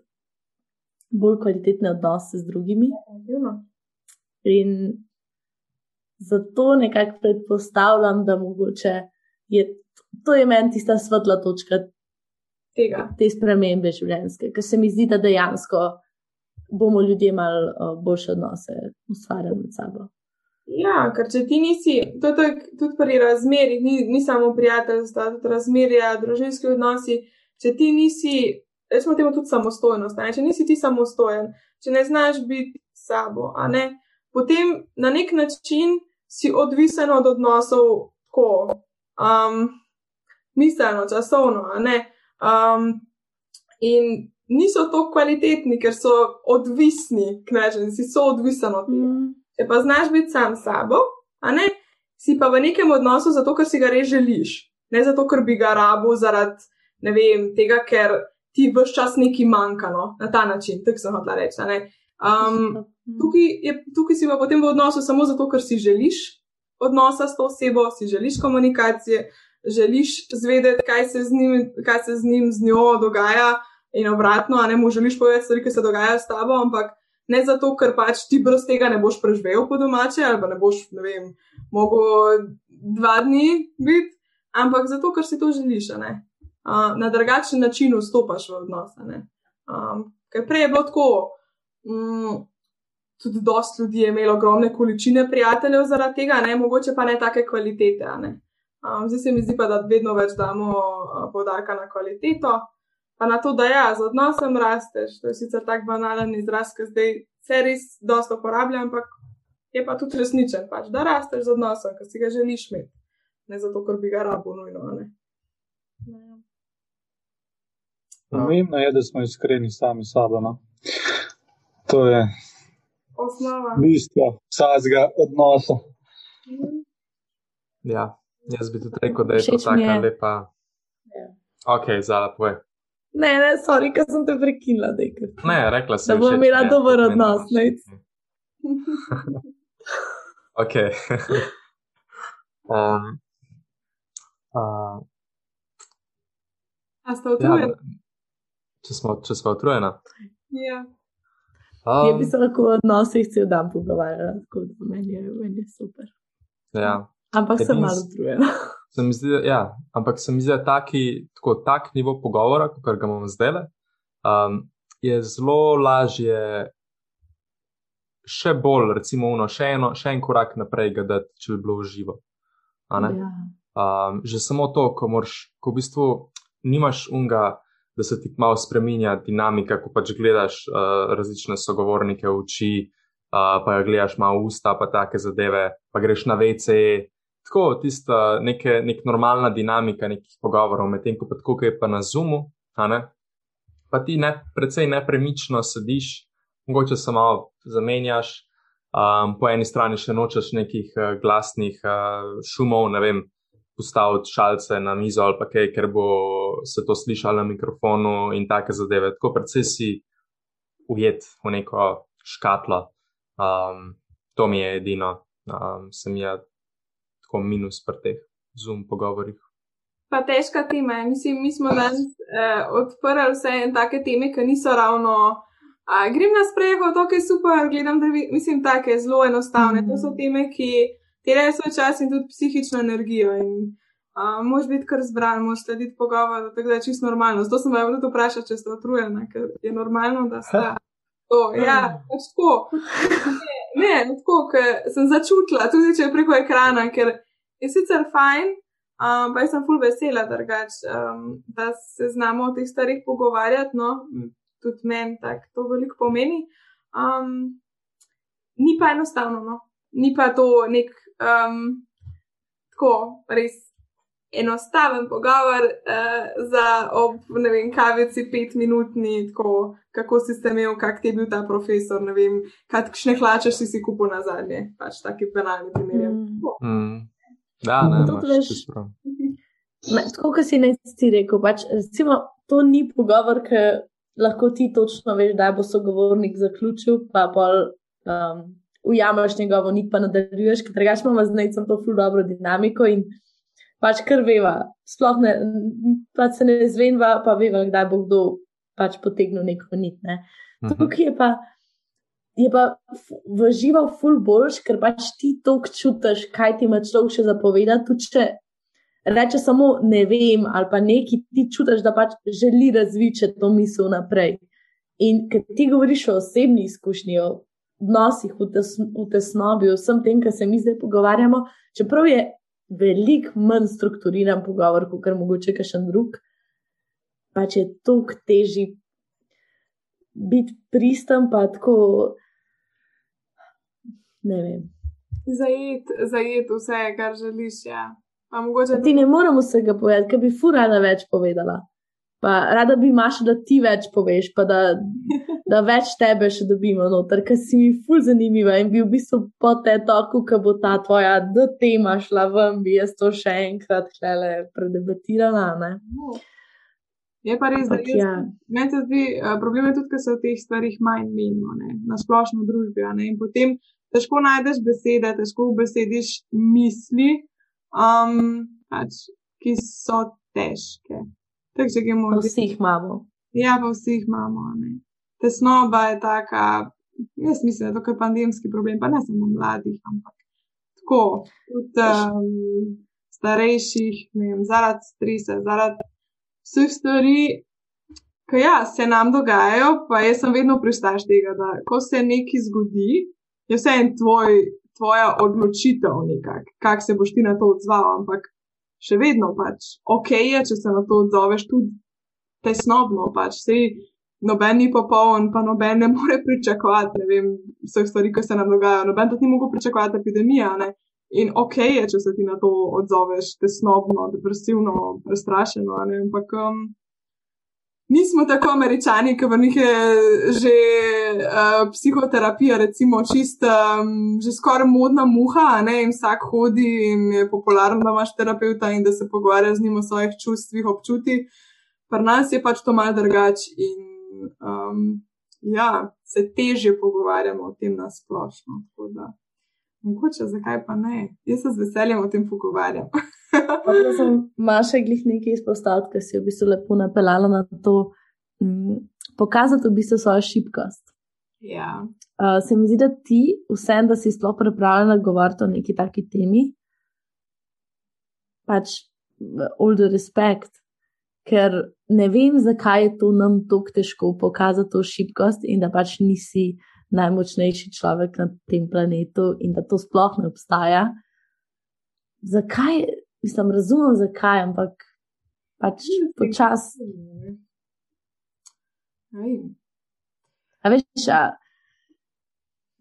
[SPEAKER 3] bolj kvalitetne odnose z drugimi. In zato nekako predpostavljam, da mogoče je to je meni tista svetla točka
[SPEAKER 2] tega.
[SPEAKER 3] te spremembe življenjske, ker se mi zdi, da dejansko bomo ljudje imeli boljše odnose ustvarjali med sabo.
[SPEAKER 2] Ja, ker če ti nisi, to je tudi pri razmerih, ni, ni samo prijateljstvo, tudi razmerja, družinski odnosi. Če ti nisi rečemo temu tudi samostojnost. Ne? Če nisi ti samostojen, če ne znaš biti sabo, potem na nek način si odvisen od odnosov, tako um, miselno, časovno. Um, in niso tako kvalitetni, ker so odvisni, knežen, si so odvisen od tega. Mm. Če pa znaš biti sam sabo, si pa v nekem odnosu zato, ker si ga res želiš. Ne zato, ker bi ga rabo zaradi ne vem, tega, ker ti vse čas neki manjka, no? na ta način, tako sem hotel reči. Um, tukaj, je, tukaj si pa potem v odnosu samo zato, ker si želiš odnosa s to osebo, si želiš komunikacije, želiš zvedeti, kaj se z njim, kaj se z, njim z njo dogaja, in obratno, a ne mu želiš povedati stvari, ki se dogajajo s tabo, ampak ne zato, ker pač ti brez tega ne boš preživel po domače, ali pa ne boš, ne vem, mogel dva dni biti, ampak zato, ker si to želiš, a ne na drugačen način vstopaš v odnos. Um, ker prej je bilo tako, um, tudi dosta ljudi je imelo ogromne količine prijateljev zaradi tega, ne? mogoče pa ne take kvalitete. Ne? Um, zdaj se mi zdi pa, da vedno več damo uh, podarka na kvaliteto. Pa na to, da ja, z odnosom rasteš. To je sicer tako banalen izraz, ki zdaj se res dosta uporablja, ampak je pa tudi resničen, pač, da rasteš z odnosom, ki si ga želiš imeti. Ne zato, ker bi ga rabo nujno. Ne?
[SPEAKER 5] Ne. Pomembno je, da smo iskreni sami s sabo. No? To je
[SPEAKER 2] osnova.
[SPEAKER 5] Bistvo vsakega odnosa.
[SPEAKER 4] Ja, jaz bi tudi rekel, da je to tako lepa. Ja. Ok, zala tvoj.
[SPEAKER 3] Ne, ne, sorry, ker sem te prekinila.
[SPEAKER 4] Ne, rekla sem.
[SPEAKER 3] Da bom imela dober odnos.
[SPEAKER 4] ok. um, uh,
[SPEAKER 2] A ste utrujeni? Ja,
[SPEAKER 4] če smo, če smo utrujeni.
[SPEAKER 2] Ja.
[SPEAKER 3] Um, je bi se lahko v odnosih cel dan pogovarjala, tako da meni je, meni je super.
[SPEAKER 4] Ja.
[SPEAKER 3] Ampak sem malo utrujena.
[SPEAKER 4] Se mi zdi, ja, ampak se mi zdi, da taki, tako, tak nivo pogovora, kot ga imamo zdaj, um, je zelo lažje, še bolj, recimo, uno, še, eno, še en korak naprej, da če bi bilo v živo. Ja. Um, že samo to, ko, moraš, ko v bistvu nimaš unga da se ti malo spremenja dinamika, ko pač gledaš uh, različne sogovornike v oči, uh, pa jo gledaš malo v usta, pa take zadeve, pa greš na WC. Tako, tista neke, nek normalna dinamika nekih pogovorov, medtem ko pa tako, ki je pa na Zoomu, pa ti ne, precej nepremično sediš, mogoče se malo zamenjaš, um, po eni strani še nočeš nekih uh, glasnih uh, šumov, ne vem, postaviti šalce na mizo ali pa kaj, ker bo se to slišalo na mikrofonu in take zadeve. Tako precej si ujet v neko škatlo. Um, to mi je edino, um, sem jaz tako minus pri teh zoom pogovorih.
[SPEAKER 2] Pa težka tema. Mislim, mi smo danes eh, odprli vse in take teme, ki niso ravno. A, grem na sprehod, to je super, gledam, da vi, mislim, take zelo enostavne. Mm -hmm. To so teme, ki terajo svoj čas in tudi psihično energijo. In, a, mož biti kar zbran, mož slediti pogovor, tako da je čisto normalno. Zato sem vam tudi vprašal, če ste utrujeni, ker je normalno, da ste. To, ja, pač tako. Ne, ne tako, ker sem začutila, tudi če je preko ekrana, ker je sicer fajn, um, pa sem full vesela, drugač, um, da se znamo o teh starih pogovarjati. No, tudi meni to veliko pomeni. Um, ni pa enostavno, no. ni pa to nek um, tako res enostaven pogovor uh, za ob, ne vem, kavici pet minutni, tako, kako si ste imel, kak ti je bil ta profesor, ne vem, kakšne hlače si si kupil na zadnje, pač taki banalni primeri.
[SPEAKER 4] Mm. Mm. Da, ne, to je
[SPEAKER 3] prav. Tako, kot si naj ti rekel, pač, recimo, to ni pogovor, ki lahko ti točno veš, da bo sogovornik zaključil, pa pol um, ujameš njegovo nit, pa nadaljuješ, ker drugače imamo z necem to ful dobro dinamiko in pač kar veva, sploh ne, pač se ne zvenva, pa veva, kdaj bo kdo pač potegnil neko nit. Ne. Mhm. Tukaj je pa, je pa v živo ful boljš, ker pač ti tok čutiš, kaj ti ima človek še zapovedati, tudi če reče samo ne vem ali pa neki, ti čutiš, da pač želi razviče to misel naprej. In ker ti govoriš o osebni izkušnji, o odnosih v, tes, v tesnobi, o vsem tem, kar se mi zdaj pogovarjamo, čeprav je veliko manj strukturiran pogovor, kot kar mogoče še en drug. Pa če je toliko težji biti pristen, pa tako. Ne vem.
[SPEAKER 2] Zajet, zajet vse, kar želiš. Ja.
[SPEAKER 3] Mogoče... Ti ne moremo vsega povedati, ker bi furala več povedala. Pa rada bi imaš, da ti več poveš, pa da, da več tebe še dobimo noter, ker si mi ful zanimiva in bi v bistvu po te toku, ko bo ta tvoja D tema šla ven, bi jaz to še enkrat hlele predebatirala. Ne?
[SPEAKER 2] Je pa res, da je ja. meni se zdi, problem je tudi, ker se o teh stvarih manj menimo, na splošno družbi. In potem težko najdeš besede, težko besediš misli, um, pač, ki so težke.
[SPEAKER 3] Tako že imamo. Vsi jih imamo.
[SPEAKER 2] Ja, pa vsi jih imamo. Ne. Tesnoba je taka, jaz mislim, da je to pandemski problem, pa ne samo mladih, ampak tako, tudi um, starejših, vem, zaradi stresa, zaradi vseh stvari, ki ja, se nam dogajajo, pa jaz sem vedno pristaš tega, da ko se nekaj zgodi, je vse en tvoj. Tvoja odločitev, kako se boš ti na to odzval, ampak še vedno pač ok je, če se na to odzoveš tudi tesnobno. Pač. Sej, noben ni popoln, pa noben ne more pričakovati vem, vseh stvari, ki se nam dogajajo. Noben tudi ni mogel pričakovati epidemije. Ne? In ok je, če se ti na to odzoveš tesnobno, depresivno, prestrašeno. Ampak um, nismo tako američani, ki v njih je že uh, psihoterapija, recimo, čist, um, že skoraj modna muha, ne? in vsak hodi in je popularen, da imaš terapeuta in da se pogovarja z njim o svojih čustvih, občuti. Pri nas je pač to malo drugače in um, ja, se teže pogovarjamo o tem nasplošno. Mogoče, zakaj pa ne? Jaz se z veseljem o tem pogovarjam.
[SPEAKER 3] Pravno sem Maša glih nekaj izpostavil, ker si v bistvu lepo napeljala na to, um, pokazati v bistvu svojo šibkost.
[SPEAKER 2] Ja.
[SPEAKER 3] Uh, se mi zdi, da ti vsem, da si sploh pripravljena govoriti o neki taki temi, pač all the respect, ker ne vem, zakaj je to nam tako težko pokazati to šibkost in da pač nisi najmočnejši človek na tem planetu in da to sploh ne obstaja. Zakaj Mislim, razumem, zakaj, ampak pač počasi. A veš, a,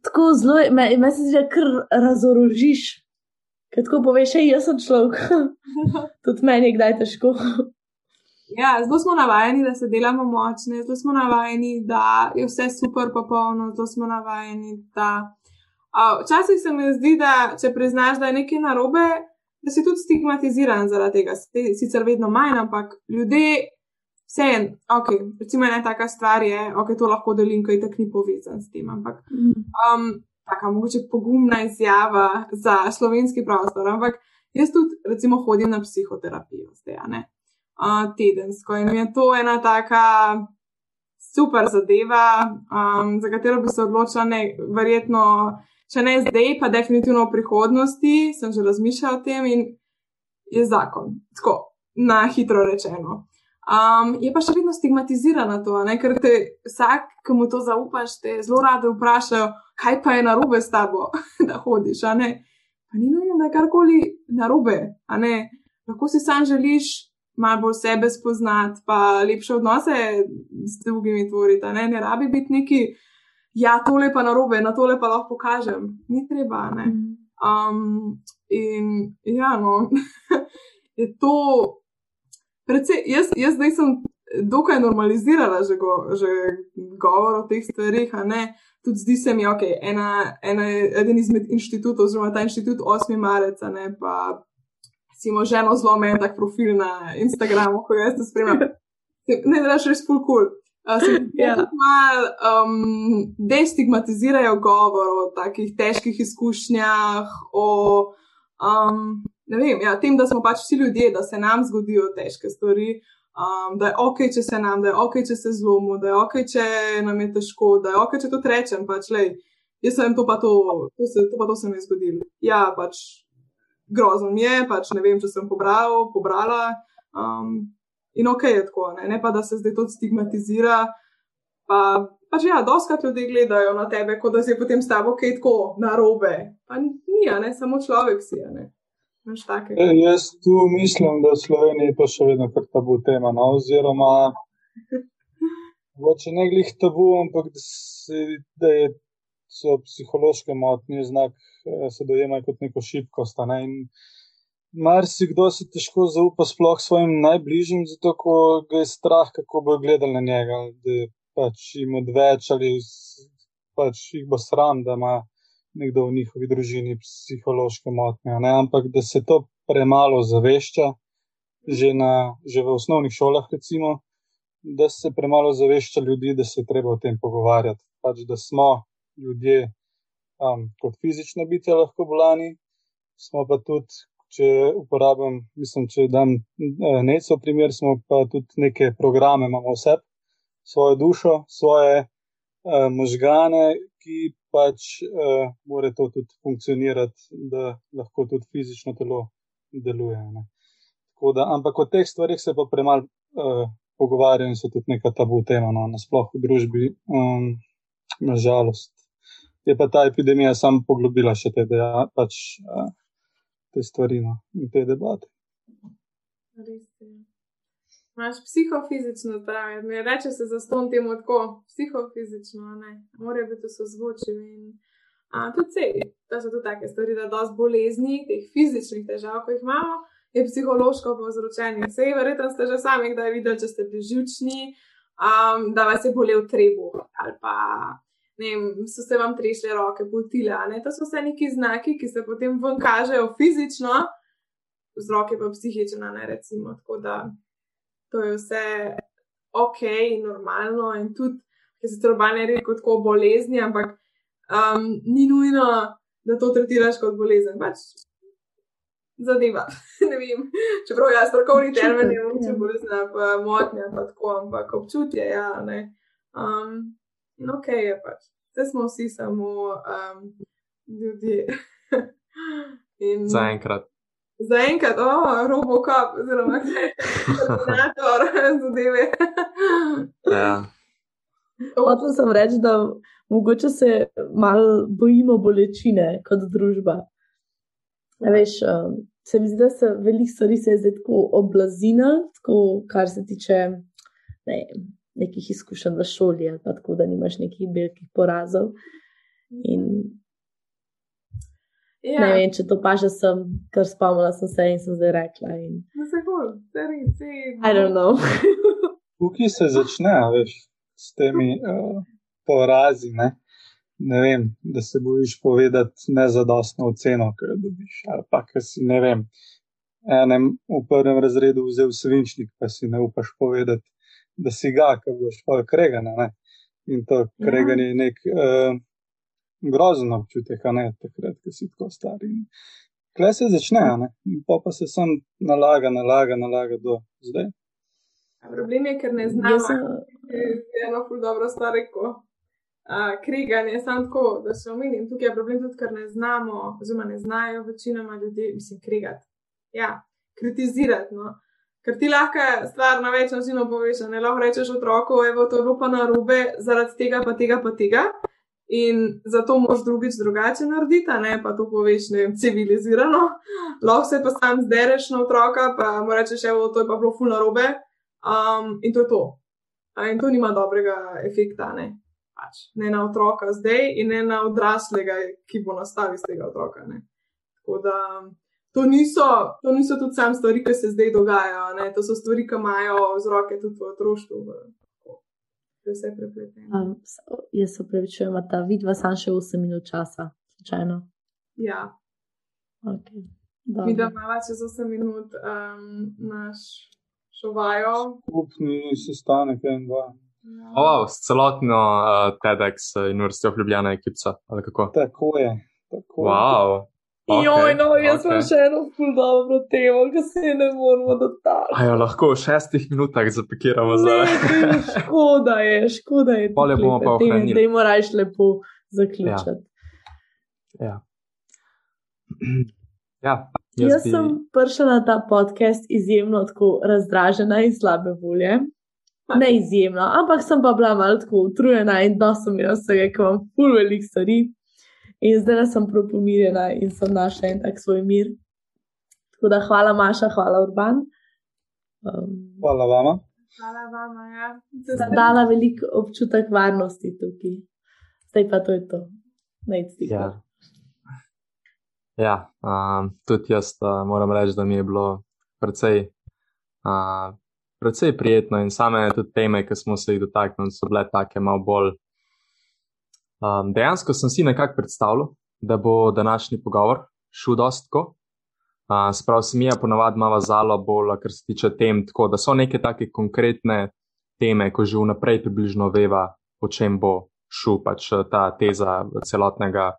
[SPEAKER 3] tako zelo, me, me se zdi, da kar razorožiš. Ker tako poveš, hej, jaz sem človek. Tudi meni je kdaj težko.
[SPEAKER 2] Ja, zelo smo navajeni, da se delamo močne, zelo smo navajeni, da je vse super, popolno, zelo smo navajeni. Da... Včasih se mi zdi, da če priznaš, da je nekaj narobe, da si tudi stigmatiziran zaradi tega. Sicer vedno manj, ampak ljudje, vse en, ok, recimo ena taka stvar je, ok, to lahko delim, kaj tak ni povezan s tem. Ampak, um, taka mogoče pogumna izjava za slovenski prostor. Ampak jaz tudi, recimo, hodim na psihoterapijo zdaj, ne. Uh, tedensko in je to ena taka super zadeva, um, za katero bi se odločila, verjetno če ne zdaj, pa definitivno v prihodnosti, sem že razmišljal o tem in je zakon. Tako, na hitro rečeno. Um, je pa še vedno stigmatizirana to, ne? ker te vsak, ki mu to zaupaš, te zelo rade vprašajo, kaj pa je narobe s tabo, da hodiš. Pa ni nujno, da je karkoli narobe. Lahko si sam želiš malo bolj sebe spoznati, pa lepše odnose z drugimi tvoriti. Ne? ne rabi biti neki ja, tole pa narobe, na tole pa lahko pokažem. Ni treba. Mhm. Um, in ja, no, je to. Predvsej, jaz, jaz zdaj sem dokaj normalizirala že, go, že govor o teh stvarih. Tudi zdi se mi, da okay, je eden izmed inštitutov, oziroma ta inštitut 8. marec, ne, pa imel ženo zelo meni tak profil na Instagramu, ko jaz to spremljam. Ne, da je res pol kul. Cool. Ja. Malo um, destigmatizirajo govor o takih težkih izkušnjah, o um, vem, ja, tem, da smo pač vsi ljudje, da se nam zgodijo težke stvari, um, da je ok, če se nam, da je ok, če se zlomo, da je ok, če nam je težko, da je ok, če to rečem. Pač, lej, jaz sem to, pa to, to, se, to pa to se mi je zgodilo. Ja, pač grozno mi je, pač ne vem, če sem pobral, pobrala. Um, in ok je tako, ne? ne pa da se zdaj to stigmatizira. Pa, pač ja, doskrat ljudje gledajo na tebe, kot da si potem s tabo kaj tako narobe. Pa ni, ne, samo človek si je.
[SPEAKER 5] E, jaz tu mislim, da v Sloveniji to še vedno kar tabu tema. No? Oziroma, če ne glih tabu, ampak da, se, da je, so psihološke motnje znak, eh, se dojemajo kot neko šibkost. Ne? In, marsikdo se težko zaupa, sploh svojim najbližjim, zato ga je strah, kako bo gledal na njega. Da pač jim odveč ali pač jih bo sram, da ima nekdo v njihovi družini psihološke motnje. Ne? Ampak da se to premalo zavešča, že, na, že v osnovnih šolah, recimo, da se premalo zavešča ljudi, da se je treba o tem pogovarjati. Pač, da smo ljudje um, kot fizične biti lahko bolani, smo pa tudi če uporabljam, mislim, če dam eh, neco primer, smo pa tudi neke programe, imamo vse, svojo dušo, svoje uh, možgane, ki pač uh, more to tudi funkcionirati, da lahko tudi fizično telo deluje. Da, ampak o teh stvarih se pa premalo uh, pogovarjajo in so tudi neka tabu tema, no, nasploh v družbi, um, nažalost. Je pa ta epidemija samo poglobila še te, da je pač. Uh, te stvari no, in te debate.
[SPEAKER 2] Imáš psihofizično zdravje, ne reče se za ston temu tako, psihofizično, ne, morajo biti so zvočili. In, a, tudi se, to so tudi take stvari, da dosti bolezni, teh fizičnih težav, ko jih imamo, je psihološko povzročenih. Vse, verjetno ste že sami kdaj videli, če ste prižučni, um, da vas je bolel trebuh ali pa vem, so se vam trešile roke, potile. To so vse neki znaki, ki se potem ven kažejo fizično, z roke pa psihično. Ne, recimo, tako da to je vse ok in normalno. In tudi, ki se trobane reko tako bolezni, ampak um, ni nujno, da to tretiraš kot bolezen. Pač, Zadeva. Čeprav jaz strokovni termin ne vem, če bo res na motnja, pa tako, ampak občutje, ja, ne. Um, In ok, je pač. Vse smo vsi samo um, ljudje.
[SPEAKER 4] In... Zaenkrat.
[SPEAKER 2] Zaenkrat, oh, robokop, oziroma koordinator zadeve.
[SPEAKER 4] ja.
[SPEAKER 3] Hotel sem reči, da mogoče se malo bojimo bolečine kot družba. Ja, veš, um, se mi zdi, da se veliko stvari se je zdaj tako oblazina, tako kar se tiče ne, nekih izkušenj v šoli, ali pa tako, da nimaš nekih velikih porazov. In ja. ne vem, če to pa že sem, kar spomnila sem se in sem zdaj rekla. In...
[SPEAKER 2] No, se hod, se res,
[SPEAKER 3] I don't know.
[SPEAKER 5] Tukaj se začne, veš, s temi uh, porazi, ne? ne vem, da se bojiš povedati nezadostno oceno, ker dobiš, ali pa ker si, ne vem, enem v prvem razredu vzel svinčnik, pa si ne upaš povedati, da si ga, ker boš pa kregana, ne? In to kreganje je nek uh, grozen občutek, a ne takrat, ko si tako star. In kle se začne, ne? In pa pa se sam nalaga, nalaga, nalaga do zdaj.
[SPEAKER 2] Problem je, ker ne znam. Sem... Je eno ful dobro stvar. Uh, kriganje, samo tako, da se omenim, tukaj je problem tudi, ker ne znamo, oziroma ne znajo večinoma ljudi, mislim, krigati. Ja, kritizirati. No. Ker ti lahko stvar na več načinov poveš, ne lahko rečeš otroku, evo to lupa na robe, zaradi tega, pa tega, pa tega. In zato moš drugič drugače narediti, ne pa to poveš, ne vem, civilizirano. Lahko se pa sam zdereš na otroka, pa mu rečeš, evo to je pa bilo ful na robe. Um, in to je to. In to nima dobrega efekta, ne? Pač, ne na otroka zdaj, in ne na odraslega, ki bo nastal iz tega otroka. Ne? Tako da to niso, to niso tudi sam stvari, ki se zdaj dogajajo, ne? to so stvari, ki imajo vzroke tudi v otroštvu. Vse prepleteno. Um,
[SPEAKER 3] jaz se upravičujem, da ta vidva sam še 8 minut časa, slučajno.
[SPEAKER 2] Ja.
[SPEAKER 3] Okay.
[SPEAKER 2] Mi da imamo čez 8 minut um, naš šovajo.
[SPEAKER 5] Skupni sestanek en, dva.
[SPEAKER 4] Ja. Oh, s celotno uh, TEDx Univerzijo v Ljubljana ekipa, ali kako?
[SPEAKER 5] Tako je. Tako
[SPEAKER 4] wow.
[SPEAKER 3] Okay, Joj, no, jaz sem okay. še eno fuldovo temo, ki se ne moramo dotakniti.
[SPEAKER 4] Ajo, lahko v šestih minutah zapakiramo za
[SPEAKER 3] vse. škoda je, škoda je.
[SPEAKER 4] Bolje bomo pa ohranili.
[SPEAKER 3] Da jim moraš lepo zaključiti.
[SPEAKER 4] Ja. ja. ja.
[SPEAKER 3] Jaz, jaz bi... sem prišla na ta podcast izjemno razdražena in slabe volje. Ne izjemno, ampak sem pa bila malo tako utrujena in da sem jaz vse, ki imam ful velik stvari. In zdaj sem prav pomirjena in sem našla en tak svoj mir. Tako da hvala Maša, hvala Urban.
[SPEAKER 5] Um, hvala vama.
[SPEAKER 2] Hvala vama, ja.
[SPEAKER 3] Dala veliko občutek varnosti tukaj. Zdaj pa to je to. Najciti. Ja.
[SPEAKER 4] Ja, um, tudi jaz uh, moram reči, da mi je bilo precej, uh, precej prijetno in same tudi teme, ki smo se jih dotaknili, so bile take malo bolj. Um, dejansko sem si nekako predstavljal, da bo današnji pogovor šel dostko. Uh, Sprav se mi je ponavadi malo zalo, bolj, kar se tiče tem, tako da so neke take konkretne teme, ko že vnaprej približno veva, o čem bo šel pač ta teza celotnega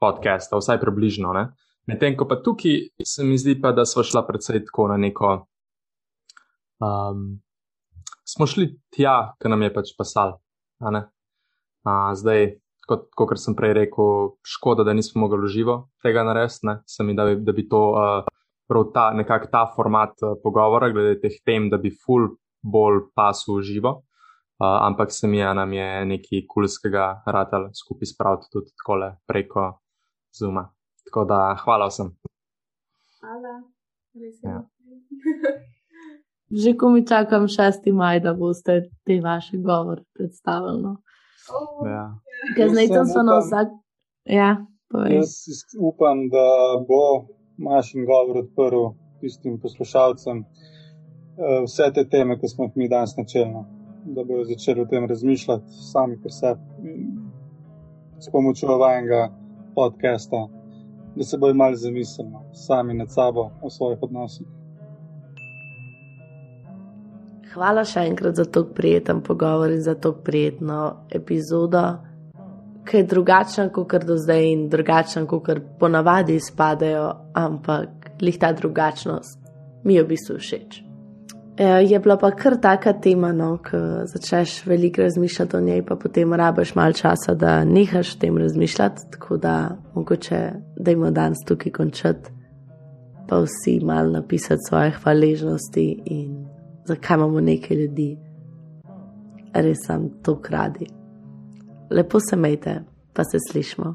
[SPEAKER 4] podcasta, vsaj približno. Medtem ko pa tukaj se mi zdi, pa, da smo šli predvsej tako na neko. Um, smo šli tja, ki nam je pač pasal. Uh, zdaj, kot, kot sem prej rekel, škoda, da nismo mogli živo tega narediti, se mi da, bi, da bi to. Uh, Prav ta, nekako ta format uh, pogovora, glede teh tem, da bi full bolj pasu živo, uh, ampak se mi je, nam je nekaj kulskega ratal skupaj spraviti tudi tako preko Zuma. Tako da hvala vsem.
[SPEAKER 2] Hvala, res je. Ja.
[SPEAKER 3] Že ko mi čakam 6. maj, da boste te vaše govore predstavili. No.
[SPEAKER 4] Oh, ja.
[SPEAKER 3] Ker zdaj tam so na vsak. Ja,
[SPEAKER 5] jaz upam, da bo mašin govor odprl tistim poslušalcem eh, vse te teme, ki smo jih mi danes načelno, da bodo začeli o tem razmišljati sami pri sebi s pomočjo vajenega podcasta da se bojo malo zamislili sami nad sabo o svojih odnosih.
[SPEAKER 3] Hvala še enkrat za to prijeten pogovor in za to prijetno epizodo, je drugačna kot do zdaj in drugačna kot ponavadi izpadajo, ampak lih ta drugačnost mi je v bistvu všeč. Eh, je bila pa kar taka tema, no, ko začneš veliko razmišljati o njej, pa potem rabiš malo časa, da nehaš o tem razmišljati. Tako da mogoče, da imamo danes tukaj končati, pa vsi malo napisati svoje hvaležnosti in zakaj imamo nekaj ljudi, res sem to kradi. Lepo se mejte, pa se slišmo.